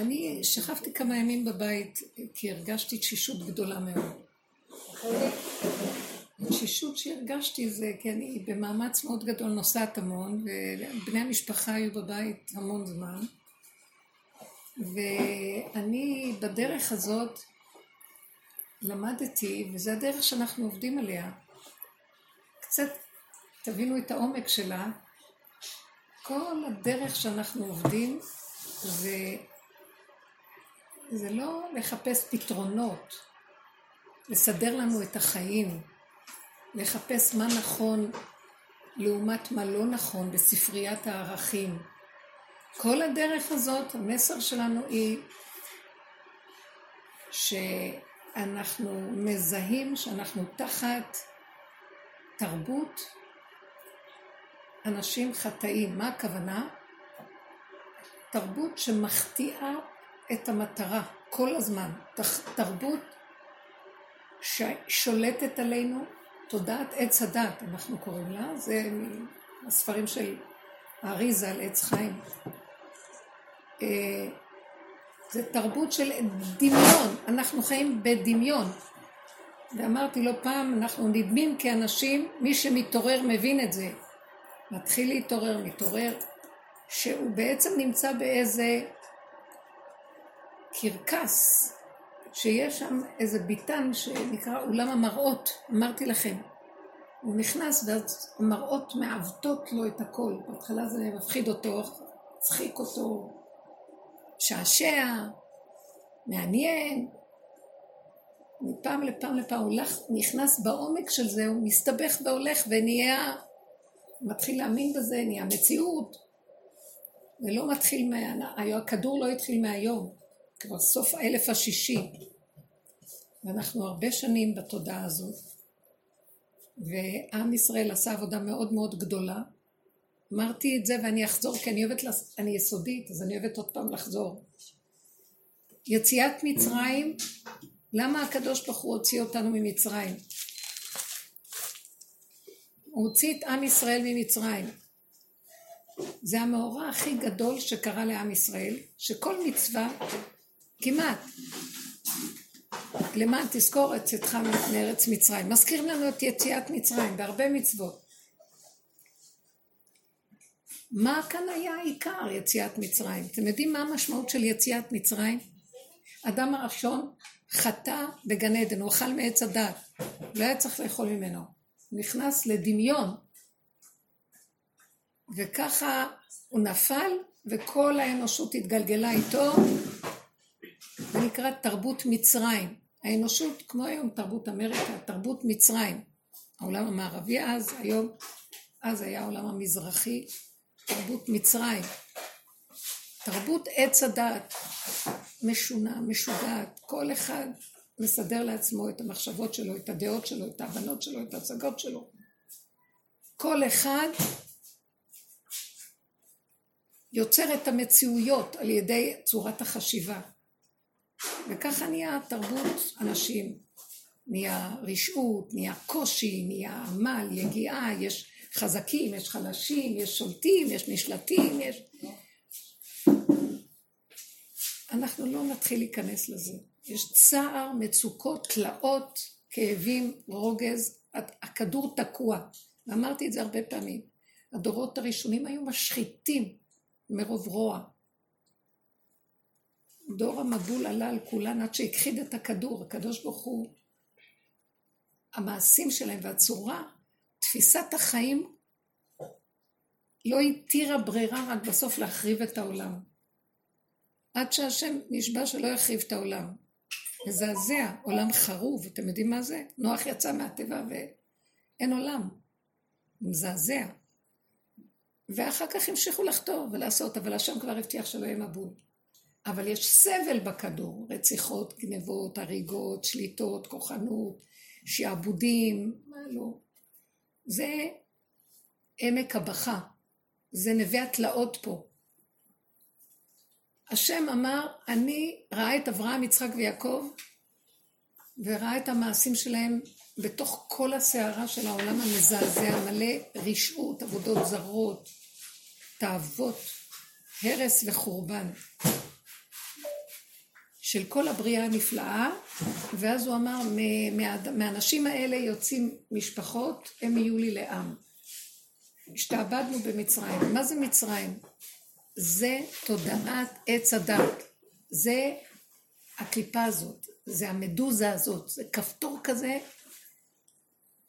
אני שכבתי כמה ימים בבית, כי הרגשתי תשישות גדולה מאוד. התשישות שהרגשתי זה כי אני במאמץ מאוד גדול נוסעת המון, ובני המשפחה היו בבית המון זמן. ואני בדרך הזאת למדתי, וזו הדרך שאנחנו עובדים עליה. קצת תבינו את העומק שלה. כל הדרך שאנחנו עובדים זה, זה לא לחפש פתרונות, לסדר לנו את החיים, לחפש מה נכון לעומת מה לא נכון בספריית הערכים. כל הדרך הזאת, המסר שלנו היא שאנחנו מזהים שאנחנו תחת תרבות אנשים חטאים. מה הכוונה? תרבות שמחטיאה את המטרה כל הזמן. תרבות ששולטת עלינו, תודעת עץ הדת, אנחנו קוראים לה, זה הספרים של האריזה על עץ חיים. אה, זה תרבות של דמיון, אנחנו חיים בדמיון. ואמרתי לו פעם, אנחנו נדמים כאנשים, מי שמתעורר מבין את זה. מתחיל להתעורר, מתעורר, שהוא בעצם נמצא באיזה קרקס, שיש שם איזה ביטן שנקרא אולם המראות, אמרתי לכם. הוא נכנס ואז המראות מעוותות לו את הכל. בהתחלה זה מפחיד אותו, צחיק אותו, שעשע, מעניין. מפעם לפעם לפעם הוא נכנס בעומק של זה, הוא מסתבך והולך ונהיה, מתחיל להאמין בזה, נהיה מציאות. זה לא מתחיל, מה... הכדור לא התחיל מהיום, כבר סוף האלף השישי. ואנחנו הרבה שנים בתודעה הזאת. ועם ישראל עשה עבודה מאוד מאוד גדולה. אמרתי את זה ואני אחזור, כי אני אוהבת, אני יסודית, אז אני אוהבת עוד פעם לחזור. יציאת מצרים, למה הקדוש ברוך הוא הוציא אותנו ממצרים? הוא הוציא את עם ישראל ממצרים. זה המאורע הכי גדול שקרה לעם ישראל, שכל מצווה, כמעט, למען תזכור את צאתך מארץ מצרים. מזכירים לנו את יציאת מצרים בהרבה מצוות. מה כאן היה העיקר יציאת מצרים? אתם יודעים מה המשמעות של יציאת מצרים? אדם הראשון חטא בגן עדן, הוא אכל מעץ הדת, לא היה צריך לאכול ממנו. נכנס לדמיון, וככה הוא נפל, וכל האנושות התגלגלה איתו, זה נקרא תרבות מצרים. האנושות, כמו היום תרבות אמריקה, תרבות מצרים. העולם המערבי אז, היום, אז היה העולם המזרחי, תרבות מצרים. תרבות עץ הדת, משונה, משוגעת, כל אחד מסדר לעצמו את המחשבות שלו, את הדעות שלו, את ההבנות שלו, את ההצגות שלו. כל אחד יוצר את המציאויות על ידי צורת החשיבה. וככה נהיה תרבות אנשים. נהיה רשעות, נהיה קושי, נהיה עמל, יגיעה, יש חזקים, יש חלשים, יש שולטים, יש נשלטים, יש... אנחנו לא נתחיל להיכנס לזה. יש צער, מצוקות, תלאות, כאבים, רוגז, הכדור תקוע. ואמרתי את זה הרבה פעמים. הדורות הראשונים היו משחיתים מרוב רוע. דור המבול עלה על כולן עד שהכחיד את הכדור, הקדוש ברוך הוא, המעשים שלהם והצורה, תפיסת החיים לא התירה ברירה רק בסוף להחריב את העולם. עד שהשם נשבע שלא יחריב את העולם. מזעזע, עולם חרוב, אתם יודעים מה זה? נוח יצא מהטבע ואין עולם. מזעזע. ואחר כך המשיכו לחתור ולעשות, אבל השם כבר הבטיח שלא יהיה מבול. אבל יש סבל בכדור, רציחות, גנבות, הריגות, שליטות, כוחנות, שעבודים, מה לא. זה עמק הבכה, זה נווה התלאות פה. השם אמר, אני ראה את אברהם, יצחק ויעקב, וראה את המעשים שלהם בתוך כל הסערה של העולם המזעזע, מלא רשעות, עבודות זרות, תאוות, הרס וחורבן. של כל הבריאה הנפלאה, ואז הוא אמר, מהאנשים האלה יוצאים משפחות, הם יהיו לי לעם. השתעבדנו במצרים. מה זה מצרים? זה תודעת עץ הדת. זה הקליפה הזאת, זה המדוזה הזאת, זה כפתור כזה,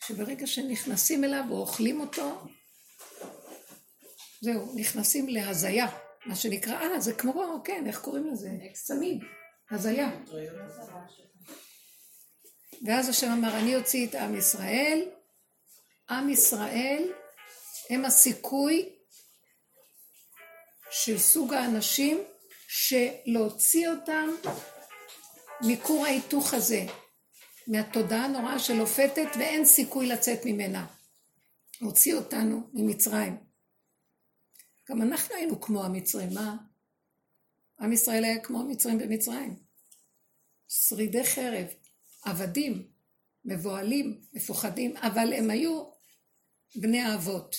שברגע שנכנסים אליו ואוכלים אותו, זהו, נכנסים להזיה, מה שנקרא, אה, זה כמו, כן, איך קוראים לזה? צמיד, הזיה. ואז השם אמר, אני אוציא את עם ישראל, עם ישראל הם הסיכוי של סוג האנשים שלהוציא אותם מכור ההיתוך הזה, מהתודעה הנוראה שלופתת ואין סיכוי לצאת ממנה. הוציא אותנו ממצרים. גם אנחנו היינו כמו המצרים, מה? עם ישראל היה כמו המצרים במצרים. שרידי חרב, עבדים, מבוהלים, מפוחדים, אבל הם היו בני האבות.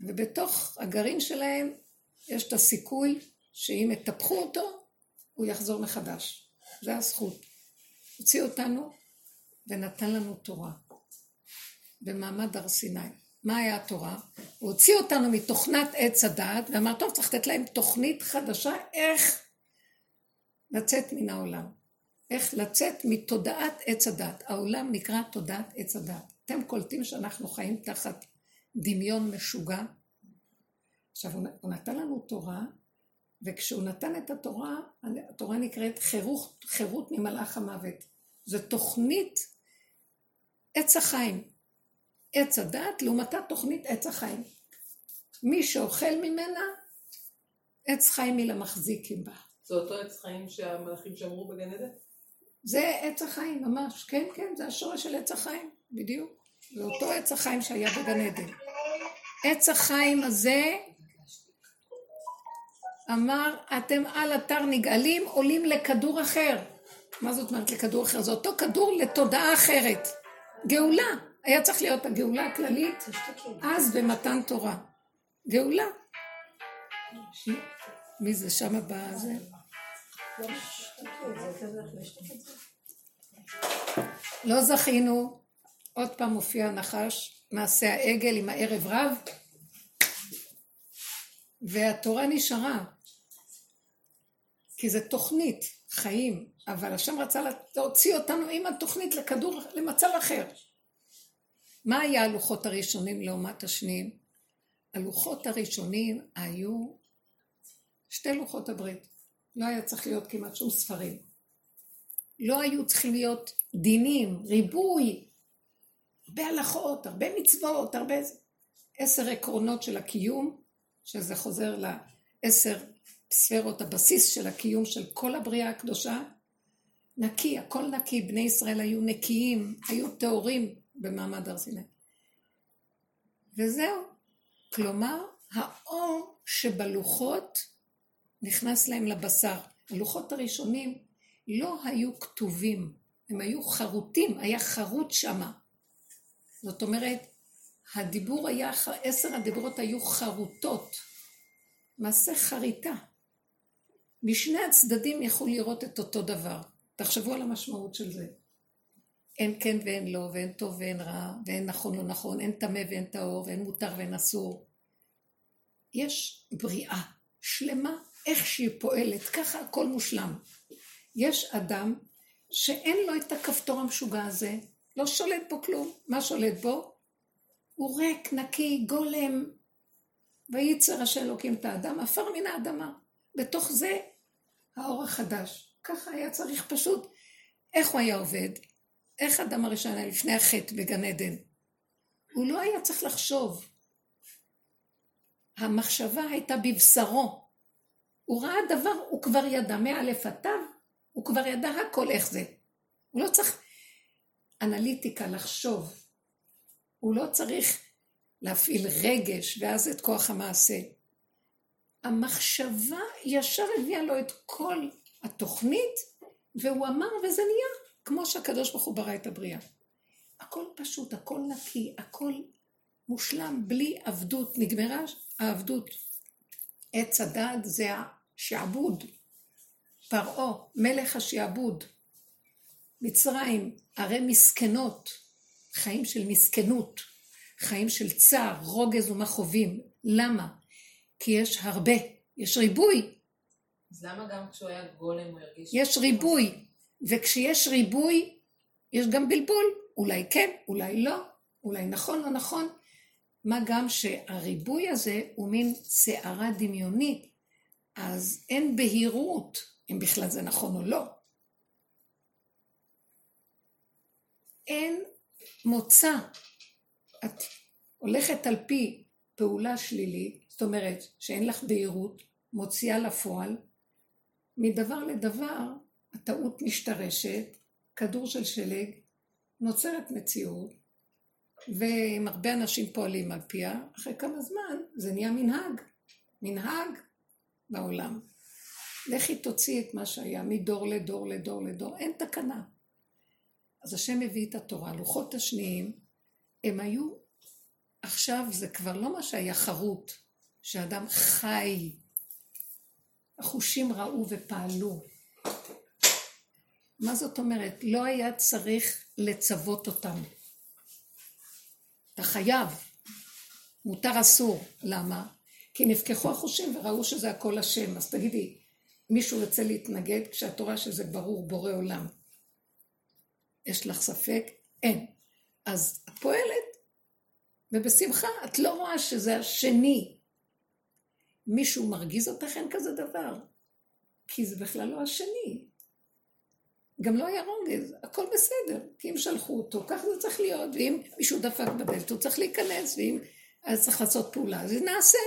ובתוך הגרעין שלהם יש את הסיכוי שאם יטפחו אותו, הוא יחזור מחדש. זה הזכות. הוציא אותנו ונתן לנו תורה במעמד הר סיני. מה היה התורה? הוא הוציא אותנו מתוכנת עץ הדעת ואמר, טוב, צריך לתת להם תוכנית חדשה איך לצאת מן העולם. איך לצאת מתודעת עץ הדעת. העולם נקרא תודעת עץ הדעת. אתם קולטים שאנחנו חיים תחת דמיון משוגע? עכשיו, הוא נתן לנו תורה, וכשהוא נתן את התורה, התורה נקראת חירות, חירות ממלאך המוות. זו תוכנית עץ החיים. עץ הדת, לעומתה תוכנית עץ החיים. מי שאוכל ממנה, עץ חיים היא למחזיקים בה. זה אותו עץ חיים שהמלאכים שמרו בגן עדן? זה עץ החיים, ממש. כן, כן, זה השורש של עץ החיים, בדיוק. זה אותו עץ החיים שהיה בגן עדן. עץ החיים הזה אמר, אתם על אתר נגאלים, עולים לכדור אחר. מה זאת אומרת לכדור אחר? זה אותו כדור לתודעה אחרת. גאולה. היה צריך להיות הגאולה הכללית אז במתן תורה. גאולה. מי זה שם בזה? לא זכינו, עוד פעם מופיע הנחש, מעשה העגל עם הערב רב, והתורה נשארה. כי זה תוכנית, חיים, אבל השם רצה להוציא אותנו עם התוכנית לכדור, למצב אחר. מה היה הלוחות הראשונים לעומת השניים? הלוחות הראשונים היו שתי לוחות הברית. לא היה צריך להיות כמעט שום ספרים. לא היו צריכים להיות דינים, ריבוי, הרבה הלכות, הרבה מצוות, הרבה... עשר עקרונות של הקיום, שזה חוזר לעשר ספרות הבסיס של הקיום של כל הבריאה הקדושה, נקי, הכל נקי, בני ישראל היו נקיים, היו טהורים במעמד הר סיני. וזהו. כלומר, האור שבלוחות נכנס להם לבשר. הלוחות הראשונים לא היו כתובים, הם היו חרוטים, היה חרוט שמה. זאת אומרת, הדיבור היה, עשר הדיברות היו חרוטות, מעשה חריטה. משני הצדדים יכול לראות את אותו דבר. תחשבו על המשמעות של זה. אין כן ואין לא, ואין טוב ואין רע, ואין נכון לא נכון, אין טמא ואין טהור, ואין מותר ואין אסור. יש בריאה שלמה, איך שהיא פועלת, ככה הכל מושלם. יש אדם שאין לו את הכפתור המשוגע הזה, לא שולט בו כלום. מה שולט בו? הוא ריק, נקי, גולם. וייצר השם אלוקים את האדם, עפר מן האדמה. בתוך זה האור החדש. ככה היה צריך פשוט. איך הוא היה עובד? איך אדם הראשון היה לפני החטא בגן עדן? הוא לא היה צריך לחשוב. המחשבה הייתה בבשרו. הוא ראה דבר, הוא כבר ידע מאלף עד תו, הוא כבר ידע הכל איך זה. הוא לא צריך אנליטיקה לחשוב. הוא לא צריך להפעיל רגש ואז את כוח המעשה. המחשבה ישר הביאה לו את כל התוכנית, והוא אמר וזה נהיה כמו שהקדוש ברוך הוא ברא את הבריאה. הכל פשוט, הכל נקי, הכל מושלם, בלי עבדות. נגמרה העבדות. עץ הדעת זה השעבוד. פרעה, מלך השעבוד, מצרים, ערי מסכנות, חיים של מסכנות, חיים של צער, רוגז ומכאובים. למה? כי יש הרבה, יש ריבוי. אז למה גם כשהוא היה גולם הוא הרגיש... יש ריבוי, וכשיש ריבוי, יש גם בלבול. אולי כן, אולי לא, אולי נכון, לא נכון. מה גם שהריבוי הזה הוא מין סערה דמיונית, אז אין בהירות אם בכלל זה נכון או לא. אין מוצא. את הולכת על פי פעולה שלילית, זאת אומרת שאין לך בהירות, מוציאה לפועל, מדבר לדבר הטעות משתרשת, כדור של שלג, נוצרת מציאות, ואם הרבה אנשים פועלים על פיה, אחרי כמה זמן זה נהיה מנהג, מנהג בעולם. לכי תוציא את מה שהיה מדור לדור לדור לדור, אין תקנה. אז השם הביא את התורה, לוחות השניים, הם היו, עכשיו זה כבר לא מה שהיה חרוט, שאדם חי, החושים ראו ופעלו. מה זאת אומרת? לא היה צריך לצוות אותם. אתה חייב, מותר אסור. למה? כי נפקחו החושים וראו שזה הכל השם. אז תגידי, מישהו רוצה להתנגד כשאת רואה שזה ברור בורא עולם? יש לך ספק? אין. אז את פועלת, ובשמחה, את לא רואה שזה השני. מישהו מרגיז אותך, אין כזה דבר. כי זה בכלל לא השני. גם לא היה רוגז, הכל בסדר, כי אם שלחו אותו, ככה זה צריך להיות, ואם מישהו דפק בדלת, הוא צריך להיכנס, ואם אז צריך לעשות פעולה, אז זה נעשה.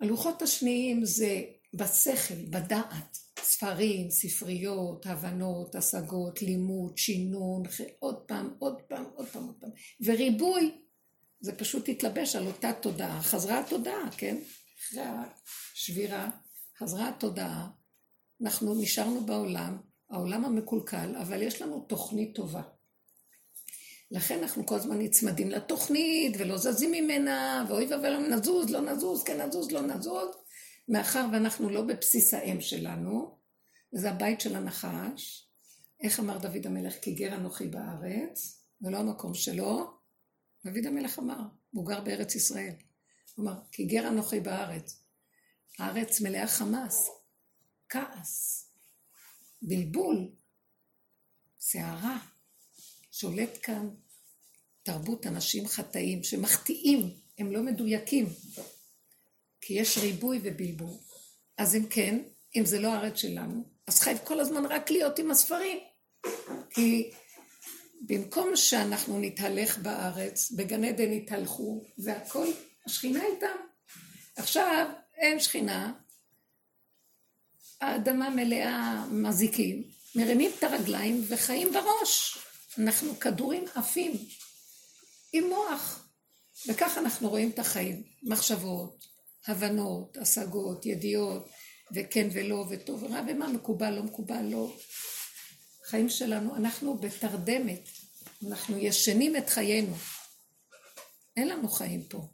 הלוחות השניים זה בשכל, בדעת, ספרים, ספריות, הבנות, השגות, לימוד, שינון, עוד פעם, עוד פעם, עוד פעם, עוד פעם. וריבוי, זה פשוט התלבש על אותה תודעה. חזרה התודעה, כן? אחרי השבירה, חזרה התודעה. אנחנו נשארנו בעולם, העולם המקולקל, אבל יש לנו תוכנית טובה. לכן אנחנו כל הזמן נצמדים לתוכנית ולא זזים ממנה, ואוי ואבוי נזוז, לא נזוז, כן נזוז, לא נזוז. מאחר ואנחנו לא בבסיס האם שלנו, וזה הבית של הנחש, איך אמר דוד המלך, כי גר אנוכי בארץ, זה לא המקום שלו, דוד המלך אמר, הוא גר בארץ ישראל. הוא אמר, כי גר אנוכי בארץ. הארץ מלאה חמאס, כעס, בלבול, סערה, שולט כאן תרבות אנשים חטאים שמחטיאים, הם לא מדויקים. כי יש ריבוי ובלבול. אז אם כן, אם זה לא הארץ שלנו, אז חייב כל הזמן רק להיות עם הספרים. כי במקום שאנחנו נתהלך בארץ, בגן עדן יתהלכו, והכל, השכינה איתם. עכשיו אין שכינה, האדמה מלאה מזיקים, מרימים את הרגליים וחיים בראש. אנחנו כדורים עפים, עם מוח. וככה אנחנו רואים את החיים, מחשבות, הבנות, השגות, ידיעות, וכן ולא, וטוב ורע, ומה מקובל, לא מקובל, לא. חיים שלנו, אנחנו בתרדמת, אנחנו ישנים את חיינו. אין לנו חיים פה.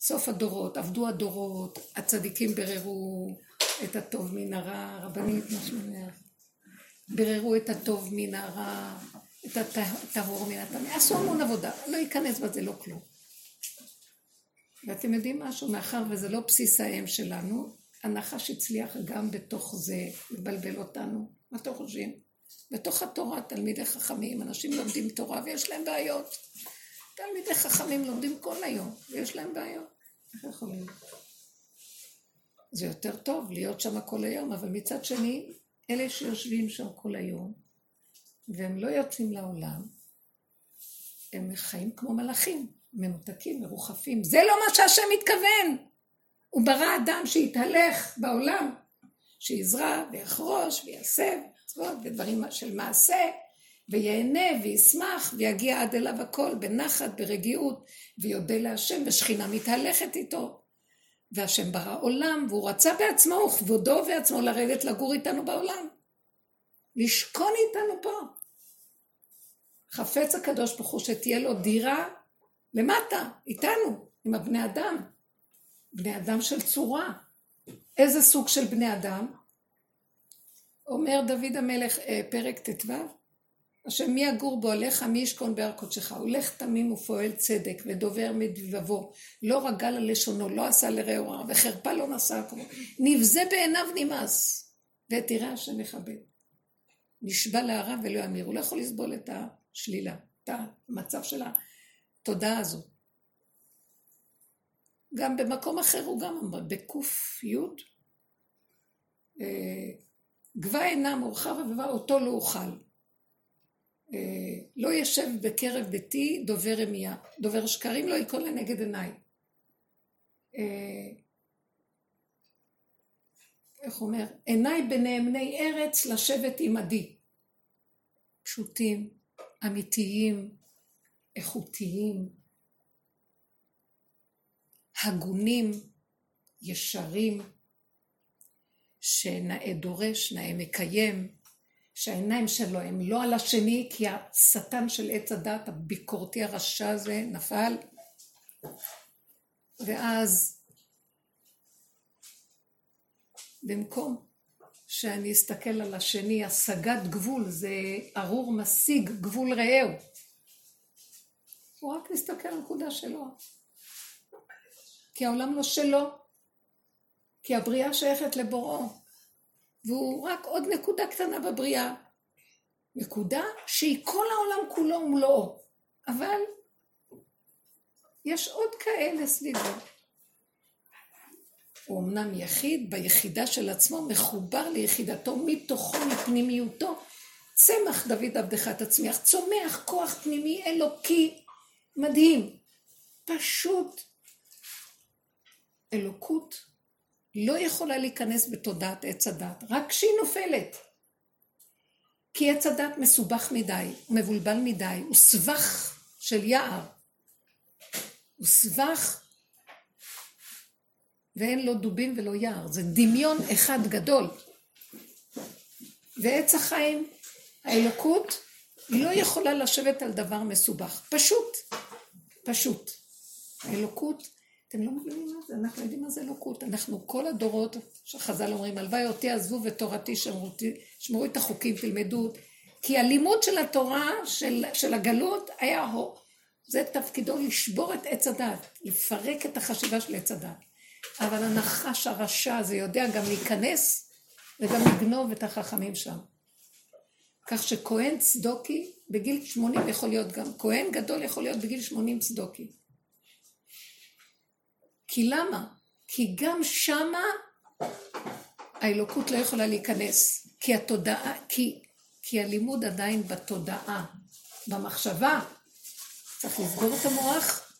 סוף הדורות, עבדו הדורות, הצדיקים ביררו את הטוב מן הרע, רבנית משמעיה, ביררו את הטוב מן הרע, את הטהור מן הטמא, עשו המון עבודה, לא ייכנס בזה לא כלום. ואתם יודעים משהו, מאחר וזה לא בסיס האם שלנו, הנחש הצליח גם בתוך זה לבלבל אותנו. מה אתם חושבים? בתוך התורה תלמידי חכמים, אנשים לומדים תורה ויש להם בעיות. תלמידי חכמים לומדים כל היום ויש להם בעיות. איך יכולים? זה יותר טוב להיות שם כל היום, אבל מצד שני, אלה שיושבים שם כל היום, והם לא יוצאים לעולם, הם חיים כמו מלאכים. מנותקים, מרוחפים. זה לא מה שהשם מתכוון. הוא ברא אדם שיתהלך בעולם, שיזרע ויחרוש ויסב מצוות ודברים של מעשה, ויהנה וישמח ויגיע עד אליו הכל בנחת, ברגיעות, ויודה להשם, ושכינה מתהלכת איתו. והשם ברא עולם, והוא רצה בעצמו, וכבודו ובעצמו לרדת לגור איתנו בעולם. לשכון איתנו פה. חפץ הקדוש ברוך הוא שתהיה לו דירה למטה, איתנו, עם הבני אדם. בני אדם של צורה. איזה סוג של בני אדם? אומר דוד המלך, אה, פרק ט"ו, השם מי יגור בו עליך, מי ישכון בהר קודשך. הולך תמים ופועל צדק, ודובר מדבבו. לא רגל על לשונו, לא עשה לרעהו רע, וחרפה לא נשא כמו. נבזה בעיניו נמאס, ואת יראה השם יכבד. נשבע להרע ולא ימיר. הוא לא יכול לסבול את השלילה, את המצב של התודעה הזו. גם במקום אחר הוא גם אמר, בק"י, אה, גבה עינה מורחב ובא אותו לא אוכל. אה, לא ישב בקרב ביתי דובר רמייה, דובר שקרים לא ייכון לנגד עיניי. אה, איך אומר? עיניי בנאמני ארץ לשבת עמדי. פשוטים, אמיתיים, איכותיים, הגונים, ישרים, שנאה דורש, נאה מקיים, שהעיניים שלו הם לא על השני, כי השטן של עץ הדת, הביקורתי הרשע הזה, נפל. ואז, במקום שאני אסתכל על השני, השגת גבול, זה ארור משיג גבול רעהו. הוא רק מסתכל על הנקודה שלו. כי העולם לא שלו, כי הבריאה שייכת לבוראו. והוא רק עוד נקודה קטנה בבריאה. נקודה שהיא כל העולם כולו ומלואו. אבל יש עוד כאלה סביבו. הוא אמנם יחיד, ביחידה של עצמו, מחובר ליחידתו, מתוכו, מפנימיותו. צמח דוד עבדך תצמיח, צומח כוח פנימי אלוקי מדהים. פשוט אלוקות לא יכולה להיכנס בתודעת עץ הדת, רק כשהיא נופלת. כי עץ הדת מסובך מדי, מבולבל מדי, הוא סבך של יער. הוא סבך ואין לו דובים ולא יער, זה דמיון אחד גדול. ועץ החיים, האלוקות, לא יכולה לשבת על דבר מסובך. פשוט, פשוט. האלוקות אתם לא מבינים מה זה, אנחנו יודעים מה זה אלוקות. אנחנו כל הדורות, שחז"ל אומרים, הלוואי אותי עזבו ותורתי שמרו, שמרו את החוקים, תלמדו. כי הלימוד של התורה, של, של הגלות, היה. זה תפקידו לשבור את עץ הדת, לפרק את החשיבה של עץ הדת. אבל הנחש הרשע הזה יודע גם להיכנס וגם לגנוב את החכמים שם. כך שכהן צדוקי בגיל 80 יכול להיות גם, כהן גדול יכול להיות בגיל 80 צדוקי. כי למה? כי גם שמה האלוקות לא יכולה להיכנס, כי התודעה, כי, כי הלימוד עדיין בתודעה, במחשבה. צריך לסגור את המוח,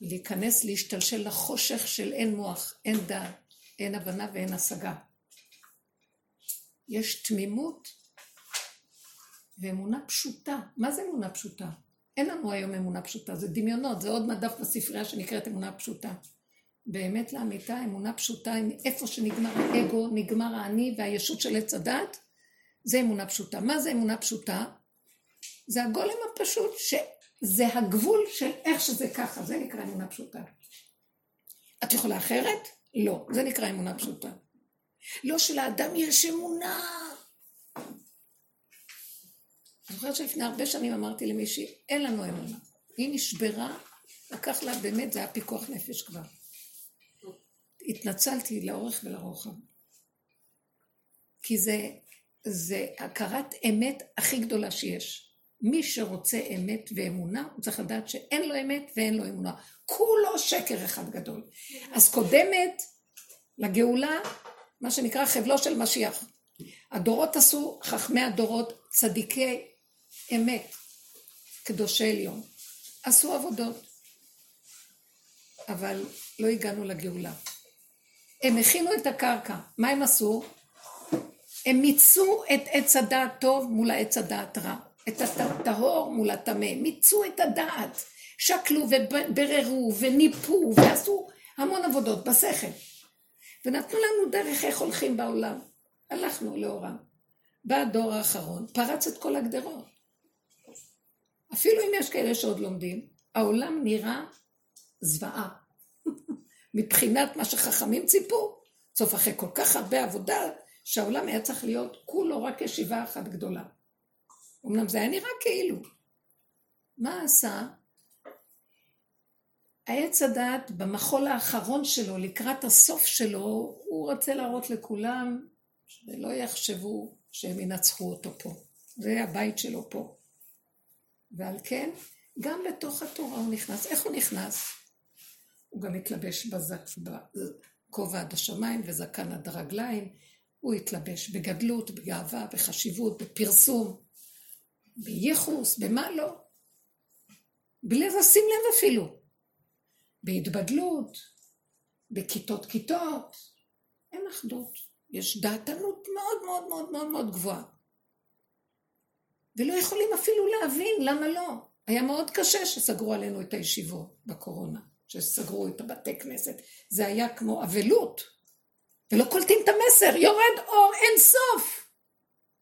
להיכנס, להשתלשל לחושך של אין מוח, אין דעת, אין הבנה ואין השגה. יש תמימות ואמונה פשוטה. מה זה אמונה פשוטה? אין לנו היום אמונה פשוטה, זה דמיונות, זה עוד מדף בספרייה שנקראת אמונה פשוטה. באמת לאמיתה, אמונה פשוטה, איפה שנגמר האגו, נגמר האני והישות של עץ הדת, זה אמונה פשוטה. מה זה אמונה פשוטה? זה הגולם הפשוט, שזה הגבול של איך שזה ככה, זה נקרא אמונה פשוטה. את יכולה אחרת? לא, זה נקרא אמונה פשוטה. לא שלאדם יש אמונה אני זוכרת שלפני הרבה שנים אמרתי למישהי, אין לנו אמונה. היא נשברה, לקח לה, באמת, זה היה פיקוח נפש כבר. התנצלתי לאורך ולרוחב. כי זה, זה הכרת אמת הכי גדולה שיש. מי שרוצה אמת ואמונה, הוא צריך לדעת שאין לו אמת ואין לו אמונה. כולו שקר אחד גדול. אז קודמת לגאולה, מה שנקרא חבלו של משיח. הדורות עשו, חכמי הדורות, צדיקי אמת, קדושי עליון. עשו עבודות, אבל לא הגענו לגאולה. הם הכינו את הקרקע, מה הם עשו? הם מיצו את עץ הדעת טוב מול העץ הדעת רע, את הטהור מול הטמא, מיצו את הדעת, שקלו ובררו וניפו ועשו המון עבודות בשכל. ונתנו לנו דרך איך הולכים בעולם. הלכנו לאורם. בא הדור האחרון, פרץ את כל הגדרות. אפילו אם יש כאלה שעוד לומדים, העולם נראה זוועה. מבחינת מה שחכמים ציפו, בסוף אחרי כל כך הרבה עבודה, שהעולם היה צריך להיות כולו רק ישיבה אחת גדולה. אמנם זה היה נראה כאילו. מה עשה? העץ הדעת במחול האחרון שלו, לקראת הסוף שלו, הוא רוצה להראות לכולם שלא יחשבו שהם ינצחו אותו פה. זה הבית שלו פה. ועל כן, גם בתוך התורה הוא נכנס. איך הוא נכנס? הוא גם התלבש בכובע עד השמיים וזקן עד הרגליים. הוא התלבש בגדלות, בגאווה, בחשיבות, בפרסום, בייחוס, במה לא. בלי לשים לב אפילו. בהתבדלות, בכיתות כיתות. אין אחדות. יש דעתנות מאוד מאוד מאוד מאוד מאוד גבוהה. ולא יכולים אפילו להבין למה לא. היה מאוד קשה שסגרו עלינו את הישיבות בקורונה, שסגרו את הבתי כנסת. זה היה כמו אבלות. ולא קולטים את המסר, יורד אור אין סוף.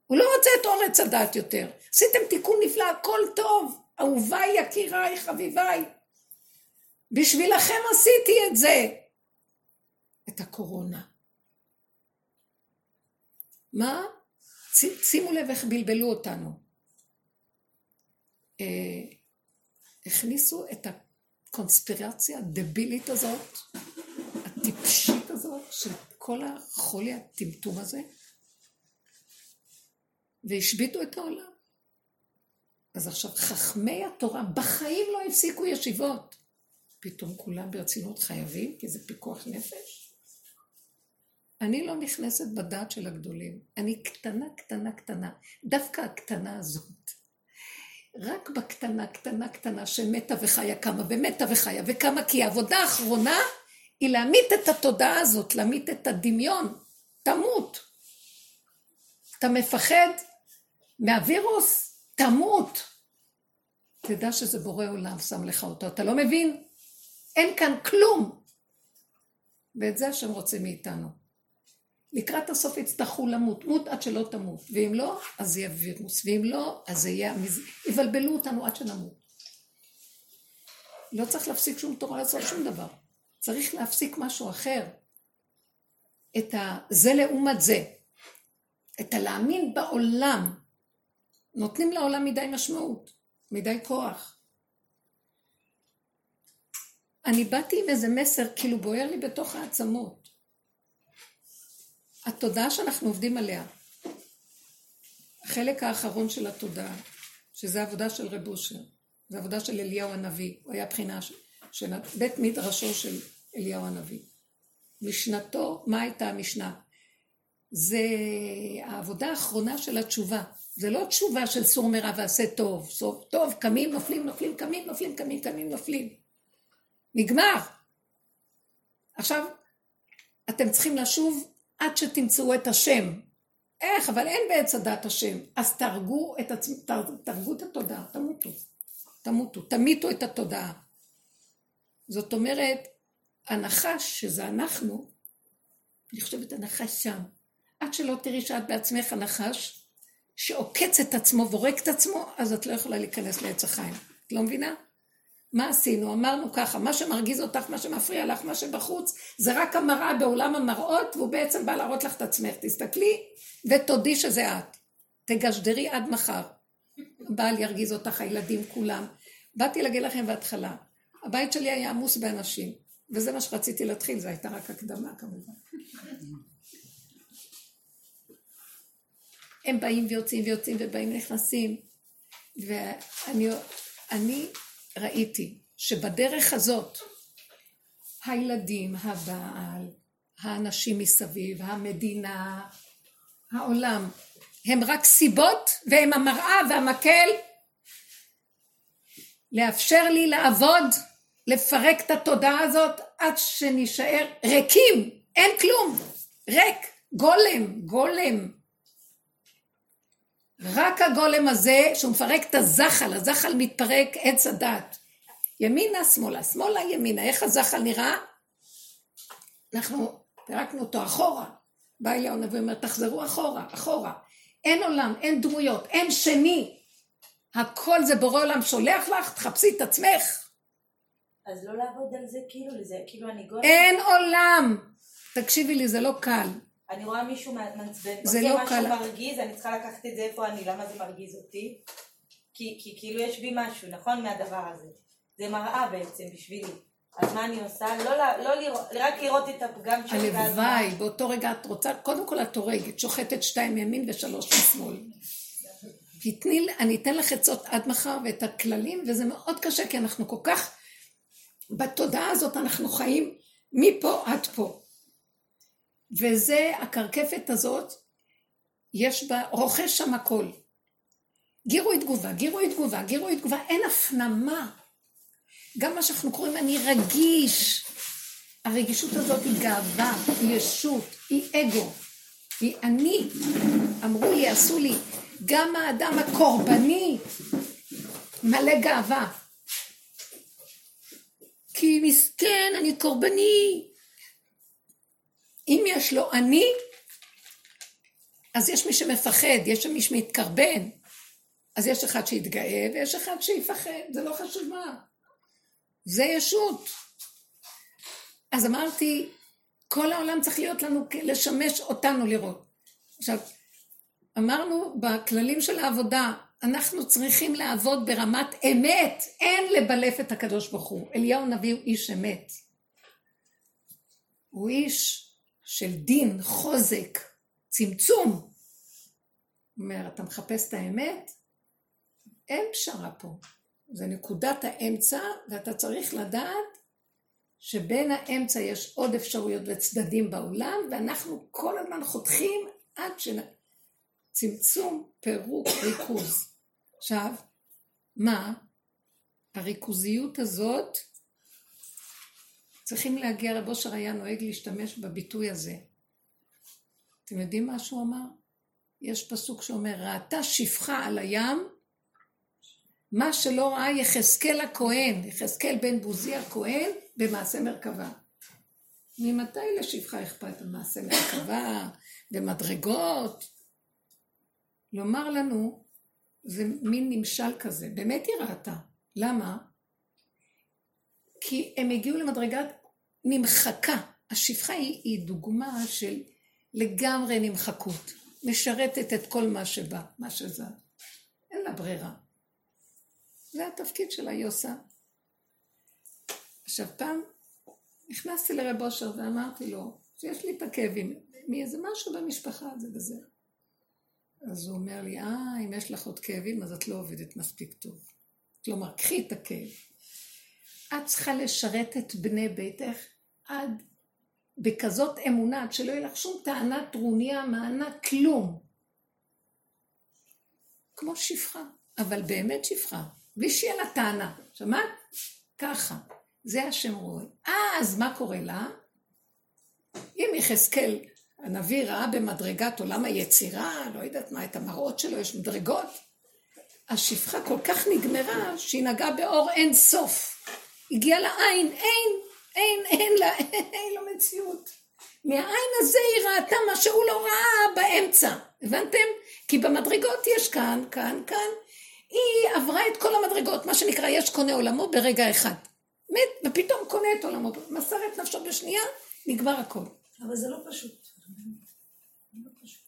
הוא לא רוצה את אורץ הדת יותר. עשיתם תיקון נפלא, הכל טוב. אהוביי, יקיריי, חביביי. בשבילכם עשיתי את זה. את הקורונה. מה? שימו לב איך בלבלו אותנו. אה, הכניסו את הקונספירציה הדבילית הזאת, הטיפשית הזאת, של כל החולי הטמטום הזה, והשביתו את העולם. אז עכשיו, חכמי התורה בחיים לא הפסיקו ישיבות. פתאום כולם ברצינות חייבים, כי זה פיקוח נפש. אני לא נכנסת בדעת של הגדולים. אני קטנה, קטנה, קטנה. דווקא הקטנה הזאת. רק בקטנה, קטנה, קטנה, שמתה וחיה קמה, ומתה וחיה וקמה, כי העבודה האחרונה היא להמית את התודעה הזאת, להמית את הדמיון. תמות. אתה מפחד מהווירוס? תמות. תדע שזה בורא עולם שם לך אותו. אתה לא מבין? אין כאן כלום. ואת זה השם רוצה מאיתנו. לקראת הסוף יצטרכו למות, מות עד שלא תמות, ואם לא, אז יהיה וירוס, ואם לא, אז יהיה, יבלבלו אותנו עד שנמות. לא צריך להפסיק שום תורה לעשות שום דבר. צריך להפסיק משהו אחר. את ה... זה לעומת זה. את הלהאמין בעולם. נותנים לעולם מדי משמעות, מדי כוח. אני באתי עם איזה מסר, כאילו בוער לי בתוך העצמות. התודעה שאנחנו עובדים עליה, החלק האחרון של התודעה, שזה עבודה של רב אושר, זה עבודה של אליהו הנביא, הוא היה בחינה של, בית מדרשו של אליהו הנביא. משנתו, מה הייתה המשנה? זה העבודה האחרונה של התשובה. זה לא תשובה של סור מרע ועשה טוב. סור, טוב, קמים, נופלים, נופלים, קמים, נופלים, קמים, קמים, נופלים. נגמר. עכשיו, אתם צריכים לשוב עד שתמצאו את השם. איך? אבל אין בעץ הדת השם. אז תהרגו את, עצמ... תהרגו את התודעה, תמותו. תמותו, תמיתו את התודעה. זאת אומרת, הנחש, שזה אנחנו, אני חושבת הנחש שם. עד שלא תראי שאת בעצמך הנחש, שעוקץ את עצמו וורק את עצמו, אז את לא יכולה להיכנס לעץ החיים. את לא מבינה? מה עשינו? אמרנו ככה, מה שמרגיז אותך, מה שמפריע לך, מה שבחוץ, זה רק המראה בעולם המראות, והוא בעצם בא להראות לך את עצמך. תסתכלי ותודי שזה את. תגשדרי עד מחר. הבעל ירגיז אותך, הילדים כולם. באתי להגיד לכם בהתחלה, הבית שלי היה עמוס באנשים, וזה מה שרציתי להתחיל, זו הייתה רק הקדמה כמובן. הם באים ויוצאים ויוצאים ובאים ונכנסים, ואני ראיתי שבדרך הזאת הילדים, הבעל, האנשים מסביב, המדינה, העולם, הם רק סיבות והם המראה והמקל לאפשר לי לעבוד, לפרק את התודעה הזאת עד שנישאר ריקים, אין כלום, ריק, גולם, גולם. רק הגולם הזה, שהוא מפרק את הזחל, הזחל מתפרק עץ הדת. ימינה, שמאלה, שמאלה, ימינה. איך הזחל נראה? אנחנו פירקנו אותו אחורה. בא אליהו הנביא ואומר, תחזרו אחורה, אחורה. אין עולם, אין דמויות, אין שני. הכל זה בורא עולם שולח לך, תחפשי את עצמך. אז לא לעבוד על זה כאילו, לזה כאילו אני גולם. אין עולם. תקשיבי לי, זה לא קל. אני רואה מישהו מעצבן, זה עושה לא משהו קל. מרגיז, אני צריכה לקחת את זה איפה אני, למה זה מרגיז אותי? כי, כי כאילו יש בי משהו, נכון? מהדבר הזה. זה מראה בעצם בשבילי. אז מה אני עושה? לא, לא, לא לראות, רק לראות את הפגם מה? הלוואי, באותו רגע את רוצה, קודם כל את הורגת, שוחטת שתיים מימין ושלוש משמאל. תתני, אני אתן לך עצות עד מחר ואת הכללים, וזה מאוד קשה, כי אנחנו כל כך, בתודעה הזאת אנחנו חיים מפה עד פה. וזה, הקרקפת הזאת, יש בה, רוכש שם הכל. גירוי תגובה, גירוי תגובה, גירוי תגובה, אין הפנמה. גם מה שאנחנו קוראים אני רגיש. הרגישות הזאת היא גאווה, היא ישות, היא אגו, היא אני. אמרו לי, עשו לי, גם האדם הקורבני מלא גאווה. כי מסכן, אני קורבני. אם יש לו אני, אז יש מי שמפחד, יש מי שמתקרבן. אז יש אחד שיתגאה ויש אחד שיפחד, זה לא חשוב מה. זה ישות. אז אמרתי, כל העולם צריך להיות לנו, לשמש אותנו לראות. עכשיו, אמרנו בכללים של העבודה, אנחנו צריכים לעבוד ברמת אמת, אין לבלף את הקדוש ברוך הוא. אליהו הנביא הוא איש אמת. הוא איש של דין, חוזק, צמצום. אומר, אתה מחפש את האמת? אין פשרה פה. זה נקודת האמצע, ואתה צריך לדעת שבין האמצע יש עוד אפשרויות וצדדים בעולם, ואנחנו כל הזמן חותכים עד ש... צמצום, פירוק, ריכוז. עכשיו, מה? הריכוזיות הזאת, צריכים להגיע, רב אושר היה נוהג להשתמש בביטוי הזה. אתם יודעים מה שהוא אמר? יש פסוק שאומר, ראתה שפחה על הים, מה שלא ראה יחזקאל הכהן, יחזקאל בן בוזי הכהן, במעשה מרכבה. ממתי לשפחה אכפת במעשה מרכבה, במדרגות? לומר לנו, זה מין נמשל כזה, באמת היא ראתה. למה? כי הם הגיעו למדרגת נמחקה. השפחה היא, היא דוגמה של לגמרי נמחקות. משרתת את כל מה שבא, מה שזה. אין לה ברירה. זה התפקיד שלה, היא עושה. עכשיו פעם נכנסתי לרב אושר ואמרתי לו שיש לי את הכאבים, מאיזה משהו במשפחה הזה וזה. אז הוא אומר לי, אה, אם יש לך עוד כאבים אז את לא עובדת מספיק טוב. כלומר, קחי את הכאב. את צריכה לשרת את בני ביתך עד בכזאת אמונה, עד שלא יהיה לך שום טענה טרוניה, מענה, כלום. כמו שפחה, אבל באמת שפחה, בלי שיהיה לה טענה. שמעת? ככה. זה השם רואה. אז מה קורה לה? אם יחזקאל הנביא ראה במדרגת עולם היצירה, לא יודעת מה, את המראות שלו, יש מדרגות, השפחה כל כך נגמרה שהיא נגעה באור אין סוף. הגיעה לעין, אין, אין, אין לה, אין לה מציאות. מהעין הזה היא ראתה מה שהוא לא ראה באמצע, הבנתם? כי במדרגות יש כאן, כאן, כאן. היא עברה את כל המדרגות, מה שנקרא, יש קונה עולמו ברגע אחד. מת, ופתאום קונה את עולמו, מסר את נפשו בשנייה, נגמר הכל. אבל זה לא פשוט. זה לא פשוט.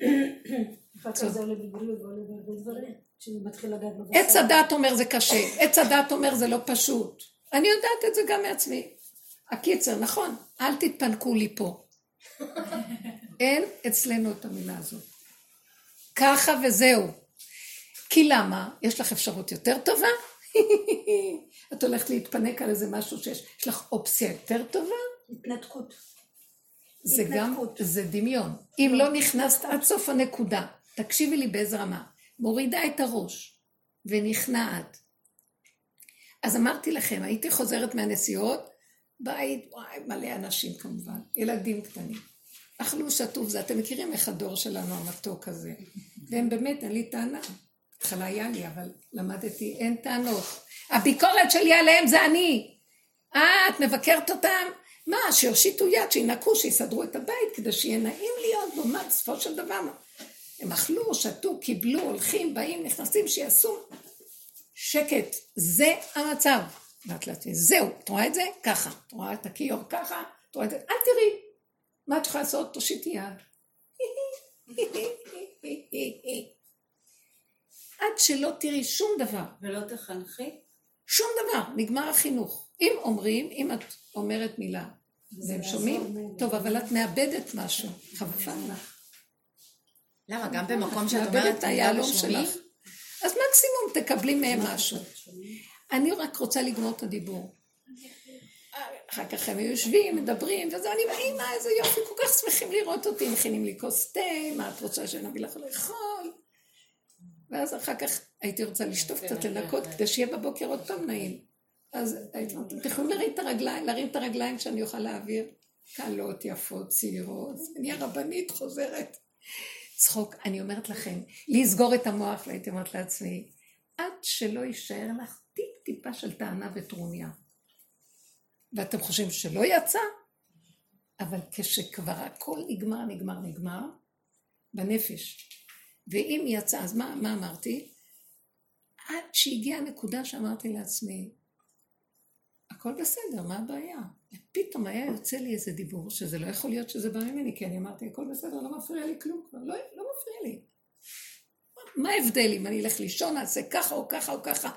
אחר כך זה עולה בבריאות ועולה בהרבה דברים, כשזה מתחיל לגעת בבשר. עץ הדת אומר זה קשה, עץ הדת אומר זה לא פשוט. אני יודעת את זה גם מעצמי. הקיצר, נכון, אל תתפנקו לי פה. אין אצלנו את המילה הזאת. ככה וזהו. כי למה? יש לך אפשרות יותר טובה? את הולכת להתפנק על איזה משהו שיש יש לך אופציה יותר טובה? התנתקות. זה גם, התנתקות. זה דמיון. אם לא נכנסת עד סוף הנקודה, תקשיבי לי באיזה רמה, מורידה את הראש ונכנעת. אז אמרתי לכם, הייתי חוזרת מהנסיעות, בית, וואי, מלא אנשים כמובן, ילדים קטנים. אכלו, שתו, זה, אתם מכירים איך הדור שלנו המתוק הזה. והם באמת, אין לי טענה. בהתחלה היה לי, אבל למדתי, אין טענות. הביקורת שלי עליהם זה אני. אה, את מבקרת אותם? מה, שיושיטו יד, שינקו, שיסדרו את הבית, כדי שיהיה נעים להיות בו, מה, בסופו של דבר? הם אכלו, שתו, קיבלו, הולכים, באים, נכנסים, שיעשו. שקט, זה המצב. אמרתי לעצמי, זהו, את רואה את זה? ככה. את רואה את הכיור ככה? את רואה את זה? אל תראי. מה את יכולה לעשות? תושיטי יד. עד שלא תראי שום דבר. ולא תחנכי? שום דבר, נגמר החינוך. אם אומרים, אם את אומרת מילה, והם שומעים, טוב, אבל את מאבדת משהו, חבל לך. למה? גם במקום שאת אומרת את מילה היהלום? שלך. אז מקסימום תקבלי מהם משהו. אני רק רוצה לגמור את הדיבור. אחר כך הם יושבים, מדברים, וזה, אני אמא, איזה יופי, כל כך שמחים לראות אותי, מכינים לי כוס תה, מה את רוצה שנביא לך לאכול? ואז אחר כך הייתי רוצה לשטוף קצת, לנקות, כדי שיהיה בבוקר עוד פעם נעים. אז הייתי אומרת, אתם יכולים להרים את הרגליים, להרים את הרגליים שאני אוכל להעביר. קלות, יפות, צעירות, אני הרבנית חוזרת. צחוק, אני אומרת לכם, לסגור את המוח, והייתי אומרת לעצמי, עד שלא יישאר לך טיפ-טיפה של טענה וטרוניה. ואתם חושבים שלא יצא? אבל כשכבר הכל נגמר, נגמר, נגמר, בנפש. ואם יצא, אז מה, מה אמרתי? עד שהגיעה הנקודה שאמרתי לעצמי, הכל בסדר, מה הבעיה? ופתאום היה יוצא לי איזה דיבור, שזה לא יכול להיות שזה בא ממני, כי אני אמרתי, הכל בסדר, לא מפריע לי כלום כבר, לא, לא מפריע לי. מה ההבדל אם אני אלך לישון, אעשה ככה או ככה או ככה?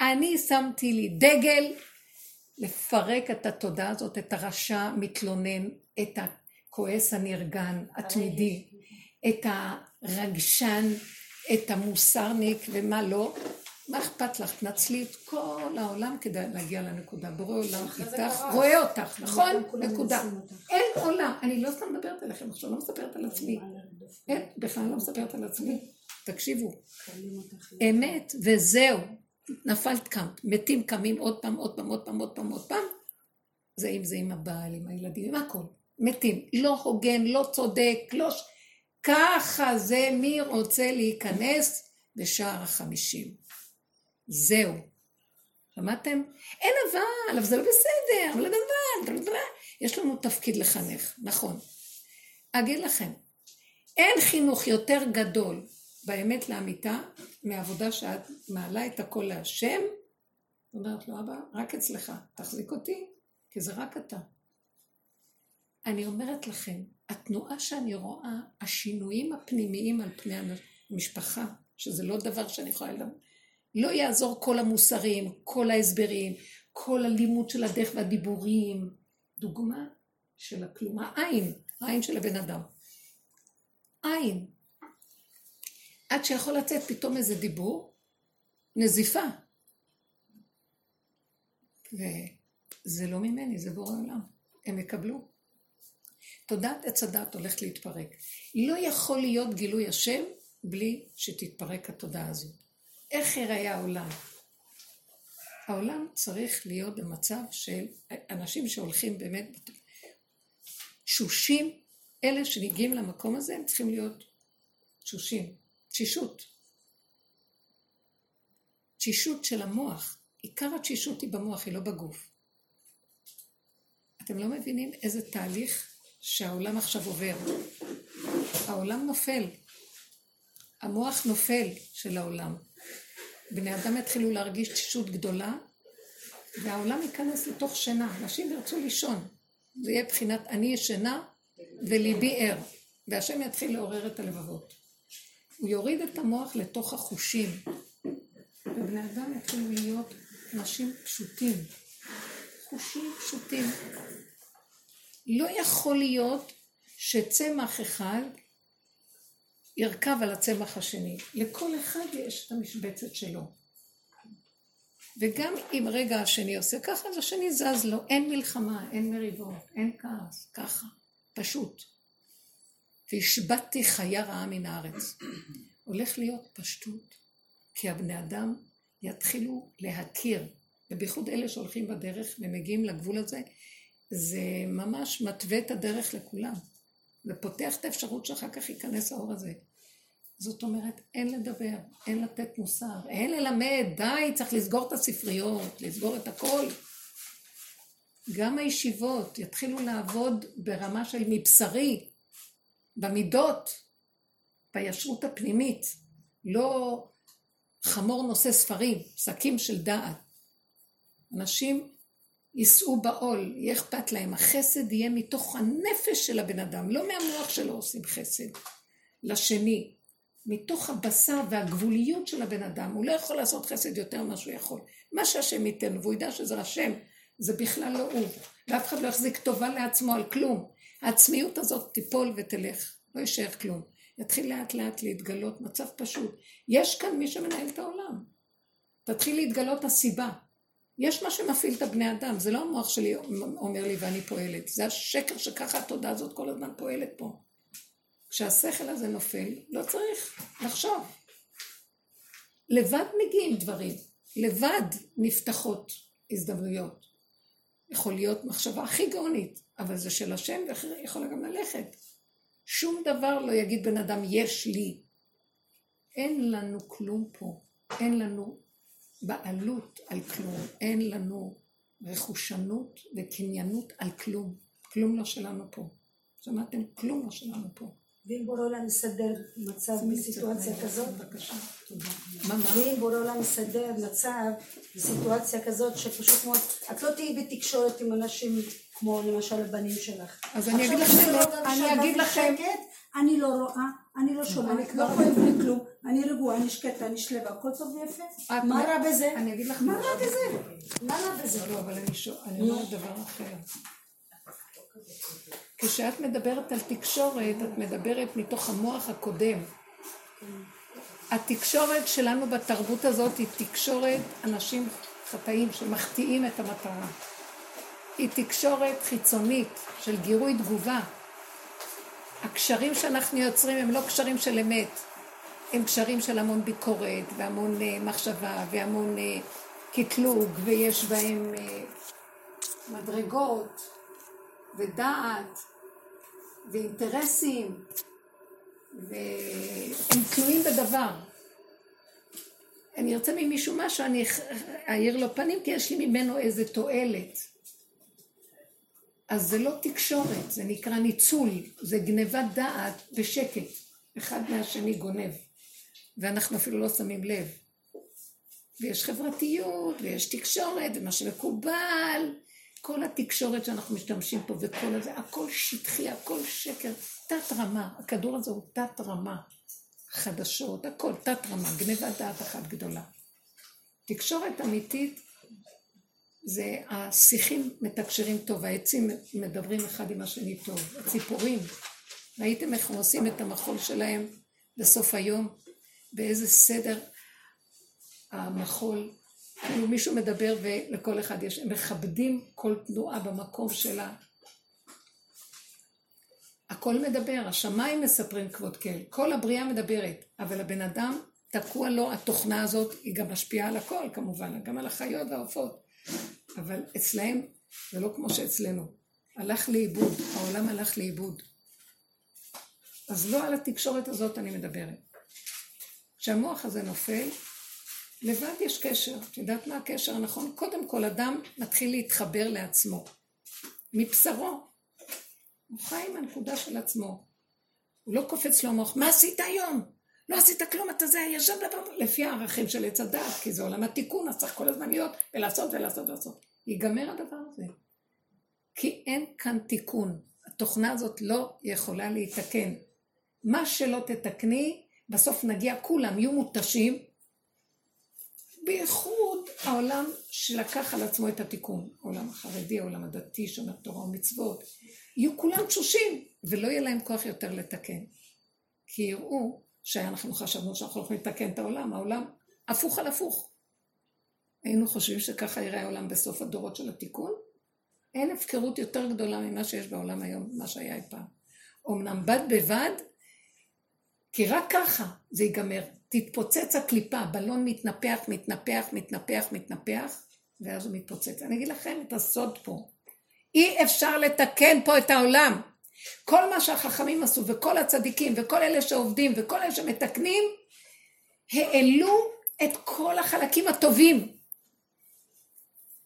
אני שמתי לי דגל לפרק את התודעה הזאת, את הרשע מתלונן, את הכועס הנרגן, התמידי, את הרגשן, את המוסרניק ומה לא. מה אכפת לך? תנצלי את כל העולם כדי להגיע לנקודה. בורא עולם איתך, רואה אותך, נכון? נקודה. אין עולם. אני לא סתם מדברת עליכם עכשיו, לא מספרת על עצמי. אין, בכלל לא מספרת על עצמי. תקשיבו. אמת, וזהו. נפלת קם. מתים קמים עוד פעם, עוד פעם, עוד פעם, עוד פעם, עוד פעם. זה עם זה עם הבעל, עם הילדים, עם הכל. מתים. לא הוגן, לא צודק, לא... ככה זה מי רוצה להיכנס בשער החמישים. זהו. שמעתם? אין אבל, אבל זה לא בסדר, אבל אבל, יש לנו תפקיד לחנך, נכון. אגיד לכם, אין חינוך יותר גדול באמת לאמיתה מהעבודה שאת מעלה את הכל להשם, אומרת לו, אבא, רק אצלך, תחזיק אותי, כי זה רק אתה. אני אומרת לכם, התנועה שאני רואה, השינויים הפנימיים על פני המשפחה, שזה לא דבר שאני יכולה לדבר, לא יעזור כל המוסרים, כל ההסברים, כל הלימוד של הדרך והדיבורים. דוגמה של הכלום, העין, העין של הבן אדם. עין. עד שיכול לצאת פתאום איזה דיבור, נזיפה. וזה לא ממני, זה בורא עולם. הם יקבלו. תודעת עץ הדת הולכת להתפרק. לא יכול להיות גילוי השם בלי שתתפרק התודעה הזאת. איך ייראה העולם? העולם צריך להיות במצב של אנשים שהולכים באמת, תשושים, אלה שמגיעים למקום הזה, הם צריכים להיות תשושים, תשישות. תשישות של המוח. עיקר התשישות היא במוח, היא לא בגוף. אתם לא מבינים איזה תהליך שהעולם עכשיו עובר. העולם נופל. המוח נופל של העולם. בני אדם יתחילו להרגיש תשישות גדולה, והעולם ייכנס לתוך שינה. אנשים ירצו לישון. זה יהיה בחינת אני ישנה וליבי ער. והשם יתחיל לעורר את הלבבות. הוא יוריד את המוח לתוך החושים, ובני אדם יתחילו להיות אנשים פשוטים. חושים פשוטים. לא יכול להיות שצמח אחד ירכב על הצמח השני. לכל אחד יש את המשבצת שלו. וגם אם רגע השני עושה ככה, אז השני זז לו. אין מלחמה, אין מריבות, אין כעס, ככה. פשוט. והשבתתי חיה רעה מן הארץ. הולך להיות פשטות, כי הבני אדם יתחילו להכיר, ובייחוד אלה שהולכים בדרך ומגיעים לגבול הזה, זה ממש מתווה את הדרך לכולם. ופותח את האפשרות שאחר כך ייכנס האור הזה. זאת אומרת, אין לדבר, אין לתת מוסר, אין ללמד, די, צריך לסגור את הספריות, לסגור את הכל. גם הישיבות יתחילו לעבוד ברמה של מבשרי, במידות, בישרות הפנימית, לא חמור נושא ספרים, שקים של דעת. אנשים יישאו בעול, יהיה אכפת להם. החסד יהיה מתוך הנפש של הבן אדם, לא מהמוח שלו עושים חסד. לשני, מתוך הבשר והגבוליות של הבן אדם, הוא לא יכול לעשות חסד יותר ממה שהוא יכול. מה שהשם ייתן, והוא ידע שזה השם, זה בכלל לא הוא. ואף אחד לא יחזיק טובה לעצמו על כלום. העצמיות הזאת תיפול ותלך, לא יישאר כלום. יתחיל לאט לאט להתגלות מצב פשוט. יש כאן מי שמנהל את העולם. תתחיל להתגלות הסיבה. יש מה שמפעיל את הבני אדם, זה לא המוח שלי אומר לי ואני פועלת, זה השקר שככה התודעה הזאת כל הזמן פועלת פה. כשהשכל הזה נופל, לא צריך לחשוב. לבד מגיעים דברים, לבד נפתחות הזדמנויות. יכול להיות מחשבה הכי גאונית, אבל זה של השם ויכולה גם ללכת. שום דבר לא יגיד בן אדם, יש לי. אין לנו כלום פה. אין לנו בעלות על כלום. אין לנו רכושנות וקניינות על כלום. כלום לא שלנו פה. שמעתם? כלום לא שלנו פה. ואם בורא עולם יסדר מצב בסיטואציה כזאת? ואם בורא עולם יסדר מצב בסיטואציה כזאת שפשוט מאוד, את לא תהיי בתקשורת עם אנשים כמו למשל הבנים שלך. אז אני אגיד לכם, לא אני אגיד לכם, אני לא רואה, אני לא שומעת, לא כואב לי כלום, אני רגועה, אני שקטה, אני שלווה, הכל טוב ויפה. מה רע בזה? אני אגיד לך מה. רע בזה? מה רע בזה? לא, אבל אני אני אומרת דבר אחר. כשאת מדברת על תקשורת, את מדברת מתוך המוח הקודם. התקשורת שלנו בתרבות הזאת היא תקשורת אנשים חטאים שמחטיאים את המטרה. היא תקשורת חיצונית של גירוי תגובה. הקשרים שאנחנו יוצרים הם לא קשרים של אמת, הם קשרים של המון ביקורת והמון אה, מחשבה והמון אה, קטלוג ויש בהם אה, מדרגות ודעת ואינטרסים והם תלויים בדבר. אני ארצה ממישהו משהו, אני אעיר לו פנים כי יש לי ממנו איזה תועלת. אז זה לא תקשורת, זה נקרא ניצול, זה גניבת דעת בשקט. אחד מהשני גונב, ואנחנו אפילו לא שמים לב. ויש חברתיות, ויש תקשורת, ומה שמקובל, כל התקשורת שאנחנו משתמשים פה וכל הזה, הכל שטחי, הכל שקר, תת רמה, הכדור הזה הוא תת רמה, חדשות, הכל תת רמה, גניבת דעת אחת גדולה. תקשורת אמיתית זה השיחים מתקשרים טוב, העצים מדברים אחד עם השני טוב, הציפורים, ראיתם איך הם עושים את המחול שלהם בסוף היום, באיזה סדר המחול, כאילו מישהו מדבר ולכל אחד יש, הם מכבדים כל תנועה במקום שלה. הכל מדבר, השמיים מספרים כבוד כל, כל הבריאה מדברת, אבל הבן אדם תקוע לו, התוכנה הזאת היא גם משפיעה על הכל כמובן, גם על החיות והעופות, אבל אצלהם זה לא כמו שאצלנו, הלך לאיבוד, העולם הלך לאיבוד. אז לא על התקשורת הזאת אני מדברת. כשהמוח הזה נופל, לבד יש קשר. את יודעת מה הקשר הנכון? קודם כל אדם מתחיל להתחבר לעצמו, מבשרו. הוא חי עם הנקודה של עצמו. הוא לא קופץ לו המוח, מה עשית היום? לא עשית כלום, אתה זה, ישב דבר, לפי הערכים של עץ הדעת, כי זה עולם התיקון, אז צריך כל הזמן להיות ולעשות ולעשות ולעשות. ייגמר הדבר הזה. כי אין כאן תיקון. התוכנה הזאת לא יכולה להתקן. מה שלא תתקני, בסוף נגיע, כולם יהיו מותשים, בייחוד העולם שלקח על עצמו את התיקון, העולם החרדי, העולם הדתי, שומר תורה ומצוות, יהיו כולם תשושים, ולא יהיה להם כוח יותר לתקן. כי יראו שאנחנו חשבנו שאנחנו יכולים לתקן את העולם, העולם הפוך על הפוך. היינו חושבים שככה יראה העולם בסוף הדורות של התיקון? אין הפקרות יותר גדולה ממה שיש בעולם היום, מה שהיה אי פעם. אמנם בד בבד, כי רק ככה זה ייגמר. תתפוצץ הקליפה, הבלון מתנפח, מתנפח, מתנפח, מתנפח, ואז הוא מתפוצץ. אני אגיד לכם את הסוד פה. אי אפשר לתקן פה את העולם. כל מה שהחכמים עשו, וכל הצדיקים, וכל אלה שעובדים, וכל אלה שמתקנים, העלו את כל החלקים הטובים.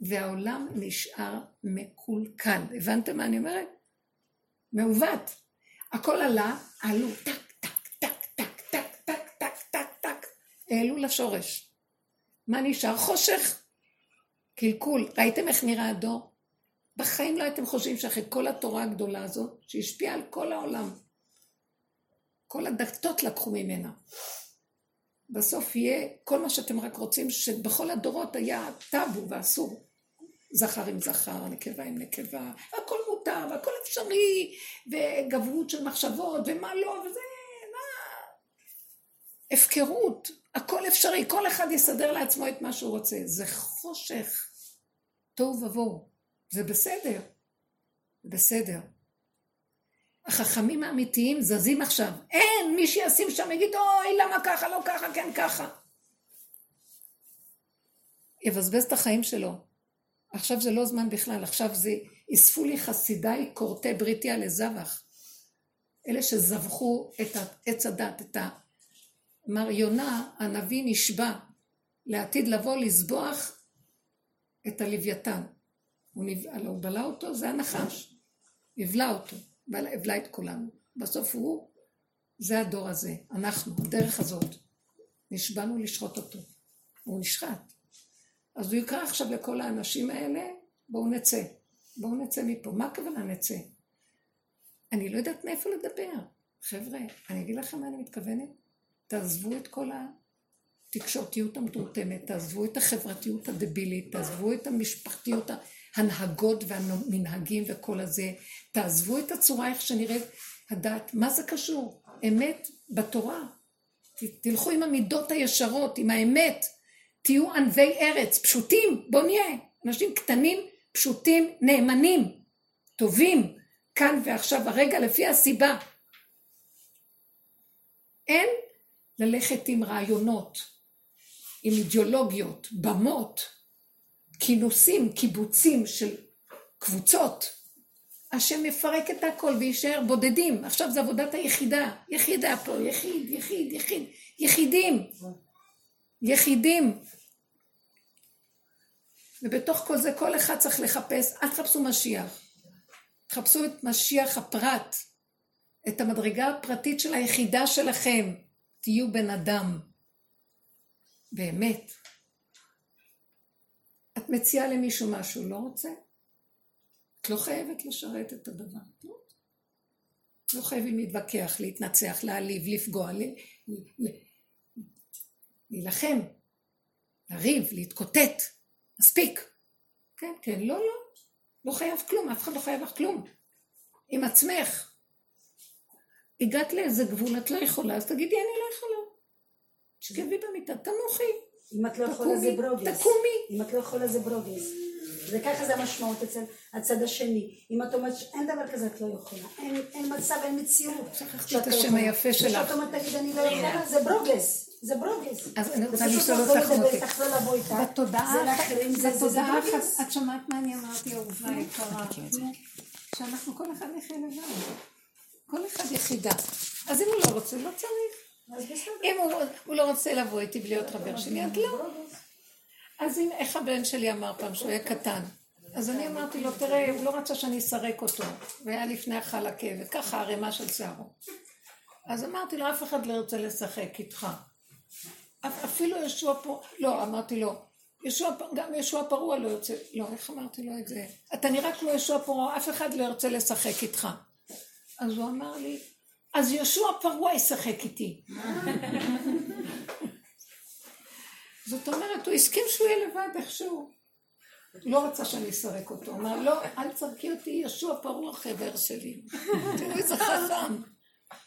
והעולם נשאר מקולקל. הבנתם מה אני אומרת? מעוות. הכל עלה, עלו, טק, טק, טק, טק, טק, טק, טק, העלו לשורש. מה נשאר? חושך. קלקול. ראיתם איך נראה הדור? בחיים לא הייתם חושבים שאחרי כל התורה הגדולה הזאת, שהשפיעה על כל העולם, כל הדתות לקחו ממנה. בסוף יהיה כל מה שאתם רק רוצים, שבכל הדורות היה טאבו ואסור. זכר עם זכר, נקבה עם נקבה, הכל מותר והכל אפשרי, וגברות של מחשבות, ומה לא, וזה, מה... הפקרות, הכל אפשרי, כל אחד יסדר לעצמו את מה שהוא רוצה. זה חושך, תוהו ובוהו, זה בסדר, בסדר. החכמים האמיתיים זזים עכשיו. אין, מי שישים שם יגיד, אוי, למה ככה, לא ככה, כן ככה. יבזבז את החיים שלו. עכשיו זה לא זמן בכלל, עכשיו זה, אספו לי חסידיי כורתי בריתי על הזבח. אלה שזבחו את עץ הדת, את ה... אמר יונה, הנביא נשבע לעתיד לבוא לזבוח את הלוויתן. הוא, נבלה, הוא בלע אותו, זה הנחש. הבלע אותו. הבלע את כולנו. בסוף הוא, זה הדור הזה, אנחנו, הדרך הזאת. נשבענו לשחוט אותו. הוא נשחט. אז הוא יקרא עכשיו לכל האנשים האלה, בואו נצא. בואו נצא מפה. מה הכוונה נצא? אני לא יודעת מאיפה לדבר. חבר'ה, אני אגיד לכם מה אני מתכוונת. תעזבו את כל התקשורתיות המטומטמת, תעזבו את החברתיות הדבילית, תעזבו את המשפחתיות ההנהגות והמנהגים וכל הזה, תעזבו את הצורה איך שנראית הדת, מה זה קשור? אמת בתורה. תלכו עם המידות הישרות, עם האמת, תהיו ענבי ארץ, פשוטים, בואו נהיה, אנשים קטנים, פשוטים, נאמנים, טובים, כאן ועכשיו, הרגע לפי הסיבה. אין ללכת עם רעיונות, עם אידיאולוגיות, במות, כינוסים, קיבוצים של קבוצות. השם יפרק את הכל ויישאר בודדים. עכשיו זה עבודת היחידה. יחידה פה, יחיד, יחיד, יחיד. יחידים. יחידים. ובתוך כל זה כל אחד צריך לחפש, אל תחפשו משיח. תחפשו את משיח הפרט, את המדרגה הפרטית של היחידה שלכם. תהיו בן אדם. באמת. את מציעה למישהו משהו, לא רוצה? את לא חייבת לשרת את הדבר. לא, לא חייבים להתווכח, להתנצח, להעליב, לפגוע, להילחם, לריב, להתקוטט. מספיק. כן, כן, לא, לא. לא חייב כלום, אף אחד לא חייב לך כלום. עם עצמך. הגעת לאיזה גבול, את לא יכולה, אז תגידי, אני לא יכולה. תשכבי במיטה, תנוחי. אם את לא יכולה זה ברוגז. תקומי. אם את לא יכולה זה ברוגז. וככה זה המשמעות אצל הצד השני. אם את אומרת שאין דבר כזה, את לא יכולה. אין, אין מצב, אין מציאות. שכחתי את השם היפה שלך. כשאת אומרת, תגיד, אני לא יכולה, זה ברוגז. זה ברוגז. אז אני רוצה לשאול אותך מוטי. בתודעה, בתודעה, את שמעת מה אני אמרתי, אהובה יקרה? שאנחנו כל אחד נחיה לבד. כל אחד יחידה. אז אם הוא לא רוצה, לא צריך. אם הוא, הוא לא רוצה לבוא איתי בלי להיות חבר שלי, אז לא. אז אם, איך הבן שלי אמר פעם שהוא היה קטן, אז אני אמרתי לו, תראה, הוא לא רצה שאני אסרק אותו, והיה לפני החלקה, וככה ערימה של שערו. אז אמרתי לו, אף אחד לא ירצה לשחק איתך. אפילו ישוע פה, לא, אמרתי לו, ישוע, גם ישוע פרוע לא יוצא, לא, איך אמרתי לו את זה? אתה נראה כמו ישוע פרוע, אף אחד לא ירצה לשחק איתך. אז הוא אמר לי, אז יהושע פרוע ישחק איתי. זאת אומרת, הוא הסכים שהוא יהיה לבד איכשהו. לא רצה שאני אסרק אותו. אמר, לא, אל תסרקי אותי, יהושע פרוע חבר שלי. תראו איזה חכם.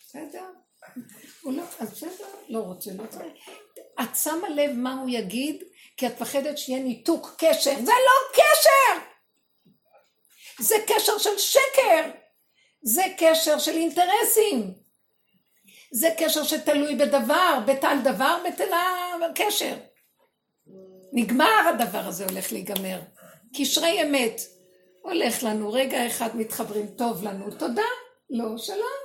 בסדר? הוא לא, אז בסדר, לא רוצה, לא צריך. את שמה לב מה הוא יגיד, כי את מפחדת שיהיה ניתוק קשר. זה לא קשר! זה קשר של שקר! זה קשר של אינטרסים. זה קשר שתלוי בדבר, בטל דבר, בטלה קשר. נגמר הדבר הזה הולך להיגמר. קשרי אמת. הולך לנו, רגע אחד מתחברים, טוב לנו, תודה, לא, שלום.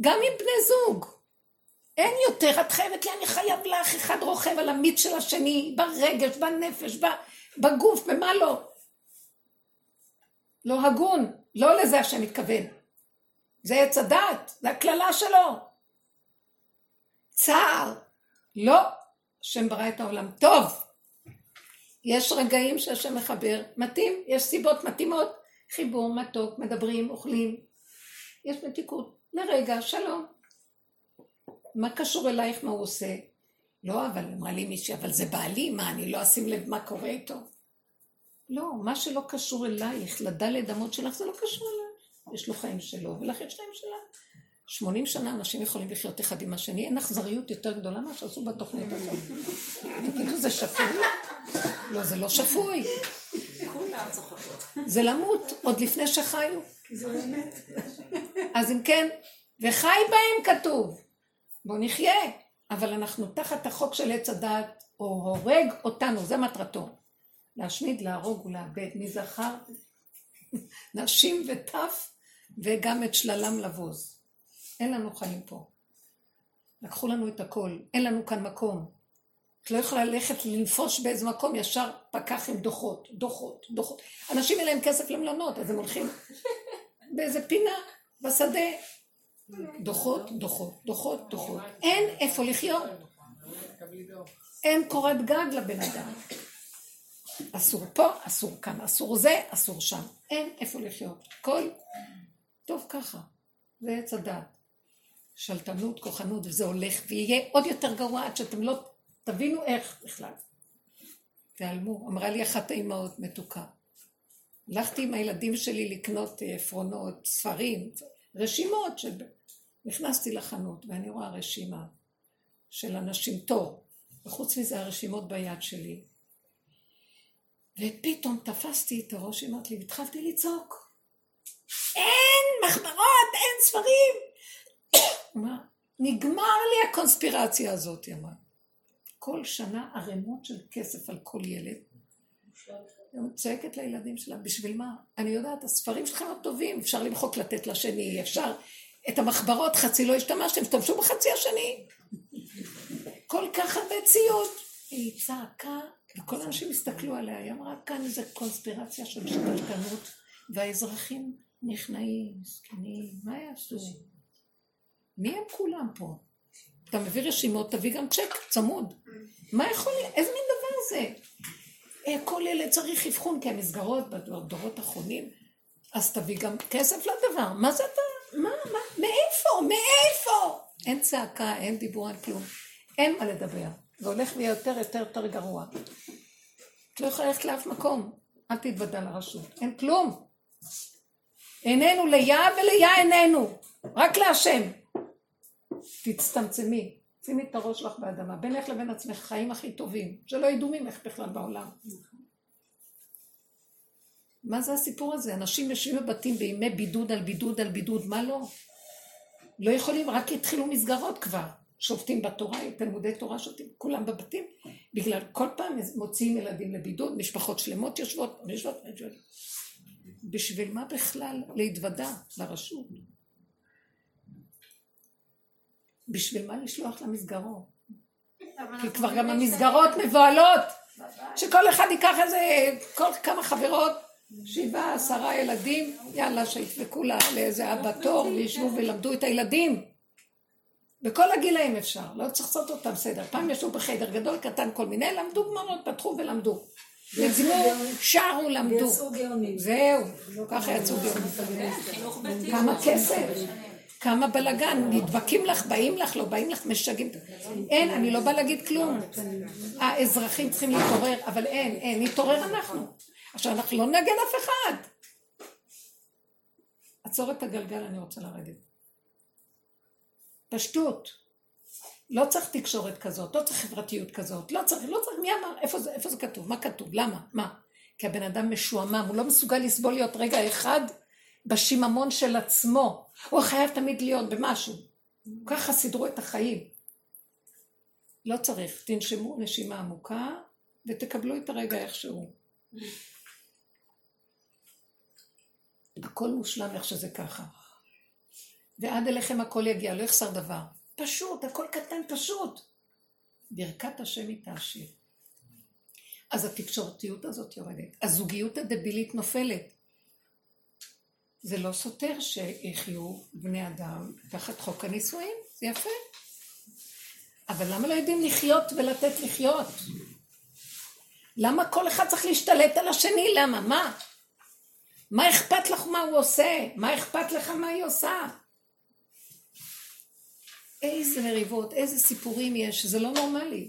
גם עם בני זוג. אין יותר, את חייבת לי, אני חייב לך, אחד רוכב על המיץ של השני, ברגש, בנפש, בגוף, במה לא. לא הגון, לא לזה השם מתכוון. זה עץ הדת, זה הקללה שלו. צער, לא, השם ברא את העולם טוב. יש רגעים שהשם מחבר, מתאים, יש סיבות מתאימות, חיבור, מתוק, מדברים, אוכלים, יש מתיקות, לרגע, שלום. מה קשור אלייך מה הוא עושה? לא, אבל אמרה לי מישהי, אבל זה בעלי, מה, אני לא אשים לב מה קורה איתו? לא, מה שלא קשור אלייך, לדלת אמות שלך, זה לא קשור אלייך. יש לו חיים שלו, ולך יש חיים שלה. 80 שנה אנשים יכולים לחיות אחד עם השני, אין אכזריות יותר גדולה ממה שעשו בתוכנית הזאת. תגידו, זה שפוי? לא, זה לא שפוי. זה למות עוד לפני שחיו. אז אם כן, וחי בהם כתוב. בואו נחיה. אבל אנחנו תחת החוק של עץ הדעת, או הורג אותנו, זה מטרתו. להשמיד, להרוג ולאבד. מי זכר? נשים וטף, וגם את שללם לבוז. אין לנו חיים פה. לקחו לנו את הכל, אין לנו כאן מקום. את לא יכולה ללכת לנפוש באיזה מקום, ישר פקח עם דוחות, דוחות, דוחות. אנשים אין להם כסף למלונות, אז הם הולכים באיזה פינה, בשדה. דוחות, דוחות, דוחות, דוחות. אין איפה לחיות. אין קורת גג לבן אדם. אסור פה, אסור כאן, אסור זה, אסור שם. אין איפה לחיות. כל טוב ככה. זה עץ הדעת. שלטנות, כוחנות, וזה הולך, ויהיה עוד יותר גרוע עד שאתם לא תבינו איך בכלל. תיעלמו. אמרה לי אחת האימהות מתוקה. הלכתי עם הילדים שלי לקנות אה, עפרונות, ספרים, רשימות של... נכנסתי לחנות ואני רואה רשימה של אנשים, תור, וחוץ מזה הרשימות ביד שלי. ופתאום תפסתי את הראש, אמרת לי, והתחלתי לצעוק. אין מחברות, אין ספרים. מה? נגמר לי הקונספירציה הזאת, היא אמרה. כל שנה ערימות של כסף על כל ילד. היא צועקת לילדים שלה, בשביל מה? אני יודעת, הספרים שלכם הטובים, אפשר למחוק לתת לשני, אפשר... את המחברות, חצי לא השתמשתם, השתמשו בחצי השני. כל כך הרבה ציוד. היא צעקה, וכל האנשים הסתכלו עליה, היא אמרה, כאן איזה קונספירציה של שתלטנות, והאזרחים נכנעים, זקנים, מה יעשו? מי הם כולם פה? אתה מביא רשימות, תביא גם צ'ק צמוד. מה יכול להיות? איזה מין דבר זה? אה, כל ילד צריך אבחון, כי המסגרות בדורות האחרונים, אז תביא גם כסף לדבר. מה זה אתה? מה, מה? מאיפה? מאיפה? אין צעקה, אין דיבור על כלום. אין מה לדבר. זה הולך ויהיה יותר יותר יותר גרוע. את לא יכולה ללכת לאף מקום. אל תתוודע לרשות. אין כלום. עינינו ליה וליה עינינו. רק להשם. תצטמצמי. שימי את הראש שלך באדמה. בינך לבין עצמך חיים הכי טובים. שלא ידעו ממך בכלל בעולם. מה זה הסיפור הזה? אנשים יושבים בבתים בימי בידוד על בידוד על בידוד, מה לא? לא יכולים, רק התחילו מסגרות כבר. שופטים בתורה, תלמודי תורה שופטים, כולם בבתים, בגלל כל פעם מוציאים ילדים לבידוד, משפחות שלמות יושבות, יושבות, יושבות. בשביל מה בכלל להתוודע לרשות? בשביל מה לשלוח למסגרות? כי כבר גם המסגרות מבוהלות, שכל אחד ייקח איזה, כל כמה חברות, שבעה, עשרה ילדים, יאללה, שידפקו לאיזה אבא תור וישבו ולמדו את הילדים. בכל הגילאים אפשר, לא צריך לעשות אותם בסדר. פעם ישבו בחדר גדול, קטן, כל מיני, למדו גמרות, פתחו ולמדו. יזמו, שרו, למדו. ויצאו גאונים. זהו, ככה יצאו גאונים. כמה כסף, כמה בלאגן, נדבקים לך, באים לך, לא באים לך, משגעים. אין, אני לא באה להגיד כלום. האזרחים צריכים להתעורר, אבל אין, אין, נתעורר אנחנו. עכשיו, אנחנו לא נגד אף אחד. עצור את הגלגל, אני רוצה לרדת. פשטות. לא צריך תקשורת כזאת, לא צריך חברתיות כזאת, לא צריך, לא צריך, מי אמר, איפה זה, איפה זה כתוב, מה כתוב, למה, מה? כי הבן אדם משועמם, הוא לא מסוגל לסבול להיות רגע אחד בשיממון של עצמו, הוא חייב תמיד להיות במשהו. ככה סידרו את החיים. לא צריך, תנשמו נשימה עמוקה ותקבלו את הרגע איכשהו. הכל מושלם איך שזה ככה. ועד אליכם הכל יגיע, לא יחסר דבר. פשוט, הכל קטן, פשוט. ברכת השם היא תעשיר. אז התקשורתיות הזאת יורדת. הזוגיות הדבילית נופלת. זה לא סותר שיחיו בני אדם תחת חוק הנישואים, זה יפה. אבל למה לא יודעים לחיות ולתת לחיות? למה כל אחד צריך להשתלט על השני? למה? מה? מה אכפת לך מה הוא עושה? מה אכפת לך מה היא עושה? איזה מריבות, איזה סיפורים יש, זה לא נורמלי.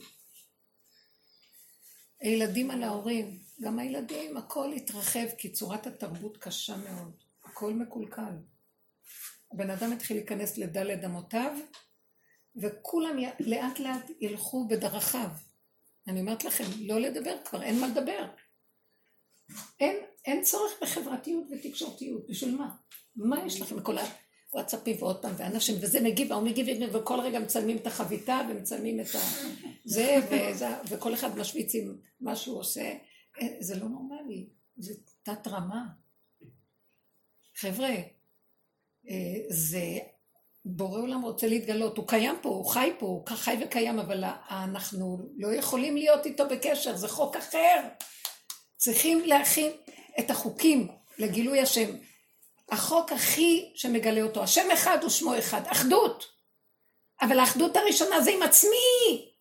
הילדים על ההורים, גם הילדים, הכל התרחב, כי צורת התרבות קשה מאוד. הכל מקולקל. הבן אדם התחיל להיכנס לדלת אמותיו, וכולם י- לאט לאט ילכו בדרכיו. אני אומרת לכם, לא לדבר כבר, אין מה לדבר. אין, אין צורך בחברתיות ותקשורתיות, בשביל מה? מה יש לכם כל הוואטסאפים ועוד פעם, ואנשים, וזה מגיב, ההוא מגיב, וכל רגע מצלמים את החביתה ומצלמים את ה... זה, וזה, וכל אחד משוויץ עם מה שהוא עושה. אה, זה לא נורמלי, זה תת רמה. חבר'ה, אה, זה בורא עולם רוצה להתגלות, הוא קיים פה, הוא חי פה, הוא חי וקיים, אבל אנחנו לא יכולים להיות איתו בקשר, זה חוק אחר. צריכים להכין את החוקים לגילוי השם. החוק הכי שמגלה אותו, השם אחד ושמו אחד, אחדות. אבל האחדות הראשונה זה עם עצמי.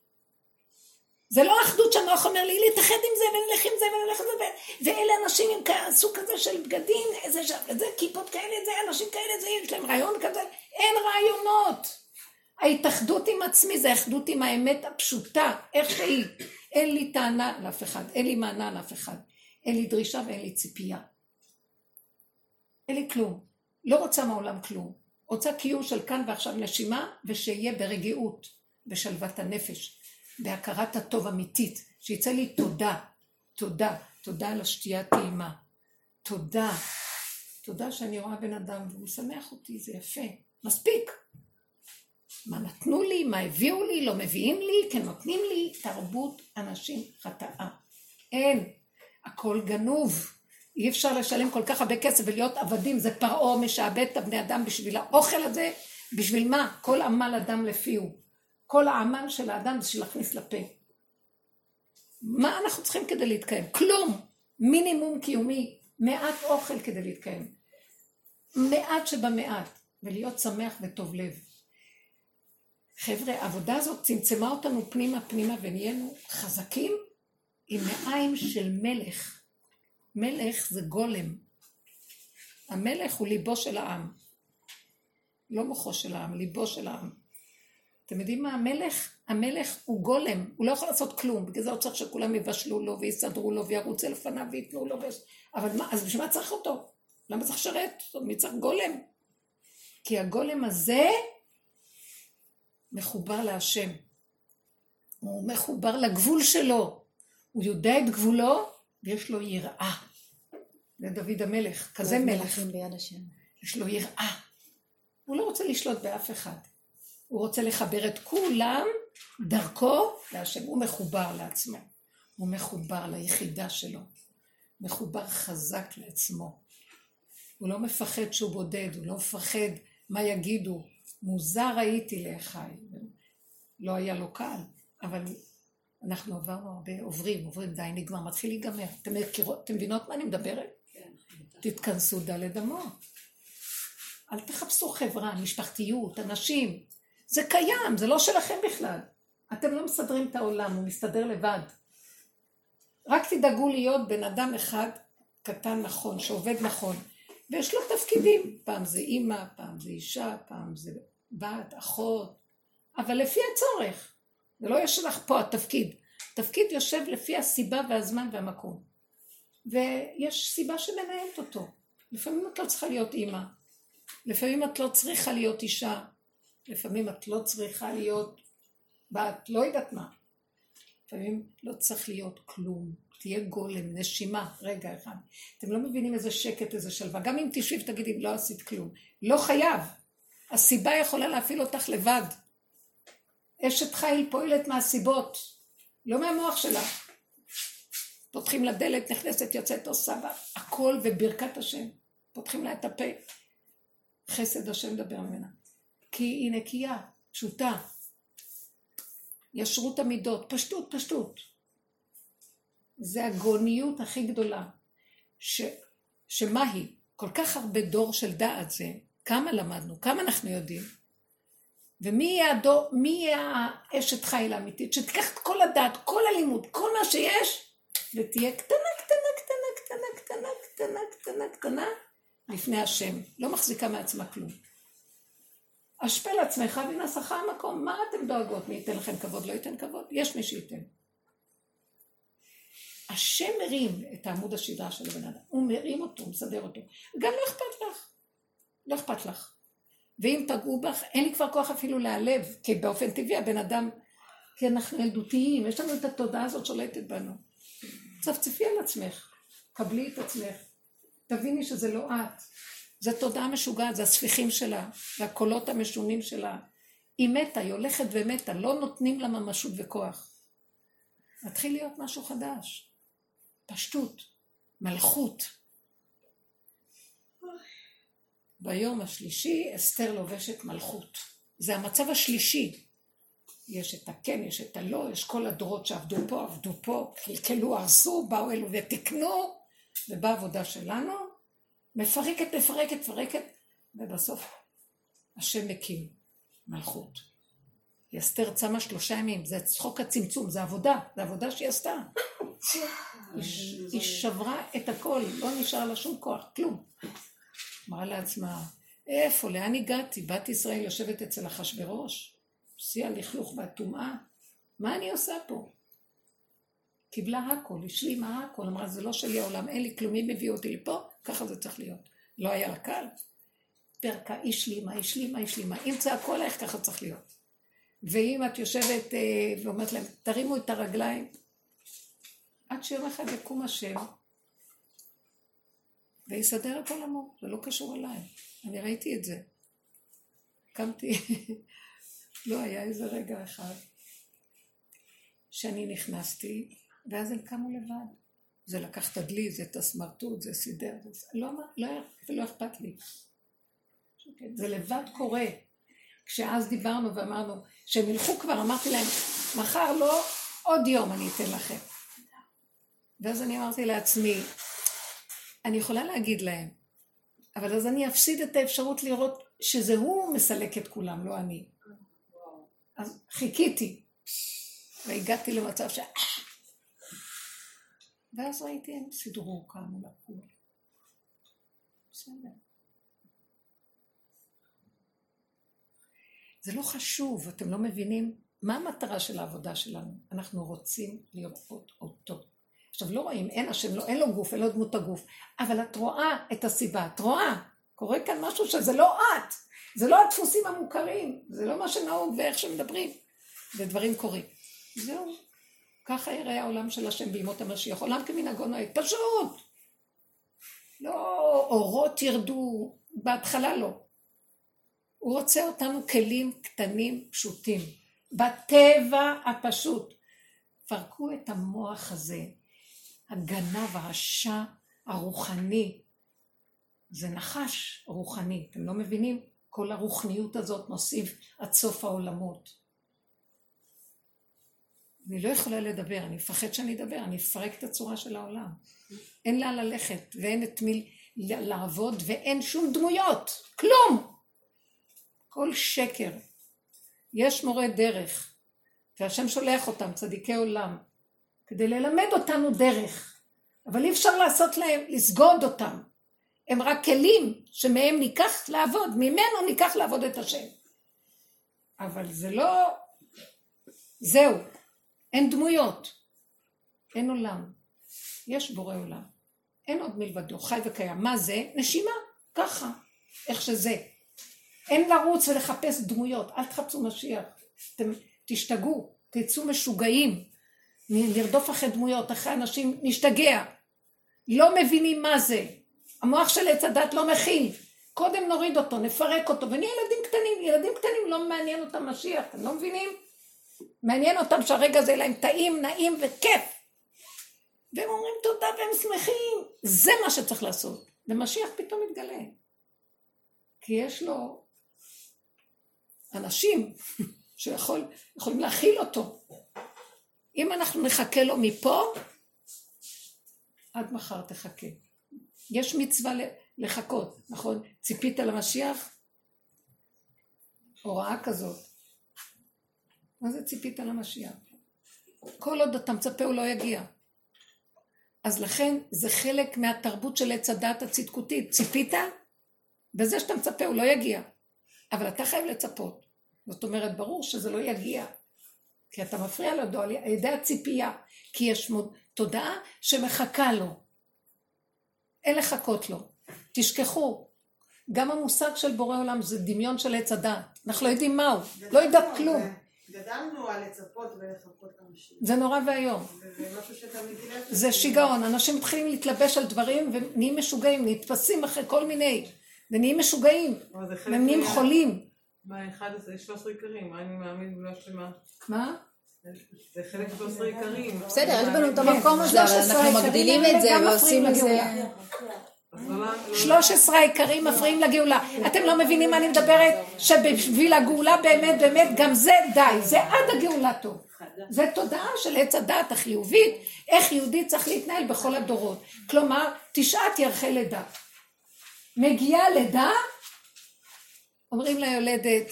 זה לא אחדות שהנוח אומר לי להתאחד עם זה ונלך עם זה ונלך עם זה ו- ואלה אנשים עם סוג כזה של בגדים, איזה שם, זה כיפות כאלה, זה אנשים כאלה, זה יש להם רעיון כזה, אין רעיונות. ההתאחדות עם עצמי זה האחדות עם האמת הפשוטה, איך שהיא. אין לי טענה לאף אחד, אין לי מענה לאף אחד, אין לי דרישה ואין לי ציפייה. אין לי כלום. לא רוצה מהעולם כלום. רוצה קיום של כאן ועכשיו נשימה, ושיהיה ברגיעות, בשלוות הנפש, בהכרת הטוב אמיתית, שיצא לי תודה, תודה, תודה על השתייה הטעימה. תודה. תודה שאני רואה בן אדם והוא משמח אותי, זה יפה. מספיק. מה נתנו לי, מה הביאו לי, לא מביאים לי, כן נותנים לי, תרבות אנשים חטאה. אין. הכל גנוב. אי אפשר לשלם כל כך הרבה כסף ולהיות עבדים, זה פרעה משעבד את הבני אדם בשביל האוכל הזה, בשביל מה? כל עמל אדם לפיהו. כל העמל של האדם זה בשביל להכניס לפה. מה אנחנו צריכים כדי להתקיים? כלום. מינימום קיומי, מעט אוכל כדי להתקיים. מעט שבמעט, ולהיות שמח וטוב לב. חבר'ה, העבודה הזאת צמצמה אותנו פנימה פנימה ונהיינו חזקים עם מעיים של מלך. מלך זה גולם. המלך הוא ליבו של העם. לא מוחו של העם, ליבו של העם. אתם יודעים מה המלך? המלך הוא גולם, הוא לא יכול לעשות כלום, בגלל זה הוא צריך שכולם יבשלו לו ויסדרו לו וירוצו לפניו וייתנו לו, ויש... אבל מה, אז בשביל מה צריך אותו? למה צריך לשרת? מי צריך גולם? כי הגולם הזה מחובר להשם. הוא מחובר לגבול שלו. הוא יודע את גבולו ויש לו יראה. זה דוד המלך, כזה מלך. יש לו יראה. הוא לא רוצה לשלוט באף אחד. הוא רוצה לחבר את כולם דרכו להשם. הוא מחובר לעצמו. הוא מחובר ליחידה שלו. מחובר חזק לעצמו. הוא לא מפחד שהוא בודד, הוא לא מפחד מה יגידו. מוזר הייתי לאחיי. לא היה לו קל, אבל אנחנו עברנו הרבה, עוברים, עוברים, די, נגמר, מתחיל להיגמר. אתם מכירות, אתם מבינות מה אני מדברת? תתכנסו דלת אמות. אל תחפשו חברה, משפחתיות, אנשים. זה קיים, זה לא שלכם בכלל. אתם לא מסדרים את העולם, הוא מסתדר לבד. רק תדאגו להיות בן אדם אחד קטן נכון, שעובד נכון, ויש לו תפקידים. פעם זה אימא, פעם זה אישה, פעם זה בת, אחות, אבל לפי הצורך. זה לא יש לך פה התפקיד. תפקיד יושב לפי הסיבה והזמן והמקום. ויש סיבה שמנהלת אותו. לפעמים את לא צריכה להיות אימא, לפעמים את לא צריכה להיות אישה, לפעמים את לא צריכה להיות בת, לא יודעת מה. לפעמים לא צריך להיות כלום, תהיה גולם, נשימה, רגע אחד. אתם לא מבינים איזה שקט, איזה שלווה. גם אם תשבי ותגידי, לא עשית כלום. לא חייב. הסיבה יכולה להפעיל אותך לבד. אשת חיל פועלת מהסיבות, לא מהמוח שלך. פותחים לה דלת, נכנסת, יוצאת, עושה בה, הכל וברכת השם. פותחים לה את הפה. חסד השם מדבר ממנה. כי היא נקייה, פשוטה. ישרות המידות, פשטות, פשטות. זה הגאוניות הכי גדולה. ש, שמה היא? כל כך הרבה דור של דעת זה, כמה למדנו, כמה אנחנו יודעים. ומי יהיה הדור, מי יהיה האשת חיל האמיתית, שתיקח את כל הדעת, כל הלימוד, כל מה שיש, ותהיה קטנה, קטנה, קטנה, קטנה, קטנה, קטנה, קטנה, קטנה, לפני השם. לא מחזיקה מעצמה כלום. אשפל עצמך ונעשך המקום. מה אתם דואגות? מי ייתן לכם כבוד? לא ייתן כבוד? יש מי שייתן. השם מרים את העמוד השדרה של הבן אדם. הוא מרים אותו, מסדר אותו. גם לא אכפת לך. לא אכפת לך. ואם פגעו בך, אין לי כבר כוח אפילו להיעלב, כי באופן טבעי הבן אדם, כי אנחנו ילדותיים, יש לנו את התודעה הזאת שולטת בנו. צפצפי על עצמך, קבלי את עצמך, תביני שזה לא את. זו תודעה משוגעת, זה הספיחים שלה, והקולות המשונים שלה. היא מתה, היא הולכת ומתה, לא נותנים לה ממשות וכוח. מתחיל להיות משהו חדש. פשטות, מלכות. ביום השלישי אסתר לובשת מלכות. זה המצב השלישי. יש את הכן, יש את הלא, יש כל הדורות שעבדו פה, עבדו פה, קלקלו, הרסו, באו אלו ותיקנו, ובעבודה שלנו, מפרקת, מפרקת, מפרקת, ובסוף השם מקים מלכות. אסתר צמה שלושה ימים, זה צחוק הצמצום, זה עבודה, זה עבודה שהיא עשתה. היא שברה את הכל, לא נשאר לה שום כוח, כלום. אמרה לעצמה, איפה, לאן הגעתי? בת ישראל יושבת אצל אחשורוש, שיא הלכלוך והטומאה, מה אני עושה פה? קיבלה הכל, השלימה הכל, אמרה, זה לא שלי העולם, אין לי כלום, מי מביא אותי לפה? ככה זה צריך להיות. לא היה לה קל. פרקה, השלימה, השלימה, השלימה. אם צעקו עלייך, ככה צריך להיות. ואם את יושבת אה, ואומרת להם, תרימו את הרגליים, עד שיום אחד יקום השם ויסדר את עולמו, זה לא קשור אליי, אני ראיתי את זה. קמתי, לא היה איזה רגע אחד שאני נכנסתי, ואז הם קמו לבד. זה לקח את הדלי, זה את הסמרטוט, זה סידר, זה... לא, לא, ולא אכפת לי. זה לבד קורה. כשאז דיברנו ואמרנו, שהם ילכו כבר, אמרתי להם, מחר לא, עוד יום אני אתן לכם. ואז אני אמרתי לעצמי, אני יכולה להגיד להם, אבל אז אני אפסיד את האפשרות לראות שזה הוא מסלק את כולם, לא אני. אז חיכיתי, והגעתי למצב ש... ואז ראיתי, הם סידרו, קמו לקום. בסדר. זה לא חשוב, אתם לא מבינים מה המטרה של העבודה שלנו. אנחנו רוצים לראות אותו. עכשיו לא רואים, אין השם, לא, אין לו גוף, אין לו דמות הגוף, אבל את רואה את הסיבה, את רואה, קורה כאן משהו שזה לא את, זה לא הדפוסים המוכרים, זה לא מה שנהוג ואיך שמדברים, ודברים קורים. זהו, ככה יראה העולם של השם בימות המשיח, עולם כמנהגו נוהג, פשוט. לא אורות ירדו, בהתחלה לא. הוא רוצה אותנו כלים קטנים פשוטים, בטבע הפשוט. פרקו את המוח הזה, הגנב, הרשע, הרוחני. זה נחש רוחני, אתם לא מבינים? כל הרוחניות הזאת נוסיף עד סוף העולמות. אני לא יכולה לדבר, אני מפחד שאני אדבר, אני אפרק את הצורה של העולם. אין לאן ללכת, ואין את מי לעבוד, ואין שום דמויות, כלום. כל שקר. יש מורה דרך, והשם שולח אותם, צדיקי עולם, כדי ללמד אותנו דרך, אבל אי אפשר לעשות להם, לסגוד אותם. הם רק כלים שמהם ניקח לעבוד, ממנו ניקח לעבוד את השם. אבל זה לא... זהו, אין דמויות, אין עולם. יש בורא עולם. אין עוד מלבדו, חי וקיים. מה זה? נשימה, ככה, איך שזה. אין לרוץ ולחפש דמויות, אל תחפשו משיח. אתם תשתגעו, תצאו משוגעים. נרדוף אחרי דמויות, אחרי אנשים, נשתגע. לא מבינים מה זה. המוח של עץ הדת לא מכיל. קודם נוריד אותו, נפרק אותו, ונהיה ילדים קטנים. ילדים קטנים לא מעניין אותם משיח, אתם לא מבינים? מעניין אותם שהרגע הזה להם טעים, נעים וכיף. והם אומרים תודה והם שמחים. זה מה שצריך לעשות. ומשיח פתאום מתגלה. כי יש לו אנשים שיכולים להכיל אותו. אם אנחנו נחכה לו מפה, עד מחר תחכה. יש מצווה לחכות, נכון? ציפית למשיח? הוראה כזאת. מה זה ציפית למשיח? כל עוד אתה מצפה הוא לא יגיע. אז לכן זה חלק מהתרבות של עץ הדת הצדקותית. ציפית? בזה שאתה מצפה הוא לא יגיע. אבל אתה חייב לצפות. זאת אומרת, ברור שזה לא יגיע. כי אתה מפריע לו על ידי הציפייה. כי יש מוד... תודעה שמחכה לו. אין לחכות לו. תשכחו. גם המושג של בורא עולם זה דמיון של עץ הדעת. אנחנו לא יודעים מהו. לא יודע כלום. גדלנו על לצפות ולחכות אנשים. זה נורא ואיום. זה שיגעון. אנשים מתחילים להתלבש על דברים ונהיים משוגעים, נתפסים אחרי כל מיני, ונהיים משוגעים. אבל זה חלק והם נהיים מה- חולים. מה-11, יש 13 עיקרים, מה אני מאמין בגלל שלמה? מה? זה חלק 13 עיקרים. בסדר, יש בנו את כן, המקום הזה, אבל 13 אנחנו מגדילים את זה גם ועושים מזה... לגאולה. אז לא- לא- 13 העיקרים מפריעים לגאולה. אתם לא מבינים מה אני מדברת? שבשביל הגאולה באמת באמת גם זה די, זה עד הגאולה טוב. זה תודעה של עץ הדעת החיובית, איך יהודי צריך להתנהל בכל הדורות. כלומר, תשעת ירחי לידה. מגיעה לידה, אומרים ליולדת,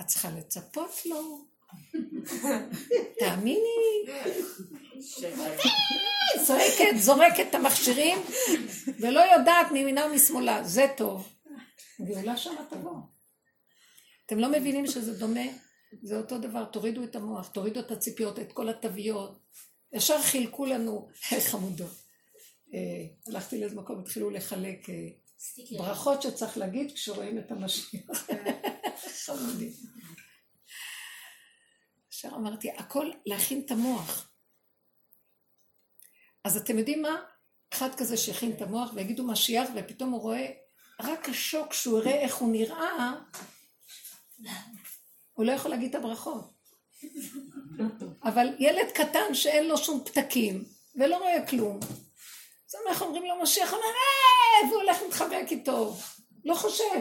את צריכה לצפות לו, תאמיני. זורקת, זורקת את המכשירים, ולא יודעת מימינה ומשמאלה, זה טוב. גאולה שמה תבוא. אתם לא מבינים שזה דומה? זה אותו דבר, תורידו את המוח, תורידו את הציפיות, את כל התוויות. ישר חילקו לנו, חמודות. אה, הלכתי לאיזה מקום, התחילו לחלק אה, ברכות שצריך להגיד כשרואים את המשיח. ישר אמרתי, הכל להכין את המוח. אז אתם יודעים מה? אחד כזה שהכין את המוח ויגידו משיח ופתאום הוא רואה רק השוק שהוא יראה איך הוא נראה, הוא לא יכול להגיד את הברכות. אבל ילד קטן שאין לו שום פתקים ולא רואה כלום, אז אנחנו אומרים לו משיח, הוא אומר אה, והוא הולך להתחבק איתו, לא חושב.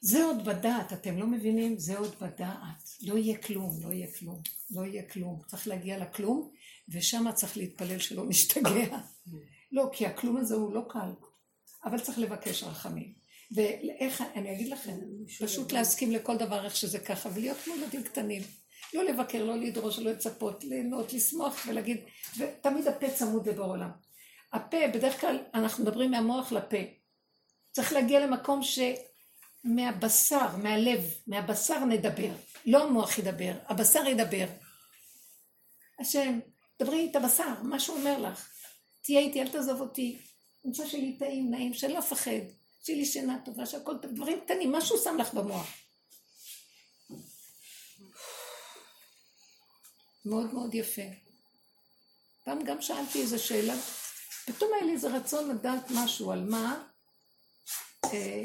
זה עוד בדעת, אתם לא מבינים? זה עוד בדעת. לא יהיה כלום, לא יהיה כלום, לא יהיה כלום. צריך להגיע לכלום, ושם צריך להתפלל שלא נשתגע. לא, כי הכלום הזה הוא לא קל, אבל צריך לבקש רחמים. ואיך, אני אגיד לכם, פשוט להסכים לכל דבר איך שזה ככה, ולהיות כמו ילדים קטנים. לא לבקר, לא לדרוש, לא לצפות, ליהנות, לשמוח ולהגיד, ותמיד הפה צמוד ובעולם. הפה, בדרך כלל אנחנו מדברים מהמוח לפה. צריך להגיע למקום ש... מהבשר, מהלב, מהבשר נדבר. לא המוח ידבר, הבשר ידבר. השם, דברי את הבשר, מה שהוא אומר לך. תהיה איתי, אל תעזוב אותי. אני רוצה שיהיה לי טעים, נעים, שלא אפחד. שיהיה לי שינה טובה, שהכל. דברים קטנים, משהו שם לך במוח. מאוד מאוד יפה. פעם גם שאלתי איזו שאלה, פתאום היה לי איזה רצון לדעת משהו על מה, אה,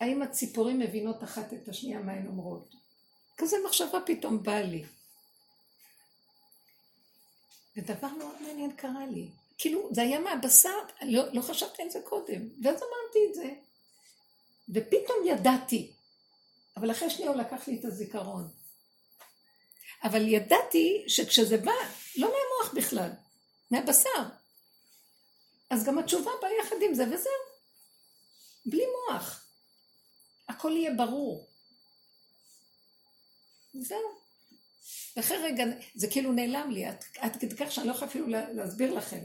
האם הציפורים מבינות אחת את השנייה מה הן אומרות? כזה מחשבה פתאום באה לי. ודבר מאוד מעניין קרה לי. כאילו, זה היה מהבשר, לא, לא חשבתי על זה קודם, ואז אמרתי את זה. ופתאום ידעתי, אבל אחרי שנייה הוא לקח לי את הזיכרון. אבל ידעתי שכשזה בא, לא מהמוח בכלל, מהבשר. אז גם התשובה באה יחד עם זה, וזהו. בלי מוח. הכל יהיה ברור. זהו. ואחרי רגע, זה כאילו נעלם לי, עד, כדי כך שאני לא יכולה אפילו לה, להסביר לכם.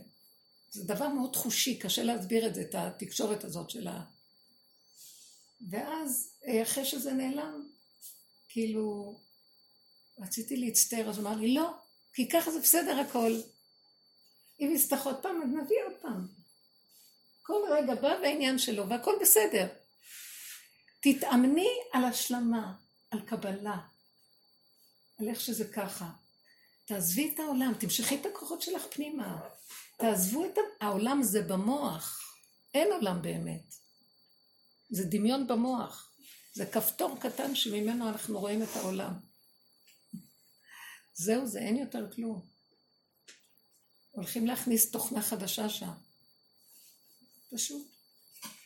זה דבר מאוד חושי, קשה להסביר את זה, את התקשורת הזאת של ה... ואז, אה, אחרי שזה נעלם, כאילו, רציתי להצטער, אז הוא אמר לי, לא, כי ככה זה בסדר הכל. אם יצטרך עוד פעם, אז נביא עוד פעם. כל רגע בא והעניין שלו, והכל בסדר. תתאמני על השלמה, על קבלה, על איך שזה ככה. תעזבי את העולם, תמשכי את הכוחות שלך פנימה. תעזבו את. העולם זה במוח, אין עולם באמת. זה דמיון במוח. זה כפתור קטן שממנו אנחנו רואים את העולם. זהו זה, אין יותר כלום. הולכים להכניס תוכנה חדשה שם. פשוט.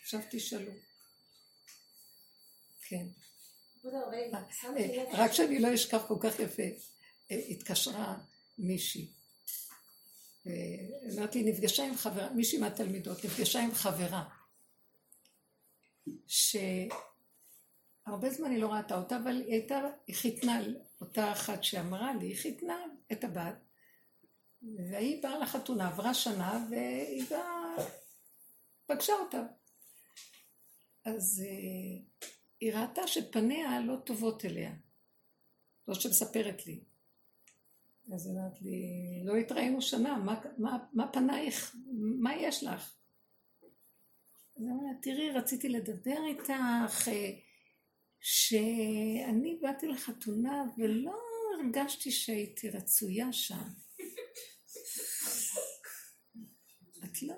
עכשיו תשאלו. כן. אה, רק שאני לא אשכח כל כך יפה, אה, התקשרה מישהי. אה, אמרתי, נפגשה עם חברה, מישהי מהתלמידות, נפגשה עם חברה, שהרבה זמן היא לא ראתה אותה, אבל היא הייתה, היא חיתנה אותה אחת שאמרה לי, חיתנה את הבת, והיא באה לחתונה, עברה שנה, והיא באה, פגשה אותה. אז uh, היא ראתה שפניה לא טובות אליה. לא שמספרת לי. אז היא אמרת לי, לא התראינו שנה, מה, מה, מה פנייך? מה יש לך? אז אמרה, תראי, רציתי לדבר איתך, אה, שאני באתי לחתונה ולא הרגשתי שהייתי רצויה שם. את לא...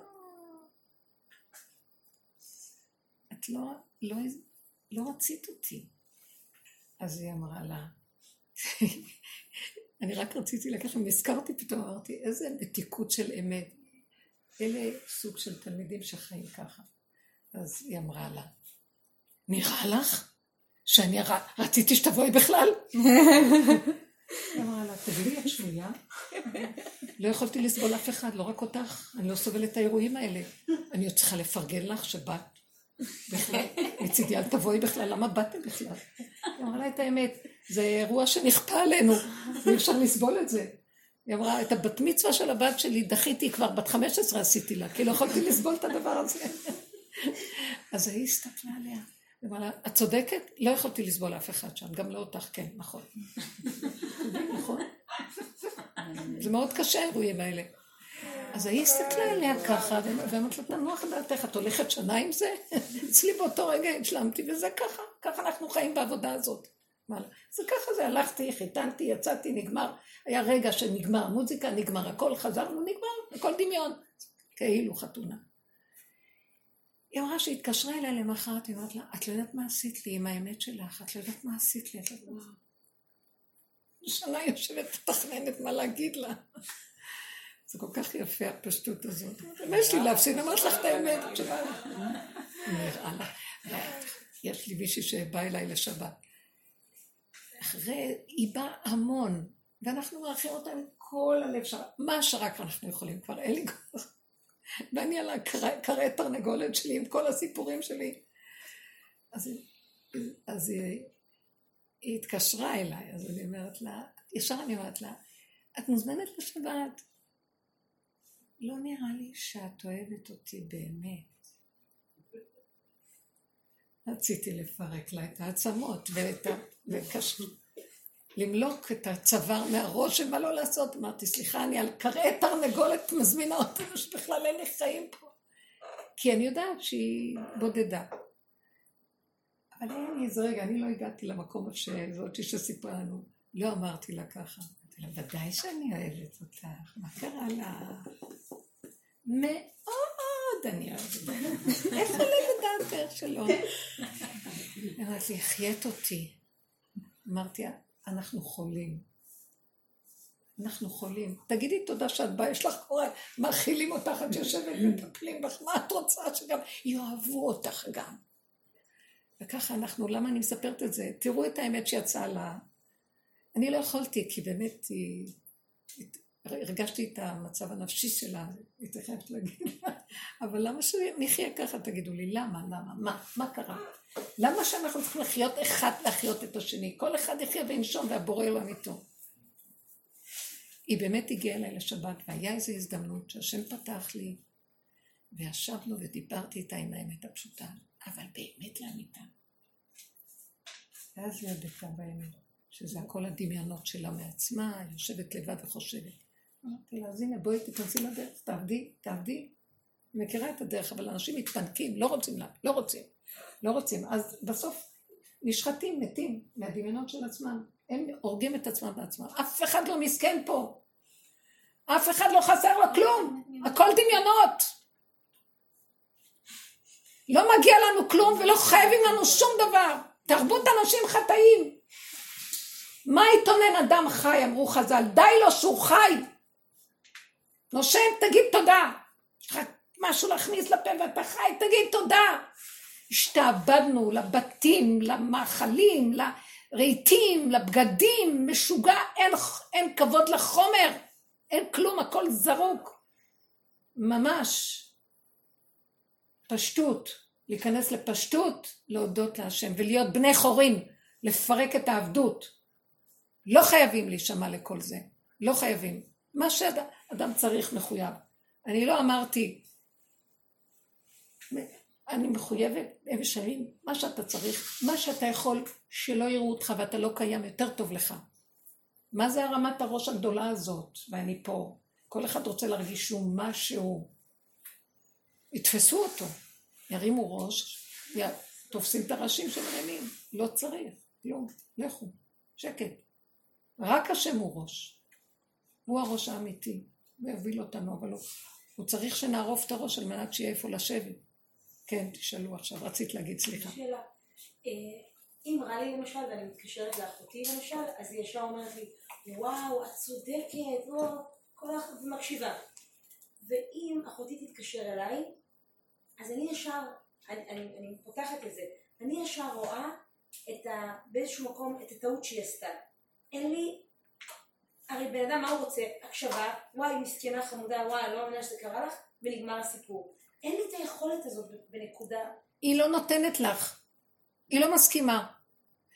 את לא, לא, לא רצית אותי. אז היא אמרה לה, אני רק רציתי לקחת, נזכרתי פתאום, אמרתי, איזה מתיקות של אמת. אלה סוג של תלמידים שחיים ככה. אז היא אמרה לה, נראה לך שאני ר... רציתי שתבואי בכלל? היא אמרה לה, תגידי, את שבויה? לא יכולתי לסבול אף אחד, לא רק אותך. אני לא סובלת את האירועים האלה. אני עוד צריכה לפרגן לך שבאת. בכלל, מצידי אל תבואי בכלל, למה באתם בכלל? היא אמרה לה את האמת, זה אירוע שנכפה עלינו, ואי אפשר לסבול את זה. היא אמרה, את הבת מצווה של הבת שלי דחיתי, כבר בת 15 עשיתי לה, כי לא יכולתי לסבול את הדבר הזה. אז היא הסתכלה עליה, לה, את צודקת? לא יכולתי לסבול אף אחד שם, גם לא אותך, כן, נכון. נכון? זה מאוד קשה האירועים האלה. אז היא הסתכלה עליה ככה, ואמרת לה, תנוח דעתך, את הולכת שנה עם זה? אצלי באותו רגע השלמתי, וזה ככה, ככה אנחנו חיים בעבודה הזאת. זה ככה זה, הלכתי, חיתנתי, יצאתי, נגמר, היה רגע שנגמר מוזיקה, נגמר הכל, חזרנו, נגמר, הכל דמיון, כאילו חתונה. היא אמרה שהתקשרה אליי למחרת, היא אמרת לה, את לא יודעת מה עשית לי עם האמת שלך, את לא יודעת מה עשית לי, את לא יודעת מה... שנה יושבת מתכננת מה להגיד לה. זה כל כך יפה הפשטות הזאת. מה יש לי להפסיד? אמרת לך את האמת. לך. יש לי מישהי שבאה אליי לשבת. אחרי, היא באה המון, ואנחנו מארחים אותה עם כל הלב שלנו, מה שרק אנחנו יכולים, כבר אין לי כוח. ואני על הקרעי תרנגולת שלי עם כל הסיפורים שלי. אז, אז היא, היא התקשרה אליי, אז אני אומרת לה, ישר אני אומרת לה, את מוזמנת לשבת. לא נראה לי שאת אוהבת אותי באמת. רציתי לפרק לה את העצמות ואת ה... למלוק את הצוואר מהראש ומה לא לעשות. אמרתי, סליחה, אני על קרעי תרנגולת מזמינה אותנו שבכלל אין לי חיים פה. כי אני יודעת שהיא בודדה. אבל אין לי איזה רגע, אני לא הגעתי למקום שזאתי שסיפרה לנו. לא אמרתי לה ככה. אמרתי לה, ודאי שאני אוהבת אותך, מה קרה לה? מאוד אני אוהבת אותך. איפה לא לדעתך שלא? אמרתי החיית אותי. אמרתי, אנחנו חולים. אנחנו חולים. תגידי תודה שאת באה, יש לך קורה, מאכילים אותך, את יושבת ומטפלים בך, מה את רוצה שגם יאהבו אותך גם. וככה אנחנו, למה אני מספרת את זה? תראו את האמת שיצאה לה. אני לא יכולתי, כי באמת היא... הרגשתי את המצב הנפשי שלה, הייתי חייבת להגיד, אבל למה שנחיה ככה, תגידו לי, למה, למה, מה, מה קרה? למה שאנחנו צריכים לחיות אחד להחיות את השני? כל אחד יחיה וינשום והבורא לא איתו. היא באמת הגיעה אליי לשבת, והיה איזו הזדמנות שהשם פתח לי, וישבנו ודיברתי איתה עם האמת הפשוטה, אבל באמת לאמיתה. ואז היא הודתה באמת, שזה הכל הדמיונות שלה מעצמה, יושבת לבד וחושבת. אמרתי לה, אז הנה, בואי תיכנסי לדרך, תעבדי, תעבדי. מכירה את הדרך, אבל אנשים מתפנקים, לא רוצים לה, לא רוצים. לא רוצים. אז בסוף נשחטים, מתים מהדמיונות של עצמם. הם הורגים את עצמם בעצמם. אף אחד לא מסכן פה. אף אחד לא חסר לו כלום. הכל דמיונות. לא מגיע לנו כלום ולא חייבים לנו שום דבר. תרבות אנשים חטאים. מה יתונן אדם חי, אמרו חז"ל, די לו שהוא חי. נושם, תגיד תודה. יש לך משהו להכניס לפה ואתה חי, תגיד תודה. השתעבדנו לבתים, למאכלים, לרהיטים, לבגדים, משוגע, אין, אין כבוד לחומר, אין כלום, הכל זרוק. ממש פשטות, להיכנס לפשטות, להודות להשם ולהיות בני חורים, לפרק את העבדות. לא חייבים להישמע לכל זה. לא חייבים. מה שאדם צריך מחויב. אני לא אמרתי, אני מחויבת, הם שרים, מה שאתה צריך, מה שאתה יכול, שלא יראו אותך ואתה לא קיים, יותר טוב לך. מה זה הרמת הראש הגדולה הזאת, ואני פה? כל אחד רוצה להרגיש שהוא משהו. יתפסו אותו, ירימו ראש, י... תופסים את הראשים שמרימים, לא צריך, כלום, לכו, שקט. רק השם הוא ראש. הוא הראש האמיתי, הוא יוביל אותנו, אבל הוא, הוא צריך שנערוף את הראש על מנת שיהיה איפה לשבת. כן, תשאלו עכשיו, רצית להגיד, סליחה. שאלה. אה, אם רע לי למשל, ואני מתקשרת לאחותי למשל, אז היא ישר אומרת לי, וואו, את צודקת, וואו, כל האחת מקשיבה. ואם אחותי תתקשר אליי, אז אני ישר, אני, אני, אני פותחת את זה, אני ישר רואה את ה, באיזשהו מקום את הטעות שהיא עשתה. אין לי, הרי בן אדם מה הוא רוצה? הקשבה, וואי מסכנה חמודה, וואי לא מאמינה שזה קרה לך, ונגמר הסיפור. אין לי את היכולת הזאת בנקודה. היא לא נותנת לך. היא לא מסכימה.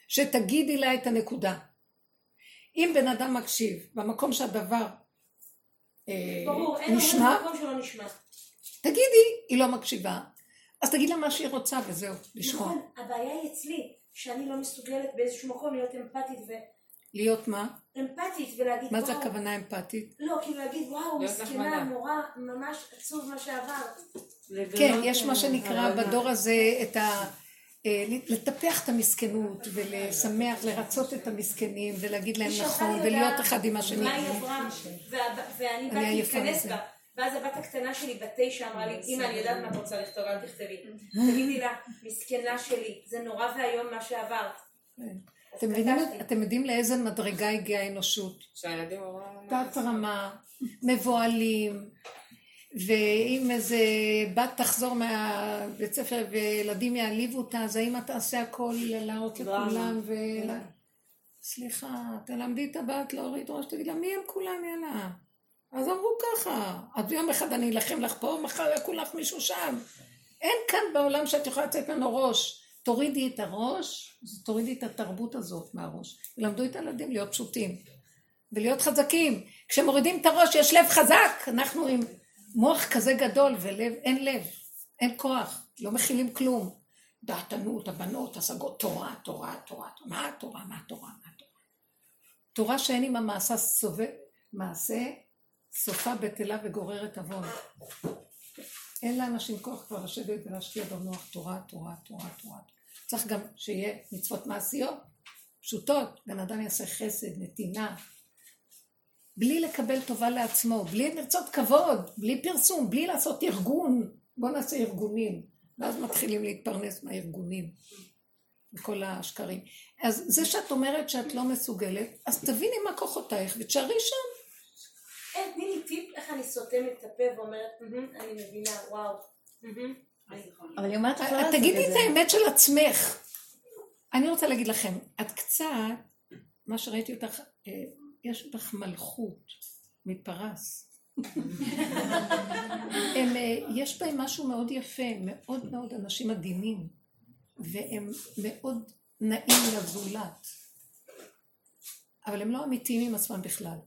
שתגידי לה את הנקודה. אם בן אדם מקשיב במקום שהדבר אה, ברור, נשמע, נשמע. תגידי, היא לא מקשיבה. אז תגיד לה מה שהיא רוצה וזהו, לשמוע. נכון, הבעיה היא אצלי, שאני לא מסוגלת באיזשהו מקום להיות אמפתית ו... להיות מה? אמפתית ולהגיד מה זה הכוונה אמפתית? לא, כאילו להגיד וואו, מסכנה, נורא, ממש עצוב מה שעבר. כן, יש מה שנקרא בדור הזה את ה... אה, לטפח את המסכנות ולשמח, לרצות את המסכנים ולהגיד להם נכון ולהיות אחד עם השני. מה היא עברה, ואני באתי להיכנס בה. ואז הבת הקטנה שלי בת תשע אמרה לי, אמא אני יודעת מה את רוצה לכתוב, אל תכתבי. תגידי לה, מסכנה שלי, זה נורא ואיום מה שעברת. כן. אתם יודעים לאיזה מדרגה הגיעה האנושות? שהילדים אומרים... תת רמה, מבוהלים, ואם איזה בת תחזור מהבית ספר וילדים יעליבו אותה, אז האמא תעשה הכל להראות לכולם ו... סליחה, תלמדי את הבת להוריד ראש, תגיד לה, מי הם כולם, יאללה. אז אמרו ככה, אז יום אחד אני אלחם לך פה, מחר יקום לך מישהו שם. אין כאן בעולם שאת יכולה לצאת ממנו ראש. תורידי את הראש, תורידי את התרבות הזאת מהראש. למדו את הילדים להיות פשוטים ולהיות חזקים. כשמורידים את הראש יש לב חזק, אנחנו עם מוח כזה גדול ולב, אין לב, אין כוח, לא מכילים כלום. דעתנות, הבנות, השגות, תורה, תורה, תורה, מה התורה, מה התורה, מה התורה. תורה שאין עם המעשה סובב, מעשה סופה בטלה וגוררת עוון. אין לאנשים כוח כבר לשבת ולהשקיע במוח תורה, תורה, תורה, תורה. צריך גם שיהיה מצוות מעשיות, פשוטות, בן אדם יעשה חסד, נתינה, בלי לקבל טובה לעצמו, בלי לרצות כבוד, בלי פרסום, בלי לעשות ארגון. בואו נעשה ארגונים, ואז מתחילים להתפרנס מהארגונים, מכל השקרים. אז זה שאת אומרת שאת לא מסוגלת, אז תביני מה כוחותייך ותשארי שם. אין, תני לי טיפ איך אני סותמת את הפה ואומרת, אני מבינה, וואו. אבל היא אומרת לך לא. תגידי את האמת של עצמך. אני רוצה להגיד לכם, את קצת, מה שראיתי אותך, אה, יש בך מלכות מפרס. הם, אה, יש בהם משהו מאוד יפה, מאוד מאוד אנשים מדהימים, והם מאוד נעים לזולת. אבל הם לא אמיתיים עם עצמם בכלל.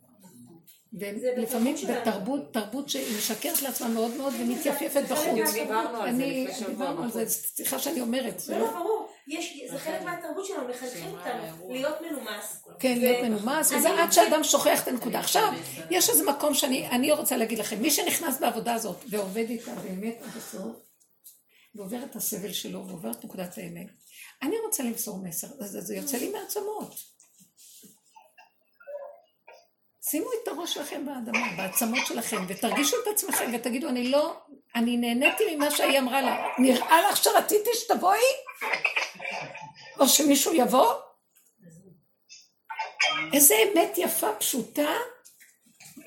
ולפעמים בתרבות, תרבות שהיא משקרת לעצמה מאוד מאוד ומתייפפת בחוץ. דיברנו על זה לפני שבוע. דיברנו על זה, סליחה שאני אומרת. לא, לא, ברור. זה חלק מהתרבות שלנו, מחנכים אותנו להיות מנומס. כן, להיות מנומס, וזה עד שאדם שוכח את הנקודה. עכשיו, יש איזה מקום שאני רוצה להגיד לכם, מי שנכנס בעבודה הזאת ועובד איתה באמת עד הסוף, ועובר את הסבל שלו ועובר את נקודת האמת, אני רוצה למסור מסר, זה יוצא לי מעצמות. שימו את הראש שלכם באדמה, בעצמות שלכם, ותרגישו את עצמכם ותגידו, אני לא, אני נהניתי ממה שהיא אמרה לה. נראה לך שרציתי שתבואי? או שמישהו יבוא? איזה אמת יפה, פשוטה,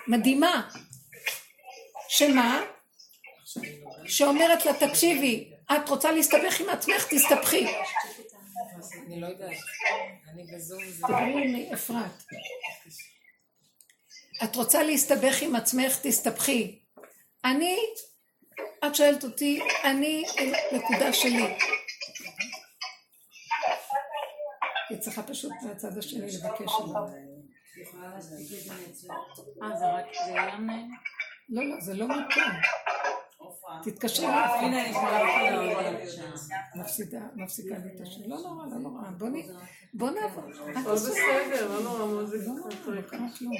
מדהימה. שמה? שאומרת לה, תקשיבי, את רוצה להסתבך עם עצמך, תסתבכי. אני לא יודעת. אני בזום. תדברי עם אפרת. את רוצה להסתבך עם עצמך, תסתבכי. אני, את שואלת אותי, אני נקודה שלי. היא צריכה פשוט מהצד השני לבקש עליו. אה, זה רק, זה ים... לא, לא, זה לא מותאם. תתקשרי הנה, אני יכולה מפסידה, מפסיקה לי את השם. לא נורא, לא נורא. בוא נעבור. הכל בסדר, לא נורא מוזיקה. לא נורא, לא קרה כלום.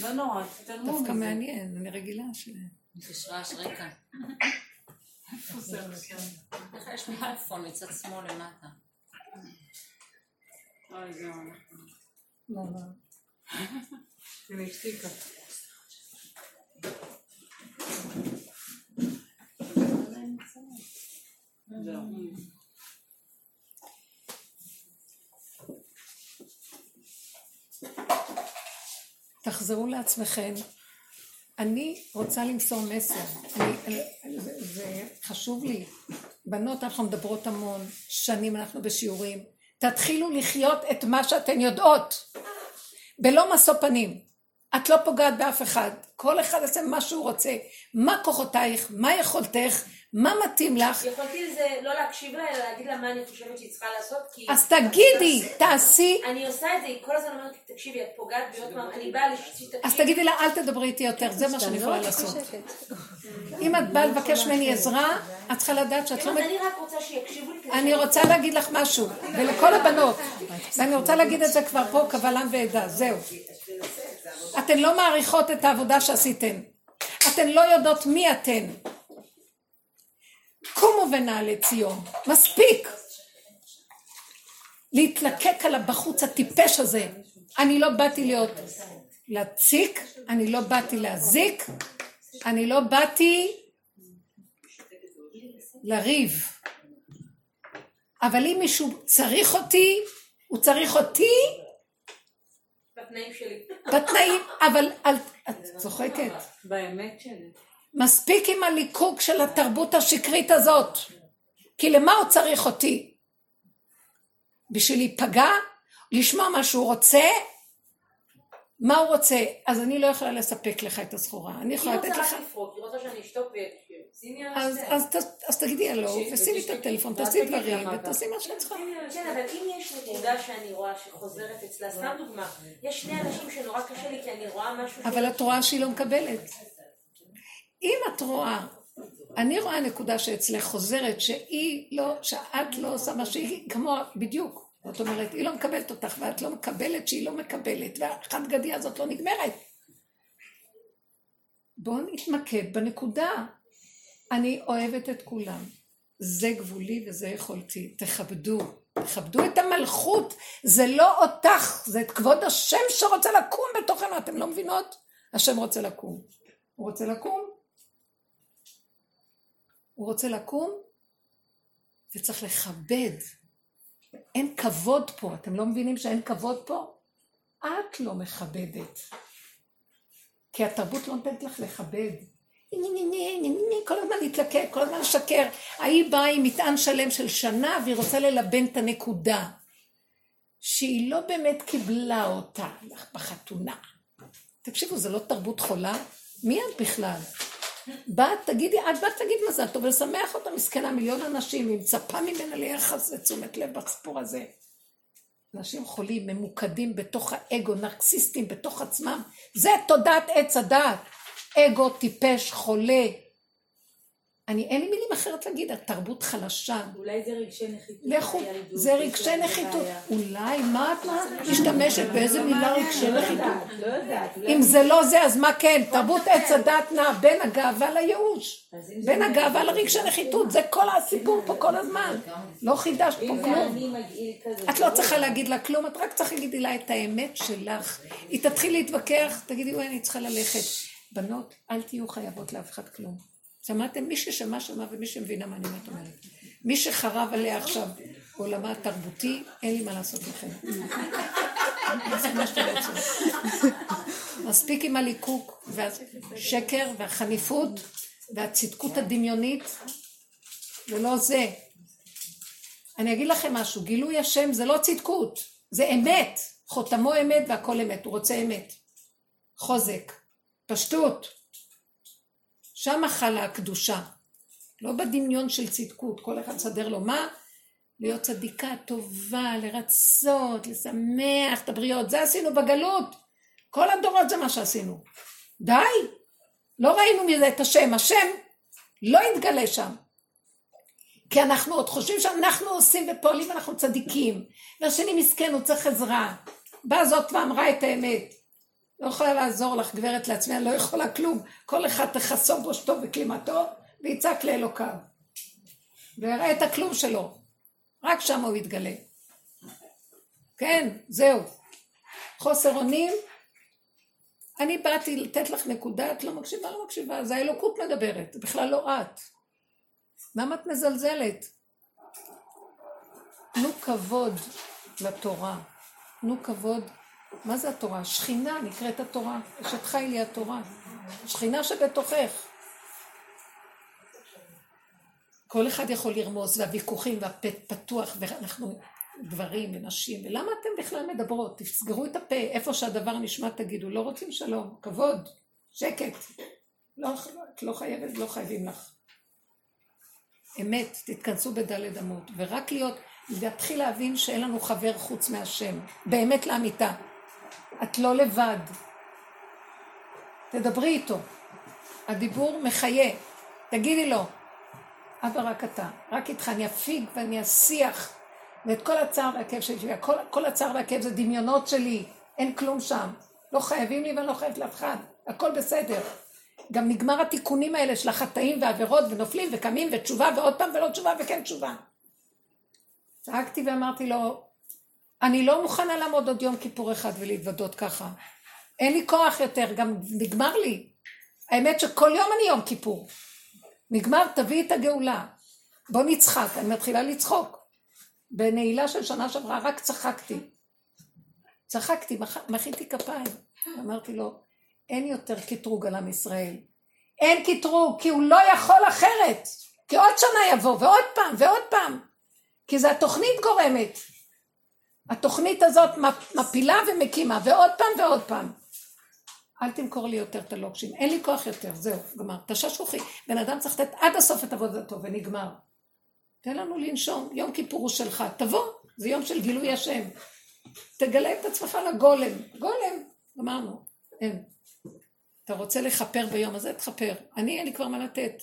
לא נורא, תתעלמו דווקא מזה. מעניין, אני רגילה ש... יש רעש רקע. איפה זה? יש מיקרופון מצד שמאל למטה? אוי, זהו. לא, לא. הנה, השתיקה. תחזרו לעצמכם. אני רוצה למסור מסר. אני, זה, חשוב לי. בנות, אנחנו מדברות המון, שנים אנחנו בשיעורים. תתחילו לחיות את מה שאתן יודעות. בלא משוא פנים. את לא פוגעת באף אחד. כל אחד יעשה מה שהוא רוצה. מה כוחותייך? מה יכולתך? מה מתאים לך? יכולתי לזה לא להקשיב לה, אלא להגיד לה מה אני חושבת שהיא צריכה לעשות, כי... אז תגידי, תעשי. אני עושה את זה, היא כל הזמן אומרת לי, תקשיבי, את פוגעת בי עוד פעם, אני באה שתקשיבי. אז תגידי לה, אל תדברי איתי יותר, זה מה שאני יכולה לעשות. אם את באה לבקש ממני עזרה, את צריכה לדעת שאת לא... מת- אני רק רוצה שיקשיבו לי אני רוצה להגיד לך משהו, ולכל הבנות, ואני רוצה להגיד את זה כבר פה, קבל עם ועדה, זהו. אתן לא מעריכות את העבודה שעשיתן. אתן לא יודעות מי אתן. קומו ונעלי ציון, מספיק. להתלקק על הבחוץ הטיפש הזה. אני לא באתי להיות להציק, אני לא באתי להזיק, אני לא באתי לריב. אבל אם מישהו צריך אותי, הוא צריך אותי בתנאים שלי. בתנאים, אבל את צוחקת. באמת שלי. מספיק עם הליקוק של התרבות השקרית הזאת. כי למה הוא צריך אותי? בשביל להיפגע? לשמוע מה שהוא רוצה? מה הוא רוצה? אז אני לא יכולה לספק לך את הסחורה. אני היא יכולה לתת רוצה לך... רק לפרוק, היא רוצה שאני אשתוק ושימי על אז, תגידי הלו, ושימי את הטלפון, תעשי דברים, ותעשי מה שאת צריכה. כן, אבל אם יש נקודה שאני רואה שחוזרת אצלה, סתם דוגמה, יש שני אנשים שנורא קשה לי כי אני רואה משהו... אבל את רואה שהיא לא מקבלת. אם את רואה, אני רואה נקודה שאצלך חוזרת, שהיא לא, שאת לא עושה מה שהיא, כמו, בדיוק. זאת אומרת, היא לא מקבלת אותך, ואת לא מקבלת שהיא לא מקבלת, והחד גדיה הזאת לא נגמרת. בואו נתמקד בנקודה. אני אוהבת את כולם. זה גבולי וזה יכולתי. תכבדו. תכבדו את המלכות. זה לא אותך, זה את כבוד השם שרוצה לקום בתוכנו. אתם לא מבינות? השם רוצה לקום. הוא רוצה לקום? הוא רוצה לקום, וצריך לכבד. אין כבוד פה. אתם לא מבינים שאין כבוד פה? את לא מכבדת. כי התרבות לא נותנת לך לכבד. כל הזמן להתלקק, כל הזמן לשקר. ההיא באה עם מטען שלם של שנה והיא רוצה ללבן את הנקודה. שהיא לא באמת קיבלה אותה בחתונה. תקשיבו, זה לא תרבות חולה? מי את בכלל? באת, תגידי, את באת תגיד מזל טוב ולשמח אותה, מסכנה, מיליון אנשים, היא מצפה ממנה ליחס ותשומת לב בסיפור הזה. אנשים חולים, ממוקדים בתוך האגו, נרקסיסטים בתוך עצמם, זה תודעת עץ הדעת. אגו טיפש, חולה. אני, אין לי מילים אחרת להגיד, התרבות חלשה. אולי זה רגשי נחיתות. לכו, זה רגשי נחיתות. אולי, מה את מה? משתמשת באיזה מילה רגשי לא נחיתות? לא יודעת. אם זה לא זה, אז מה כן? תרבות עץ הדת נע בין הגאווה לייאוש. בין הגאווה לרגשי נחיתות, זה כל הסיפור פה כל הזמן. לא חידשת פה כלום. את לא צריכה להגיד לה כלום, את רק צריכה להגיד לה את האמת שלך. היא תתחיל להתווכח, תגידי, וואי, אני צריכה ללכת. בנות, אל תהיו חייבות לאף אחד כלום. שמעתם? מי ששמע, שמע, ומי שמבינה מה אני באמת אומרת. מי שחרב עליה עכשיו עולמה התרבותי, אין לי מה לעשות לכם. מספיק עם הליקוק והשקר והחניפות והצדקות הדמיונית, ולא זה. אני אגיד לכם משהו, גילוי השם זה לא צדקות, זה אמת. חותמו אמת והכל אמת, הוא רוצה אמת. חוזק, פשטות. שם חלה הקדושה. לא בדמיון של צדקות, כל אחד מסדר לו מה, להיות צדיקה טובה, לרצות, לשמח את הבריות. זה עשינו בגלות. כל הדורות זה מה שעשינו. די. לא ראינו מזה את השם. השם לא יתגלה שם. כי אנחנו עוד חושבים שאנחנו עושים ופועלים ואנחנו צדיקים. והשני מסכן, הוא צריך עזרה. באה זאת ואמרה את האמת. לא יכולה לעזור לך, גברת לעצמי, אני לא יכולה כלום. כל אחד תחסום בושתו וכלימתו, ויצעק לאלוקיו. ויראה את הכלום שלו. רק שם הוא יתגלה. כן, זהו. חוסר אונים. אני באתי לתת לך נקודה, את לא מקשיבה, לא מקשיבה, זה האלוקות מדברת, זה בכלל לא את. למה את מזלזלת? תנו כבוד לתורה. תנו כבוד. מה זה התורה? שכינה נקראת התורה. אשת חי לי התורה. שכינה שבתוכך. כל אחד יכול לרמוז, והוויכוחים והפה פתוח, ואנחנו גברים ונשים, ולמה אתם בכלל מדברות? תסגרו את הפה, איפה שהדבר נשמע תגידו, לא רוצים שלום, כבוד, שקט. לא, את לא חייבת, לא חייבים לך. אמת, תתכנסו בדלת אמות, ורק להיות, להתחיל להבין שאין לנו חבר חוץ מהשם, באמת לאמיתה. את לא לבד. תדברי איתו. הדיבור מחיה. תגידי לו, אבא רק אתה, רק איתך, אני אפיג ואני אסיח. ואת כל הצער והכאב שלי, כל, כל הצער והכאב זה דמיונות שלי, אין כלום שם. לא חייבים לי ואני לא חייבת לאף אחד, הכל בסדר. גם נגמר התיקונים האלה של החטאים והעבירות ונופלים וקמים ותשובה ועוד פעם ולא תשובה וכן תשובה. צעקתי ואמרתי לו, אני לא מוכנה לעמוד עוד יום כיפור אחד ולהתוודות ככה. אין לי כוח יותר, גם נגמר לי. האמת שכל יום אני יום כיפור. נגמר, תביא את הגאולה. בוא נצחק, אני מתחילה לצחוק. בנעילה של שנה שעברה רק צחקתי. צחקתי, מח... מחיתי כפיים. אמרתי לו, אין יותר קטרוג על עם ישראל. אין קטרוג, כי הוא לא יכול אחרת. כי עוד שנה יבוא, ועוד פעם, ועוד פעם. כי זה התוכנית גורמת. התוכנית הזאת מפילה ומקימה, ועוד פעם ועוד פעם. אל תמכור לי יותר את הלוקשים, אין לי כוח יותר, זהו, גמר. תששוכי. בן אדם צריך לתת עד הסוף את עבודתו, ונגמר. תן לנו לנשום, יום כיפור הוא שלך, תבוא, זה יום של גילוי השם. תגלה את עצמך לגולם, גולם, גמרנו, אין. אתה רוצה לכפר ביום הזה, תכפר. אני, אין לי כבר מה לתת.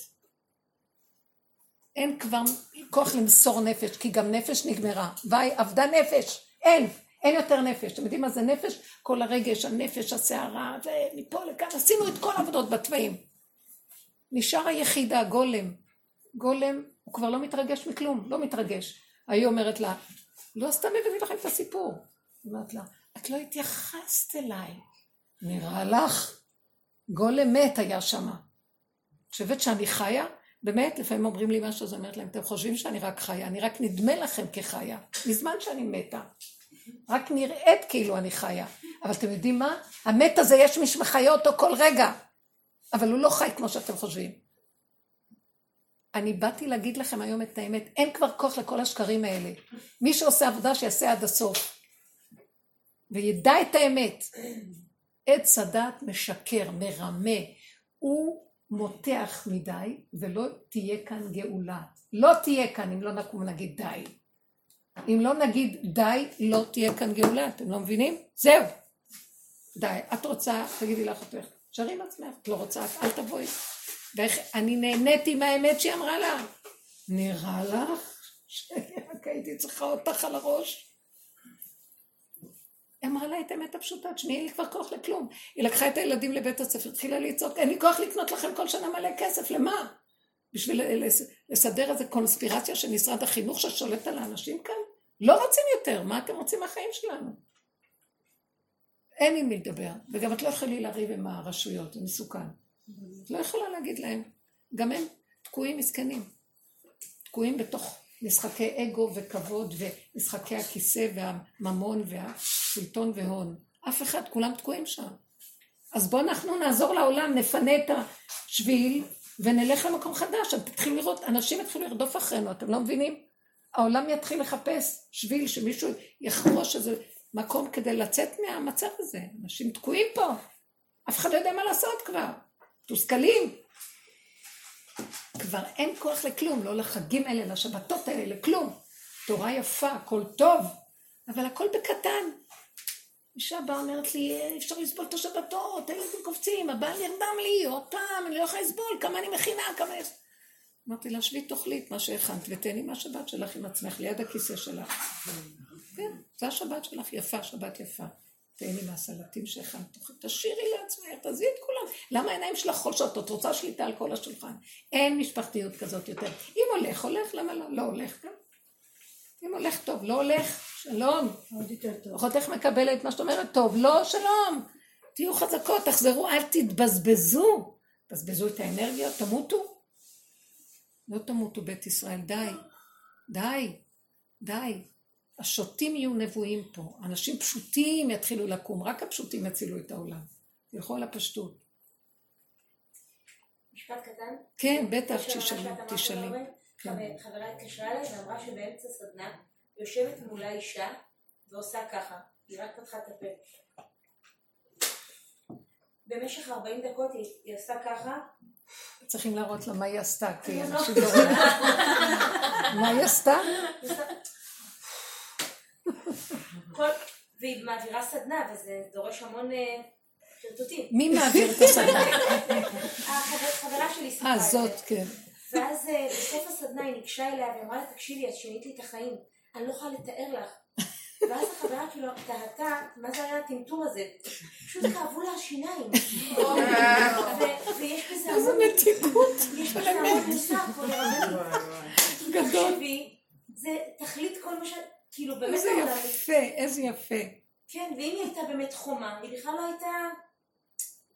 אין כבר כוח למסור נפש, כי גם נפש נגמרה. ויי, אבדה נפש, אין, אין יותר נפש. אתם יודעים מה זה נפש? כל הרגש, הנפש, הסערה, ומפה לכאן, עשינו את כל העבודות בתוואים. נשאר היחידה, גולם. גולם, הוא כבר לא מתרגש מכלום, לא מתרגש. היא אומרת לה, לא סתם הבאתי לכם את הסיפור. היא אומרת לה, את לא התייחסת אליי. נראה לך? גולם מת היה שמה. חושבת שאני חיה? באמת, לפעמים אומרים לי משהו, אז אומרת להם, אתם חושבים שאני רק חיה, אני רק נדמה לכם כחיה, מזמן שאני מתה. רק נראית כאילו אני חיה. אבל אתם יודעים מה? המת הזה, יש מי שמחיה אותו כל רגע, אבל הוא לא חי כמו שאתם חושבים. אני באתי להגיד לכם היום את האמת, אין כבר כוח לכל השקרים האלה. מי שעושה עבודה שיעשה עד הסוף. וידע את האמת. עץ הדת משקר, מרמה. הוא מותח מדי, ולא תהיה כאן גאולה. לא תהיה כאן אם לא נקום ונגיד די. אם לא נגיד די, לא תהיה כאן גאולה, אתם לא מבינים? זהו. די. את רוצה, תגידי לאחותך, שרי עם עצמך, את לא רוצה, אל תבואי. ואיך, אני נהניתי מהאמת שהיא אמרה לה. נראה לך שרק הייתי צריכה אותך על הראש? היא אמרה לה את האמת הפשוטה, תשמעי, אין לי כבר כוח לכלום. היא לקחה את הילדים לבית הספר, התחילה לצעוק, אין לי כוח לקנות לכם כל שנה מלא כסף, למה? בשביל לסדר איזה קונספירציה של משרד החינוך ששולט על האנשים כאן? לא רוצים יותר, מה אתם רוצים מהחיים שלנו? אין עם מי לדבר, וגם את לא יכולה לריב עם הרשויות, זה מסוכן. את לא יכולה להגיד להם, גם הם תקועים מסכנים, תקועים בתוך משחקי אגו וכבוד ומשחקי הכיסא והממון והשלטון והון. אף אחד, כולם תקועים שם. אז בואו אנחנו נעזור לעולם, נפנה את השביל ונלך למקום חדש. אז תתחילו לראות, אנשים יתחילו לרדוף אחרינו, אתם לא מבינים? העולם יתחיל לחפש שביל שמישהו יחרוש איזה מקום כדי לצאת מהמצב הזה. אנשים תקועים פה, אף אחד לא יודע מה לעשות כבר, מתוסכלים. כבר אין כוח לכלום, לא לחגים האלה, לשבתות האלה, לכלום. תורה יפה, הכל טוב, אבל הכל בקטן. אישה באה אומרת לי, אי אפשר לסבול את השבתות, הילדים קופצים, הבעל נרדם לי, עוד פעם, אני לא יכולה לסבול, כמה אני מכינה, כמה... אמרתי לה, שבי תאכלי את מה שהכנת ותהני מהשבת שלך עם עצמך, ליד הכיסא שלך. כן, זה השבת שלך, יפה, שבת יפה. תהני מהסלטים שהכנת, תשאירי לעצמך, תעזבי את כולם. למה העיניים שלך חולשות? את רוצה שליטה על כל השולחן. אין משפחתיות כזאת יותר. אם הולך, הולך, למה לא? לא הולך גם. אם הולך טוב, לא הולך, שלום. עוד יותר טוב. אחותך מקבלת מה שאת אומרת, טוב, לא, שלום. תהיו חזקות, תחזרו, אל תתבזבזו. תבזבזו את האנרגיות, תמותו. לא תמותו בית ישראל, די. די. די. השוטים יהיו נבואים פה. אנשים פשוטים יתחילו לקום, רק הפשוטים יצילו את העולם. תלכו על הפשטות. משפט קטן? כן, בטח, תשאלי, כן. חבר- חברה התקשרה אליי ואמרה שבאמצע סדנה יושבת מולה אישה ועושה ככה, היא רק פתחה את הפה. במשך 40 דקות היא, עושה ככה, צריכים להראות לה מה היא עשתה, כי לא. אנשים לא רואים. מה היא עשתה? כל, והיא מעבירה סדנה וזה דורש המון אה, שרטוטים. מי מעביר את הסדנה? החברה שלי סיפרה אה, את זה. זאת, כן. ואז אה, בסוף הסדנה היא ניגשה אליה ואמרה לה, תקשיבי, את שינית לי את החיים, אני לא יכולה לתאר לך. ואז החברה כאילו תהתה, מה זה היה הטמטום הזה? פשוט כאבו לה השיניים. ויש בזה איזה המון, מתיקות. יש בזה המון מוסר. גדול. תקשיבי, זה תכלית כל מה ש... כאילו באמת איזה. יפה, איזה יפה. כן, ואם היא הייתה באמת חומה, היא בכלל לא הייתה,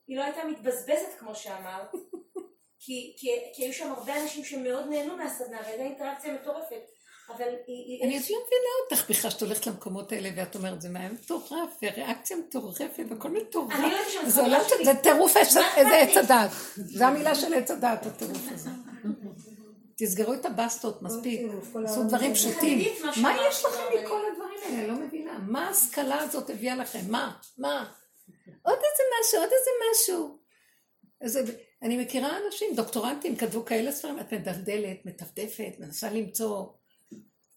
היא לא הייתה מתבזבזת כמו שאמרת, כי, כי, כי היו שם הרבה אנשים שמאוד נהנו מהסדנה והייתה אינטראקציה מטורפת, אבל היא... אני עוד לא מבינה אותך בכלל שאת הולכת למקומות האלה ואת אומרת זה מה מטורף וריאקציה מטורפת והכל מטורף. אני לא יודעת שם, זה טירוף עץ-? הדעת. זה המילה של עץ הדעת הטירוף הזה. תסגרו את הבסטות מספיק. כל עשו דברים. פשוטים. מה יש לכם מכל הדברים האלה? אני לא מבינה. מה ההשכלה הזאת הביאה לכם? מה? מה? עוד איזה משהו, עוד איזה משהו. איזה... אני מכירה אנשים, דוקטורנטים, כתבו כאלה ספרים, את מדלדלת, מטפטפת, מנסה למצוא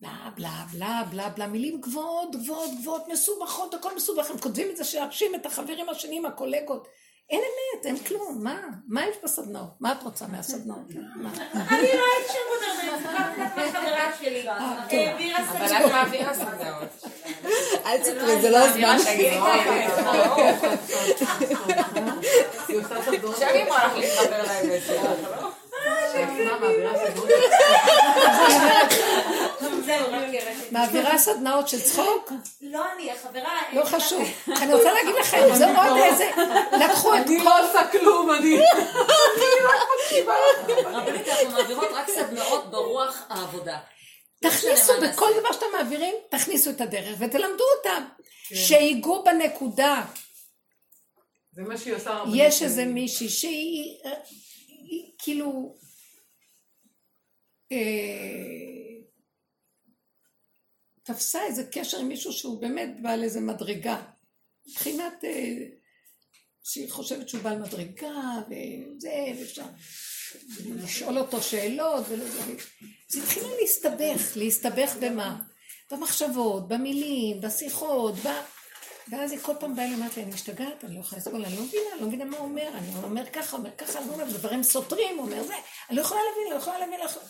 בלה בלה בלה בלה בלה, מילים גבוהות, גבוהות, גבוהות, מסובכות, הכל מסובך, הם כותבים את זה שירשים את החברים השניים, הקולגות. אין אמת, אין כלום, מה? מה יש בסדנאות? מה את רוצה מהסדנאות? מה? אני לא הייתי שם עוד הרבה, מהחברה שלי, העבירה אבל סדנה. את מעבירה סדנאות. אל תספרי, זה לא הזמן. עושה סדנות. עכשיו היא אמרה לך להתחבר לאמת שלך, לא? מה, מעבירה סדנות? זהו, רק הראיתי. מעבירה סדנאות של צחוק? לא אני, החברה... לא חשוב. אני רוצה להגיד לכם, זה עוד איזה... לקחו את אני כל... לא עושה כלום, אני... רבנית, אנחנו מעבירות רק סדנאות ברוח העבודה. תכניסו לא מה בכל. דבר שאתם מעבירים, תכניסו את הדרך ותלמדו אותם. שיגעו בנקודה. זה מה שהיא עושה הרבה. יש איזה מישהי שהיא אה, כאילו אה, תפסה איזה קשר עם מישהו שהוא באמת בעל איזה מדרגה. מבחינת אה, שהיא חושבת שהוא בעל מדרגה וזה, ואפשר לשאול אותו שאלות ולזה. אז היא התחילה להסתבך, להסתבך במה? במחשבות, במילים, בשיחות, ב... ואז היא כל פעם באה ואומרת לי, אני משתגעת, אני לא יכולה לסבול, אני לא מבינה, אני לא מבינה מה הוא אומר, אני אומר ככה, אומר ככה, אני לא אומר, דברים סותרים, הוא אומר זה, אני לא יכולה להבין, לא יכולה להבין, לא יכולה...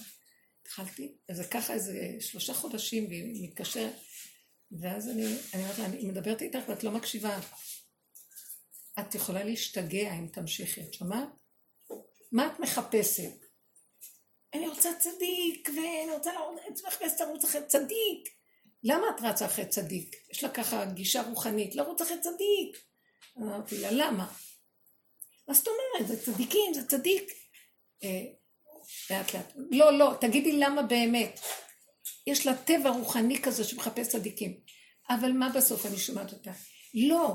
התחלתי, וזה ככה איזה שלושה חודשים, והיא מתקשרת, ואז אני, אומרת לה, אני מדברת איתך ואת לא מקשיבה. את יכולה להשתגע אם תמשיכי, את שומעת? מה את מחפשת? אני רוצה צדיק, ואני רוצה לחפש ערוץ אחרי צדיק. למה את רצה אחרי צדיק? יש לה ככה גישה רוחנית, לרוץ אחרי צדיק. אמרתי לה, למה? מה זאת אומרת? זה צדיקים, זה צדיק. לאט לאט. לא, לא, תגידי למה באמת. יש לה טבע רוחני כזה שמחפש צדיקים. אבל מה בסוף אני שומעת אותה? לא.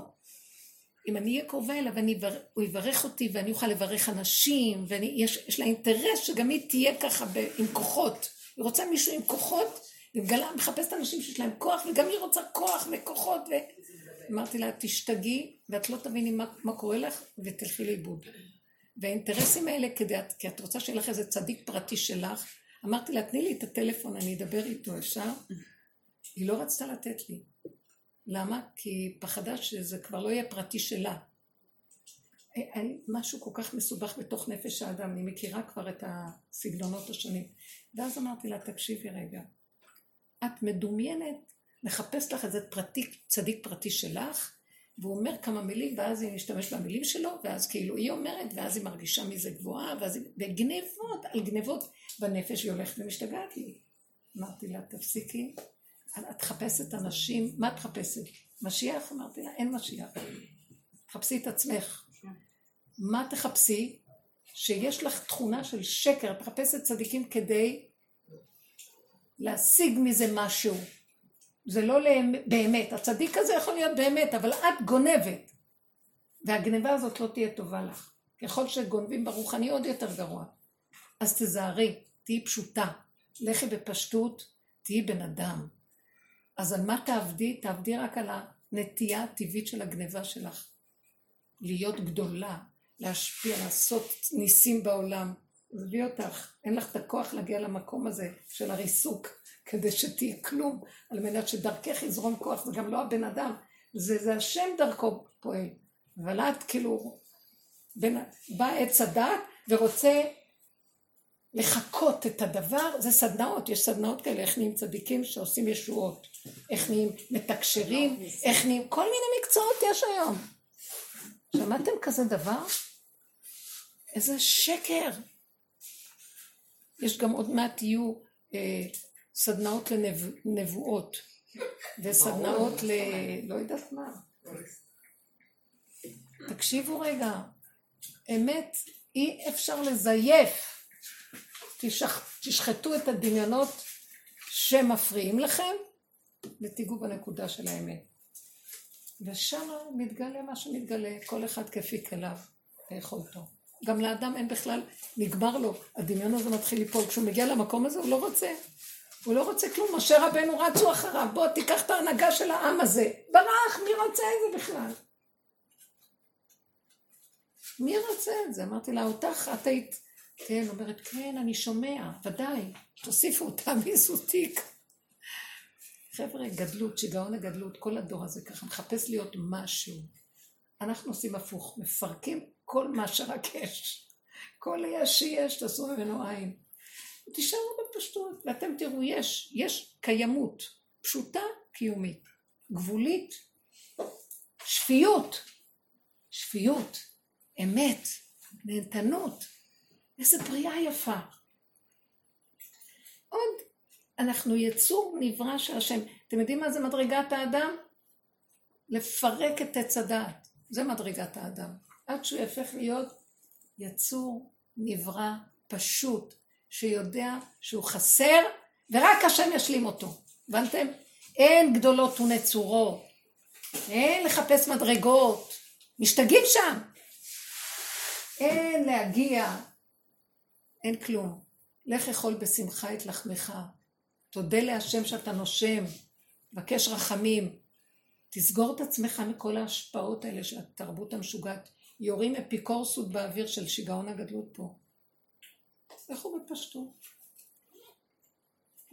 אם אני אהיה קרובה אליו, אני. הוא יברך אותי ואני אוכל לברך אנשים, ויש לה אינטרס שגם היא תהיה ככה ב... עם כוחות. היא רוצה מישהו עם כוחות, ומגלה, מחפשת אנשים שיש להם כוח, וגם היא רוצה כוח וכוחות. ו... אמרתי לה, תשתגעי, ואת לא תביני מה, מה קורה לך, ותלכי לאיבוד. והאינטרסים האלה, כדי, כי את רוצה שיהיה לך איזה צדיק פרטי שלך, אמרתי לה, תני לי את הטלפון, אני אדבר איתו, אפשר? היא לא רצתה לתת לי. למה? כי היא פחדה שזה כבר לא יהיה פרטי שלה. אין משהו כל כך מסובך בתוך נפש האדם, אני מכירה כבר את הסגנונות השונים. ואז אמרתי לה, תקשיבי רגע, את מדומיינת, מחפש לך איזה פרטי, צדיק פרטי שלך, והוא אומר כמה מילים, ואז היא משתמשת במילים שלו, ואז כאילו היא אומרת, ואז היא מרגישה מזה גבוהה, ואז היא... וגנבות על גנבות בנפש, היא הולכת ומשתגעת לי. אמרתי לה, תפסיקי, את מחפשת אנשים, מה את מחפשת? משיח? אמרתי לה, אין משיח. תחפשי את עצמך. מה תחפשי? שיש לך תכונה של שקר, את מחפשת צדיקים כדי להשיג מזה משהו. זה לא באמת. הצדיק הזה יכול להיות באמת, אבל את גונבת. והגניבה הזאת לא תהיה טובה לך. ככל שגונבים ברוחני עוד יותר גרוע. אז תזהרי, תהיי פשוטה. לכי בפשטות, תהיי בן אדם. אז על מה תעבדי? תעבדי רק על הנטייה הטבעית של הגניבה שלך. להיות גדולה, להשפיע, לעשות ניסים בעולם. עזבי אותך, אין לך את הכוח להגיע למקום הזה של הריסוק, כדי שתהיי כלום, על מנת שדרכך יזרום כוח, זה גם לא הבן אדם, זה, זה השם דרכו פועל. אבל את כאילו, בין, בא עץ הדת ורוצה לחקות את הדבר, זה סדנאות, יש סדנאות כאלה, איך נהיים צדיקים שעושים ישועות, איך נהיים מתקשרים, איך נהיים, כל מיני מקצועות יש היום. שמעתם כזה דבר? איזה שקר. יש גם עוד מעט יהיו אה, סדנאות לנבואות, וסדנאות ל... לא יודעת מה. תקשיבו רגע, אמת אי אפשר לזייף. תשח... תשחטו את הדמיונות שמפריעים לכם, ותיגעו בנקודה של האמת. ושם מתגלה מה שמתגלה, כל אחד כפי כליו ויכולתו. גם לאדם אין בכלל, נגמר לו, הדמיון הזה מתחיל ליפול. כשהוא מגיע למקום הזה הוא לא רוצה. הוא לא רוצה כלום, משה רבנו רצו אחריו, בוא תיקח את ההנהגה של העם הזה. ברח, מי רוצה את זה בכלל? מי רוצה את זה? אמרתי לה, אותך, את היית... כן, אומרת, כן, אני שומע, ודאי, תוסיפו, תעמיסו תיק. חבר'ה, גדלות, שיגעון הגדלות, כל הדור הזה ככה מחפש להיות משהו. אנחנו עושים הפוך, מפרקים כל מה שרק יש. כל היש שיש, תעשו ממנו עין. תישארו בפשטות, ואתם תראו, יש, יש קיימות, פשוטה, קיומית, גבולית, שפיות, שפיות, אמת, נהנתנות, איזה בריאה יפה. עוד, אנחנו יצור נברא של השם. אתם יודעים מה זה מדרגת האדם? לפרק את עץ הדעת. זה מדרגת האדם. עד שהוא יהפך להיות יצור נברא פשוט, שיודע שהוא חסר, ורק השם ישלים אותו. הבנתם? אין גדולות ונצורות, אין לחפש מדרגות, משתגעים שם. אין להגיע, אין כלום. לך אכול בשמחה את לחמך. תודה להשם שאתה נושם, בקש רחמים. תסגור את עצמך מכל ההשפעות האלה של התרבות המשוגעת. יורים אפיקורסות באוויר של שיגעון הגדלות פה. לכו בפשטות.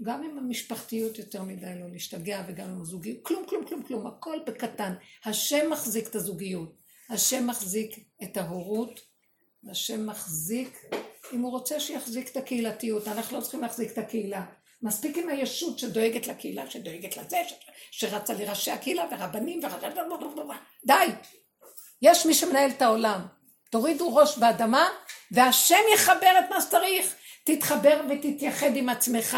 גם עם המשפחתיות יותר מדי לא להשתגע וגם עם הזוגיות, כלום, כלום, כלום, כלום, הכל בקטן. השם מחזיק את הזוגיות, השם מחזיק את ההורות, השם מחזיק, אם הוא רוצה שיחזיק את הקהילתיות, אנחנו לא צריכים להחזיק את הקהילה. מספיק עם הישות שדואגת לקהילה, שדואגת לזה, שרצה לראשי הקהילה ורבנים ורבנים, די. יש מי שמנהל את העולם. תורידו ראש באדמה, והשם יחבר את מה שצריך. תתחבר ותתייחד עם עצמך,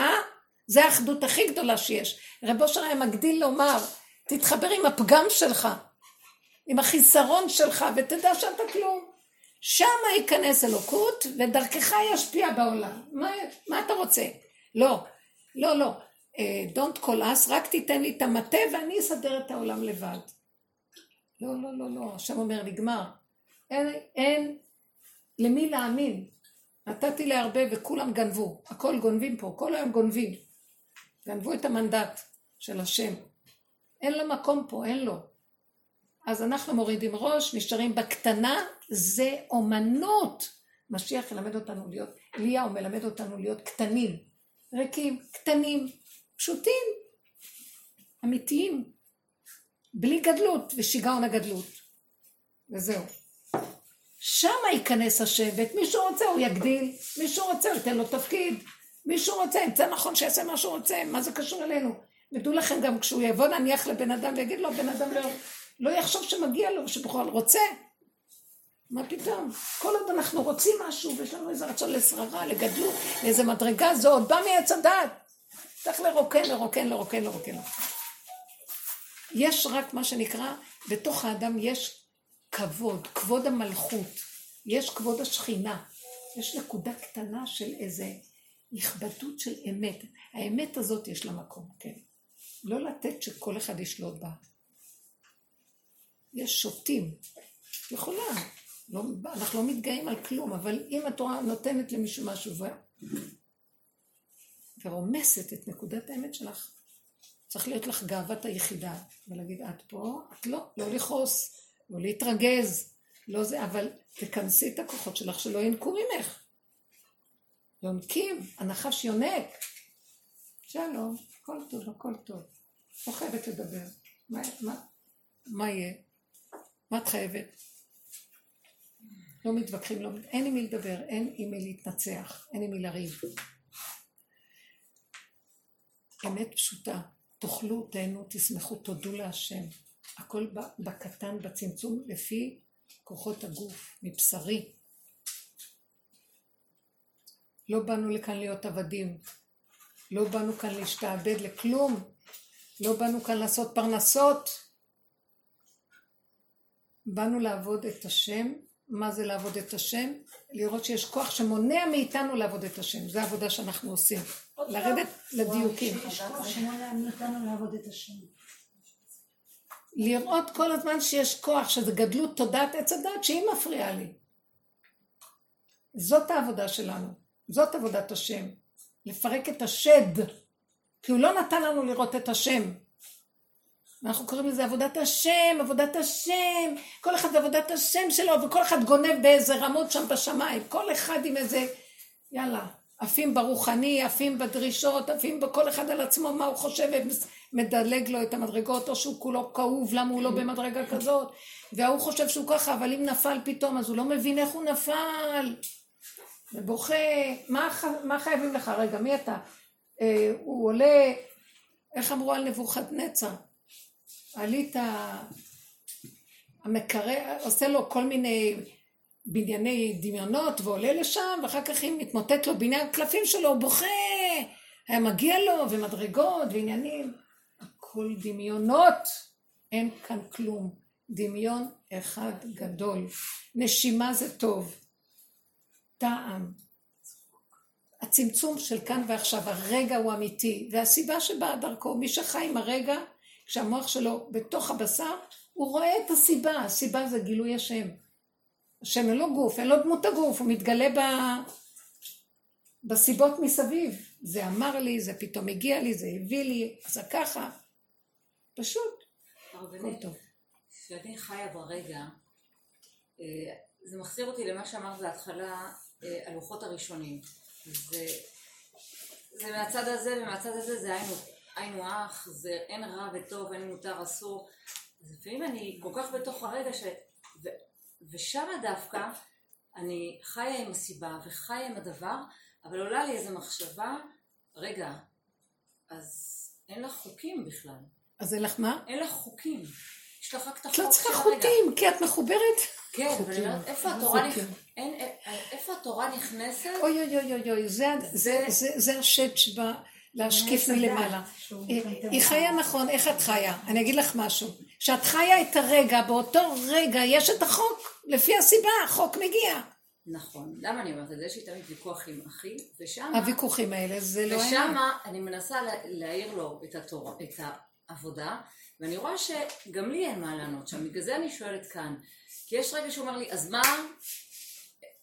זה האחדות הכי גדולה שיש. רב אושר היה מגדיל לומר, תתחבר עם הפגם שלך, עם החיסרון שלך, ותדע שאתה כלום. שם ייכנס אלוקות, ודרכך ישפיע בעולם. מה, מה אתה רוצה? לא, לא, לא. Uh, don't call us, רק תיתן לי את המטה ואני אסדר את העולם לבד. לא, לא, לא, לא. השם אומר, נגמר. אין, אין למי להאמין. נתתי להרבה וכולם גנבו. הכל גונבים פה, כל היום גונבים. גנבו את המנדט של השם. אין לו מקום פה, אין לו. אז אנחנו מורידים ראש, נשארים בקטנה, זה אומנות. משיח ילמד אותנו להיות, אליהו מלמד אותנו להיות קטנים, ריקים, קטנים, פשוטים. אמיתיים, בלי גדלות ושיגעון הגדלות. וזהו. שם ייכנס ואת מי שהוא רוצה הוא יגדיל, מי שהוא רוצה הוא ייתן לו תפקיד, מי שהוא רוצה, ימצא נכון שיעשה מה שהוא רוצה, מה זה קשור אלינו? ודעו לכם גם כשהוא יבוא נניח לבן אדם ויגיד לו, בן אדם לא, לא יחשוב שמגיע לו, שבכלל רוצה. מה פתאום? כל עוד אנחנו רוצים משהו ויש לנו איזה רצון לשררה, לגדלות, לאיזה מדרגה, זה עוד בא מעץ הדעת. צריך לרוקן, לרוקן, לרוקן, לרוקן. יש רק מה שנקרא, בתוך האדם יש כבוד, כבוד המלכות, יש כבוד השכינה, יש נקודה קטנה של איזה נכבדות של אמת. האמת הזאת יש לה מקום, כן. לא לתת שכל אחד ישלוט בה. יש שופטים, יכולה, לא, אנחנו לא מתגאים על כלום, אבל אם התורה נותנת למישהו משהו. ורומסת את נקודת האמת שלך, צריך להיות לך גאוות היחידה, ולהגיד, את פה, את לא, לא לכעוס, לא להתרגז, לא זה, אבל תכנסי את הכוחות שלך שלא ינקו ממך. יונקים, הנחש יונק. שלום, הכל טוב, הכל טוב. לא חייבת לדבר. מה, מה, מה יהיה? מה את חייבת? לא מתווכחים, לא, אין עם מי לדבר, אין עם מי להתנצח, אין עם מי לריב. אמת פשוטה, תאכלו, תהנו, תשמחו, תודו להשם. הכל בקטן, בצמצום, לפי כוחות הגוף, מבשרי. לא באנו לכאן להיות עבדים, לא באנו כאן להשתעבד לכלום, לא באנו כאן לעשות פרנסות. באנו לעבוד את השם. מה זה לעבוד את השם? לראות שיש כוח שמונע מאיתנו לעבוד את השם. זו העבודה שאנחנו עושים. לרדת לדיוקים. לראות כל הזמן שיש כוח, שזה גדלות תודעת עץ הדת, שהיא מפריעה לי. זאת העבודה שלנו. זאת עבודת השם. לפרק את השד. כי הוא לא נתן לנו לראות את השם. ואנחנו קוראים לזה עבודת השם, עבודת השם, כל אחד בעבודת השם שלו, וכל אחד גונב באיזה רמות שם בשמיים, כל אחד עם איזה, יאללה, עפים ברוחני, עפים בדרישות, עפים בכל אחד על עצמו, מה הוא חושב, ומדלג לו את המדרגות, או שהוא כולו כאוב, למה הוא לא במדרגה כזאת, וההוא חושב שהוא ככה, אבל אם נפל פתאום, אז הוא לא מבין איך הוא נפל, ובוכה, מה, מה חייבים לך? רגע, מי אתה? אה, הוא עולה, איך אמרו על נבוכדנצר? עלית, המקרר, עושה לו כל מיני בנייני דמיונות ועולה לשם, ואחר כך אם מתמוטט לו בניין הקלפים שלו, הוא בוכה, היה מגיע לו, ומדרגות, ועניינים. הכל דמיונות, אין כאן כלום. דמיון אחד גדול. נשימה זה טוב. טעם. הצמצום של כאן ועכשיו, הרגע הוא אמיתי, והסיבה שבאה דרכו, מי שחי עם הרגע, כשהמוח שלו בתוך הבשר, הוא רואה את הסיבה, הסיבה זה גילוי השם. השם אין לו גוף, אין לו דמות הגוף, הוא מתגלה ב... בסיבות מסביב. זה אמר לי, זה פתאום הגיע לי, זה הביא לי, זה ככה. פשוט. טוב. כשאני חיה ברגע, אה, זה מחזיר אותי למה שאמרת בהתחלה, אה, הלוחות הראשונים. זה, זה מהצד הזה ומהצד הזה זה היינו, היינו אח, זה אין רע וטוב, אין מותר אסור. לפעמים אני כל כך בתוך הרגע ש... ושם דווקא אני חיה עם הסיבה וחיה עם הדבר, אבל עולה לי איזו מחשבה, רגע, אז אין לך חוקים בכלל. אז אין לך מה? אין לך חוקים. יש לך רק את החוק את לא צריכה של הרגע. חוטים, כי את מחוברת. כן, אבל חוקים. אני אומרת, איפה התורה חוקים? איפה נכנסת? אוי אוי אוי אוי זה, השד שבא להשקיף מלמעלה. אה, היא חיה נכון, איך את חיה? אני אגיד לך משהו. כשאת חיה את הרגע, באותו רגע יש את החוק, לפי הסיבה, החוק מגיע. נכון. למה אני אומרת את זה? יש לי תמיד ויכוח עם אחי, ושם... הוויכוחים האלה, זה לא. ושם אני מנסה לה- להעיר לו את התורה, את העבודה, ואני רואה שגם לי אין מה לענות שם, בגלל זה אני שואלת כאן. כי יש רגע שהוא אומר לי, אז מה?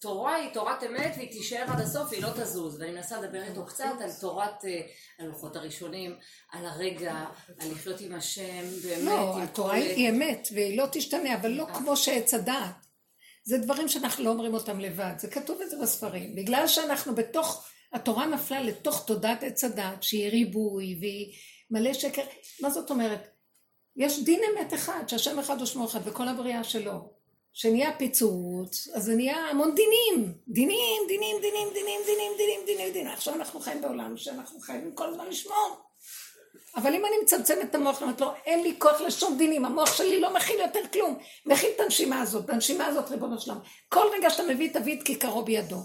תורה היא תורת אמת והיא תישאר עד הסוף והיא לא תזוז ואני מנסה לדבר איתו קצת על תורת אה, הלוחות הראשונים, על הרגע, על לחיות עם השם, באמת, לא, התורה היא אמת, והיא לא תשתנה, אבל לא כמו שעץ הדעת. זה דברים שאנחנו לא אומרים אותם לבד, זה כתוב את זה בספרים. בגלל שאנחנו בתוך, התורה נפלה לתוך תודעת עץ הדעת, שהיא ריבוי, והיא מלא שקר. מה זאת אומרת? יש דין אמת אחד, שהשם אחד הוא שמו אחד, וכל הבריאה שלו. שנהיה פיצוץ, אז זה נהיה המון דינים. דינים, דינים, דינים, דינים, דינים, דינים, דינים, דינים. עכשיו אנחנו חיים בעולם שאנחנו חייבים כל הזמן לשמור. אבל אם אני מצמצמת את המוח, אומרת לו, אין לי כוח לשום דינים, המוח שלי לא מכיל יותר כלום. מכיל את הנשימה הזאת, בנשימה הזאת, ריבונו שלם. כל רגע שאתה מביא, תביא את כיכרו בידו.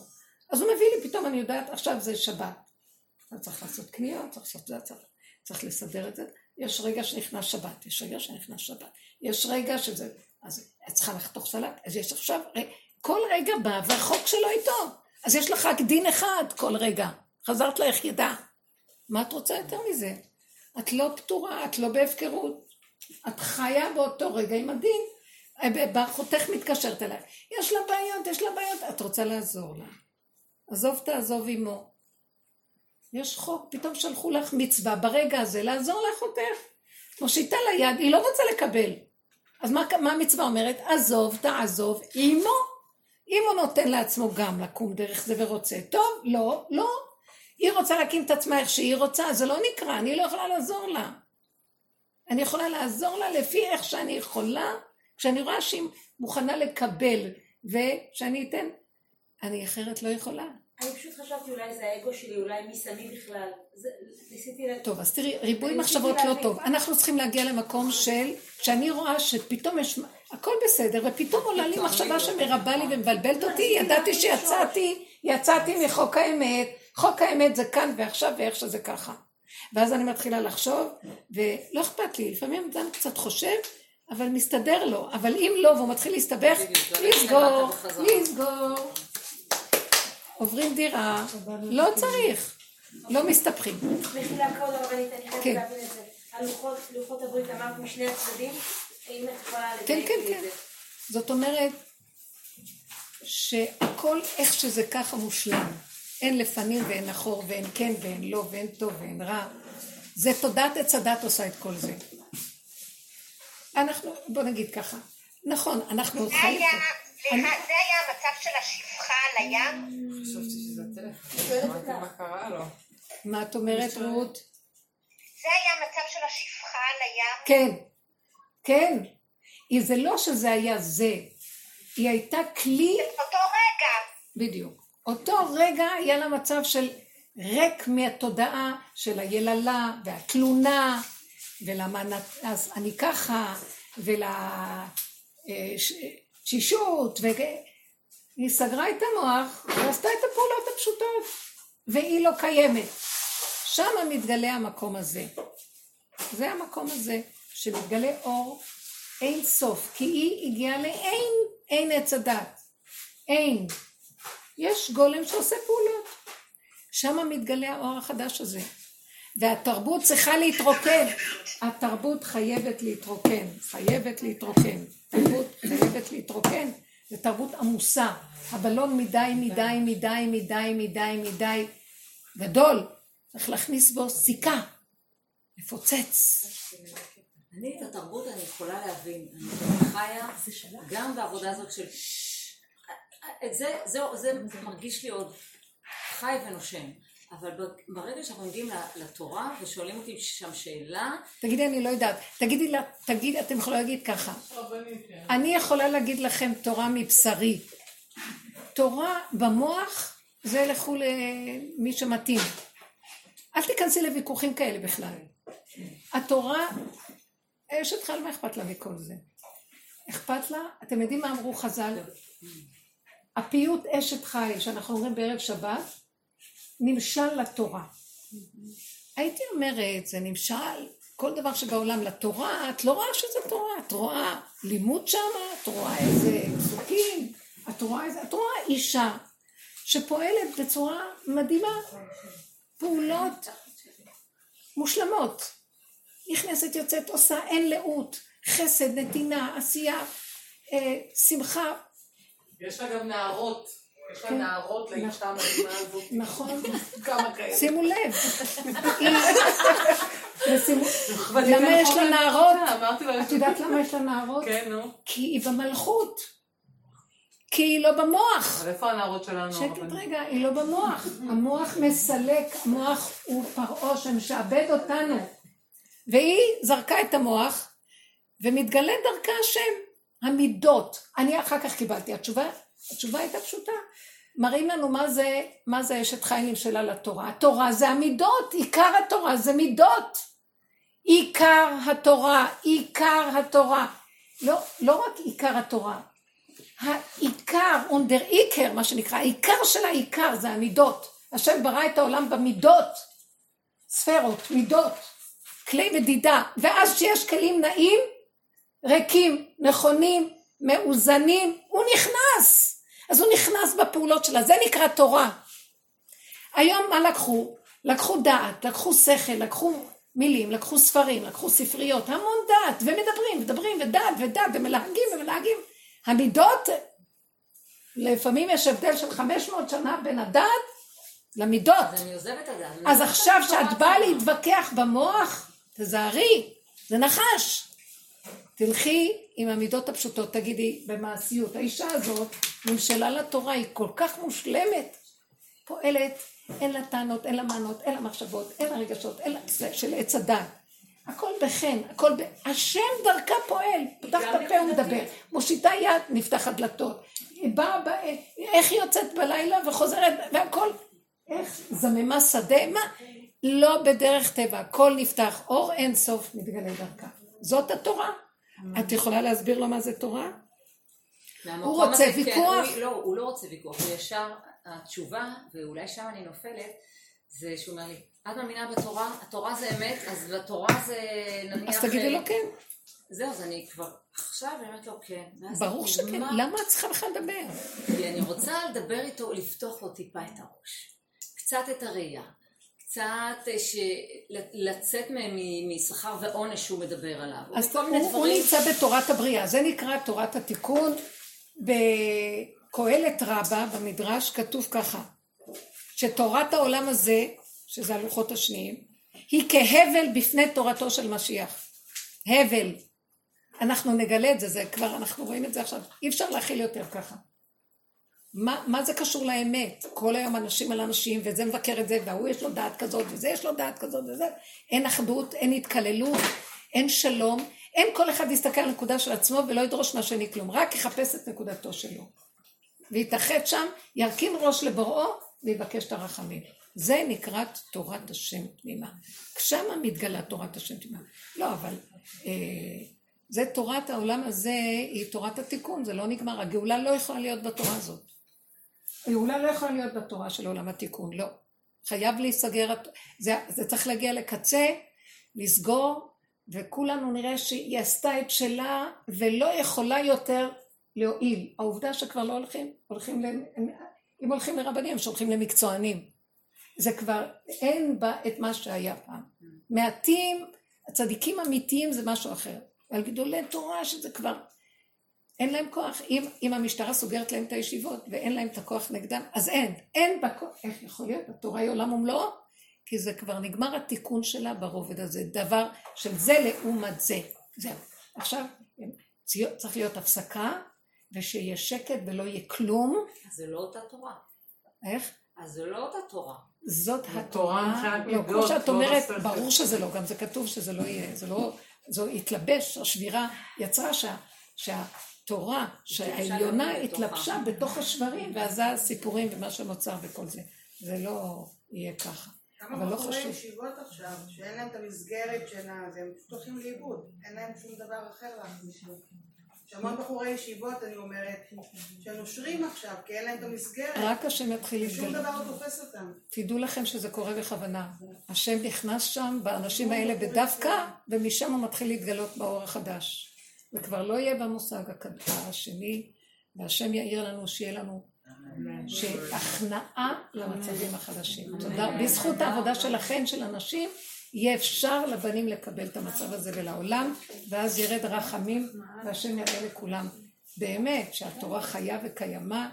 אז הוא מביא לי, פתאום אני יודעת, עכשיו זה שבת. אתה צריך לעשות קניות, צריך לעשות זה, צריך, צריך לסדר את זה. יש רגע שנכנס שבת, יש רגע שנכנס שבת. יש רגע שזה, אז את צריכה לחתוך סלט, אז יש עכשיו, כל רגע בא והחוק שלו איתו. אז יש לך רק דין אחד כל רגע. חזרת ליחידה. מה את רוצה יותר מזה? את לא פתורה, את לא בהפקרות. את חיה באותו רגע עם הדין. באחותך מתקשרת אליי. יש לה בעיות, יש לה בעיות. את רוצה לעזור לה. עזוב תעזוב עמו. יש חוק, פתאום שלחו לך מצווה ברגע הזה לעזור לאחותך. מושיטה לה יד, היא לא רוצה לקבל. אז מה, מה המצווה אומרת? עזוב, תעזוב עמו. אם הוא נותן לעצמו גם לקום דרך זה ורוצה, טוב, לא, לא. היא רוצה להקים את עצמה איך שהיא רוצה, זה לא נקרא, אני לא יכולה לעזור לה. אני יכולה לעזור לה לפי איך שאני יכולה, כשאני רואה שהיא מוכנה לקבל, ושאני אתן, אני אחרת לא יכולה. אני פשוט חשבתי אולי זה האגו שלי, אולי מי שמי בכלל. זה, ניסיתי... לה... טוב, אז תראי, ריבוי מחשבות לא. טוב. אנחנו צריכים להגיע למקום של, כשאני רואה שפתאום יש, הכל בסדר, ופתאום עולה לי מחשבה שמרבה לי ומבלבלת אותי, ידעתי שיצאתי, יצאתי מחוק האמת, חוק האמת זה כאן ועכשיו ואיך שזה ככה. ואז אני מתחילה לחשוב, ולא אכפת לי, לפעמים אדם קצת חושב, אבל מסתדר לו, אבל אם לא, והוא מתחיל להסתבך, לסגור. לסגור. עוברים דירה, לא צריך, לא מסתבכים. מחילה כבוד הרבנית, אני חייבת כן. להבין את זה. הלוחות, לוחות הברית אמרת משני הצדדים, האם את יכולה כן, לדייק כן, כן. זה? זאת אומרת שהכל איך שזה ככה מושלם. אין לפנים ואין אחור ואין כן ואין לא ואין טוב ואין רע. זה תודעת עץ הדת עושה את כל זה. אנחנו, בוא נגיד ככה, נכון, אנחנו עוד זה חיים זה היה המצב של השפחה על הים? חשבתי שזה. אמרתי מה קרה לו. מה את אומרת רות? זה היה המצב של השפחה על הים? כן, כן. זה לא שזה היה זה, היא הייתה כלי אותו רגע. בדיוק. אותו רגע היה לה מצב של ריק מהתודעה של היללה והתלונה ולמה אז אני ככה ולתשישות והיא סגרה את המוח ועשתה את הפעולות הפשוטות והיא לא קיימת. שם מתגלה המקום הזה. זה המקום הזה שמתגלה אור אין סוף כי היא הגיעה לאין, אין עץ הדת. אין. יש גולם שעושה פעולות. שם מתגלה האור החדש הזה. והתרבות צריכה להתרוקן. התרבות חייבת להתרוקן. חייבת להתרוקן. תרבות חייבת להתרוקן. זו תרבות עמוסה. הבלון מדי, מדי, מדי, מדי, מדי, מדי גדול. צריך להכניס בו סיכה. לפוצץ. אני את התרבות אני יכולה להבין, אני חיה גם בעבודה הזאת של זה, זה, זה מרגיש לי עוד חי ונושם, אבל ברגע שאנחנו מגיעים ל- לתורה ושואלים אותי שם שאלה, תגידי, אני לא יודעת. תגידי לה, תגידי, אתם יכולים להגיד ככה. כן. אני יכולה להגיד לכם תורה מבשרי. תורה במוח, זה לכו למי שמתאים. אל תיכנסי לוויכוחים כאלה בכלל. התורה, אשת חייל, מה אכפת לה מכל זה? אכפת לה? אתם יודעים מה אמרו חז"ל? הפיוט אשת חיל, שאנחנו אומרים בערב שבת, נמשל לתורה. הייתי אומרת, זה נמשל, כל דבר שבעולם לתורה, את לא רואה שזה תורה, את רואה לימוד שם, את רואה איזה פסוקים, את רואה איזה, את רואה אישה שפועלת בצורה מדהימה, פעולות מושלמות. נכנסת, יוצאת, עושה, אין לאות, חסד, נתינה, עשייה, אה, שמחה, יש לה גם נערות. יש לה כן. נערות לאישה המדהימה הזאת. נכון? כמה כאלה. שימו לב. למה יש לה נערות? אמרתי לה... את יודעת למה יש לה נערות? כן, נו. כי היא במלכות. כי היא לא במוח. איפה הנערות שלנו? שקט? רגע, היא לא במוח. המוח מסלק, המוח הוא פרעה שמשעבד אותנו. והיא זרקה את המוח, ומתגלה דרכה השם, המידות. אני אחר כך קיבלתי, התשובה, התשובה הייתה פשוטה. מראים לנו מה זה, מה זה אשת חיילים שלה לתורה. התורה זה המידות, עיקר התורה זה מידות. עיקר התורה, עיקר התורה. לא, לא רק עיקר התורה, העיקר, אונדר איקר, מה שנקרא, העיקר של העיקר זה המידות. השם ברא את העולם במידות, ספרות, מידות, כלי מדידה, ואז כשיש כלים נעים, ריקים, נכונים, מאוזנים, הוא נכנס. אז הוא נכנס בפעולות שלה, זה נקרא תורה. היום מה לקחו? לקחו דעת, לקחו שכל, לקחו מילים, לקחו ספרים, לקחו ספריות, המון דעת, ומדברים, מדברים, ודעת, ודעת, ומלהגים, ומלהגים. המידות, לפעמים יש הבדל של 500 שנה בין הדעת למידות. אז אני עוזבת את זה. אז עכשיו כשאת באה להתווכח במוח, תזהרי, זה נחש. תלכי עם המידות הפשוטות, תגידי במעשיות, האישה הזאת נמשלה לתורה, היא כל כך מושלמת, פועלת, אין לה טענות, אין לה מענות, אין לה מחשבות, אין לה רגשות, אין לה זה של עץ הדת. הכל בחן, הכל ב... השם דרכה פועל, פותח את הפה ומדבר, מושיטה יד, נפתח הדלתות. היא באה, בא... איך היא יוצאת בלילה וחוזרת, והכל, איך זממה שדה, מה? לא בדרך טבע, הכל נפתח, אור אין סוף מתגלה דרכה. זאת התורה. את יכולה להסביר לו מה זה תורה? הוא רוצה הזה, ויכוח? כן, הוא, לא, הוא לא רוצה ויכוח, הוא ישר, התשובה, ואולי שם אני נופלת, זה שהוא אומר לי, את מאמינה בתורה? התורה זה אמת, אז בתורה זה נניח... אז תגידי לו כן. זהו, אז אני כבר עכשיו, אומרת לו כן. ברור אמרתי, שכן, מה? למה את צריכה בכלל לדבר? כי אני רוצה לדבר איתו, לפתוח לו טיפה את הראש. קצת את הראייה. קצת אה, ש... לצאת מ- מ- משכר ועונש שהוא מדבר עליו. אז וכל הוא, מיני הוא דברים. נמצא בתורת הבריאה, זה נקרא תורת התיקון. בקהלת רבה במדרש כתוב ככה, שתורת העולם הזה, שזה הלוחות השניים, היא כהבל בפני תורתו של משיח. הבל. אנחנו נגלה את זה, זה כבר, אנחנו רואים את זה עכשיו, אי אפשר להכיל יותר ככה. מה, מה זה קשור לאמת? כל היום אנשים על אנשים, וזה מבקר את זה, וההוא יש לו דעת כזאת, וזה יש לו דעת כזאת, וזה... אין אחדות, אין התקללות, אין שלום, אין כל אחד יסתכל על נקודה של עצמו ולא ידרוש מהשני כלום, רק יחפש את נקודתו שלו. ויתאחד שם, ירכין ראש לבוראו ויבקש את הרחמים. זה נקרא תורת השם תמימה. שמה מתגלה תורת השם תמימה. לא, אבל אה, זה תורת העולם הזה, היא תורת התיקון, זה לא נגמר. הגאולה לא יכולה להיות בתורה הזאת. הגאולה לא יכולה להיות בתורה של עולם התיקון, לא. חייב להיסגר, זה, זה צריך להגיע לקצה, לסגור, וכולנו נראה שהיא עשתה את שלה ולא יכולה יותר להועיל. העובדה שכבר לא הולכים, הולכים, ל... אם הולכים לרבנים, הם שולחים למקצוענים. זה כבר, אין בה את מה שהיה פעם. מעטים, הצדיקים אמיתיים זה משהו אחר. על גדולי תורה שזה כבר, אין להם כוח. אם, אם המשטרה סוגרת להם את הישיבות ואין להם את הכוח נגדם, אז אין. אין בה כוח. איך יכול להיות? התורה היא עולם ומלואו? כי זה כבר נגמר התיקון שלה ברובד הזה. דבר של זה לעומת זה. זהו. עכשיו, צריך להיות הפסקה, ושיהיה שקט ולא יהיה כלום. זה לא אותה תורה. איך? אז זה לא אותה תורה. זאת התורה לא, כמו שאת אומרת. ברור שזה לא, גם זה כתוב שזה לא יהיה, זה לא, זו התלבש, השבירה יצרה שה, שהתורה, שהעליונה. התלבשה בתוך השברים, ואז זה הסיפורים ומה שנוצר וכל זה. זה לא יהיה ככה. אבל כמה לא בחורי חשוב. ישיבות עכשיו, שאין להם את המסגרת של הזה, הם פשוט הולכים לאיבוד, אין להם שום דבר אחר להכניס. יש המון בחורי ישיבות, אני אומרת, שנושרים עכשיו, כי אין להם את המסגרת, רק השם יתחיל להתגלות. דבר לא תופס אותם. תדעו לכם שזה קורה בכוונה. השם נכנס שם באנשים האלה בדווקא, ומשם הוא מתחיל להתגלות באור החדש. וכבר לא יהיה במושג השני, והשם יאיר לנו שיהיה לנו שהכנעה למצבים החדשים. תודה. בזכות העבודה שלכם, של אנשים, יהיה אפשר לבנים לקבל את המצב הזה ולעולם, ואז ירד רחמים, והשם יראה לכולם. באמת, שהתורה חיה וקיימה,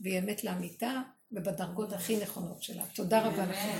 והיא אמת לאמיתה, ובדרגות הכי נכונות שלה. תודה רבה לכם.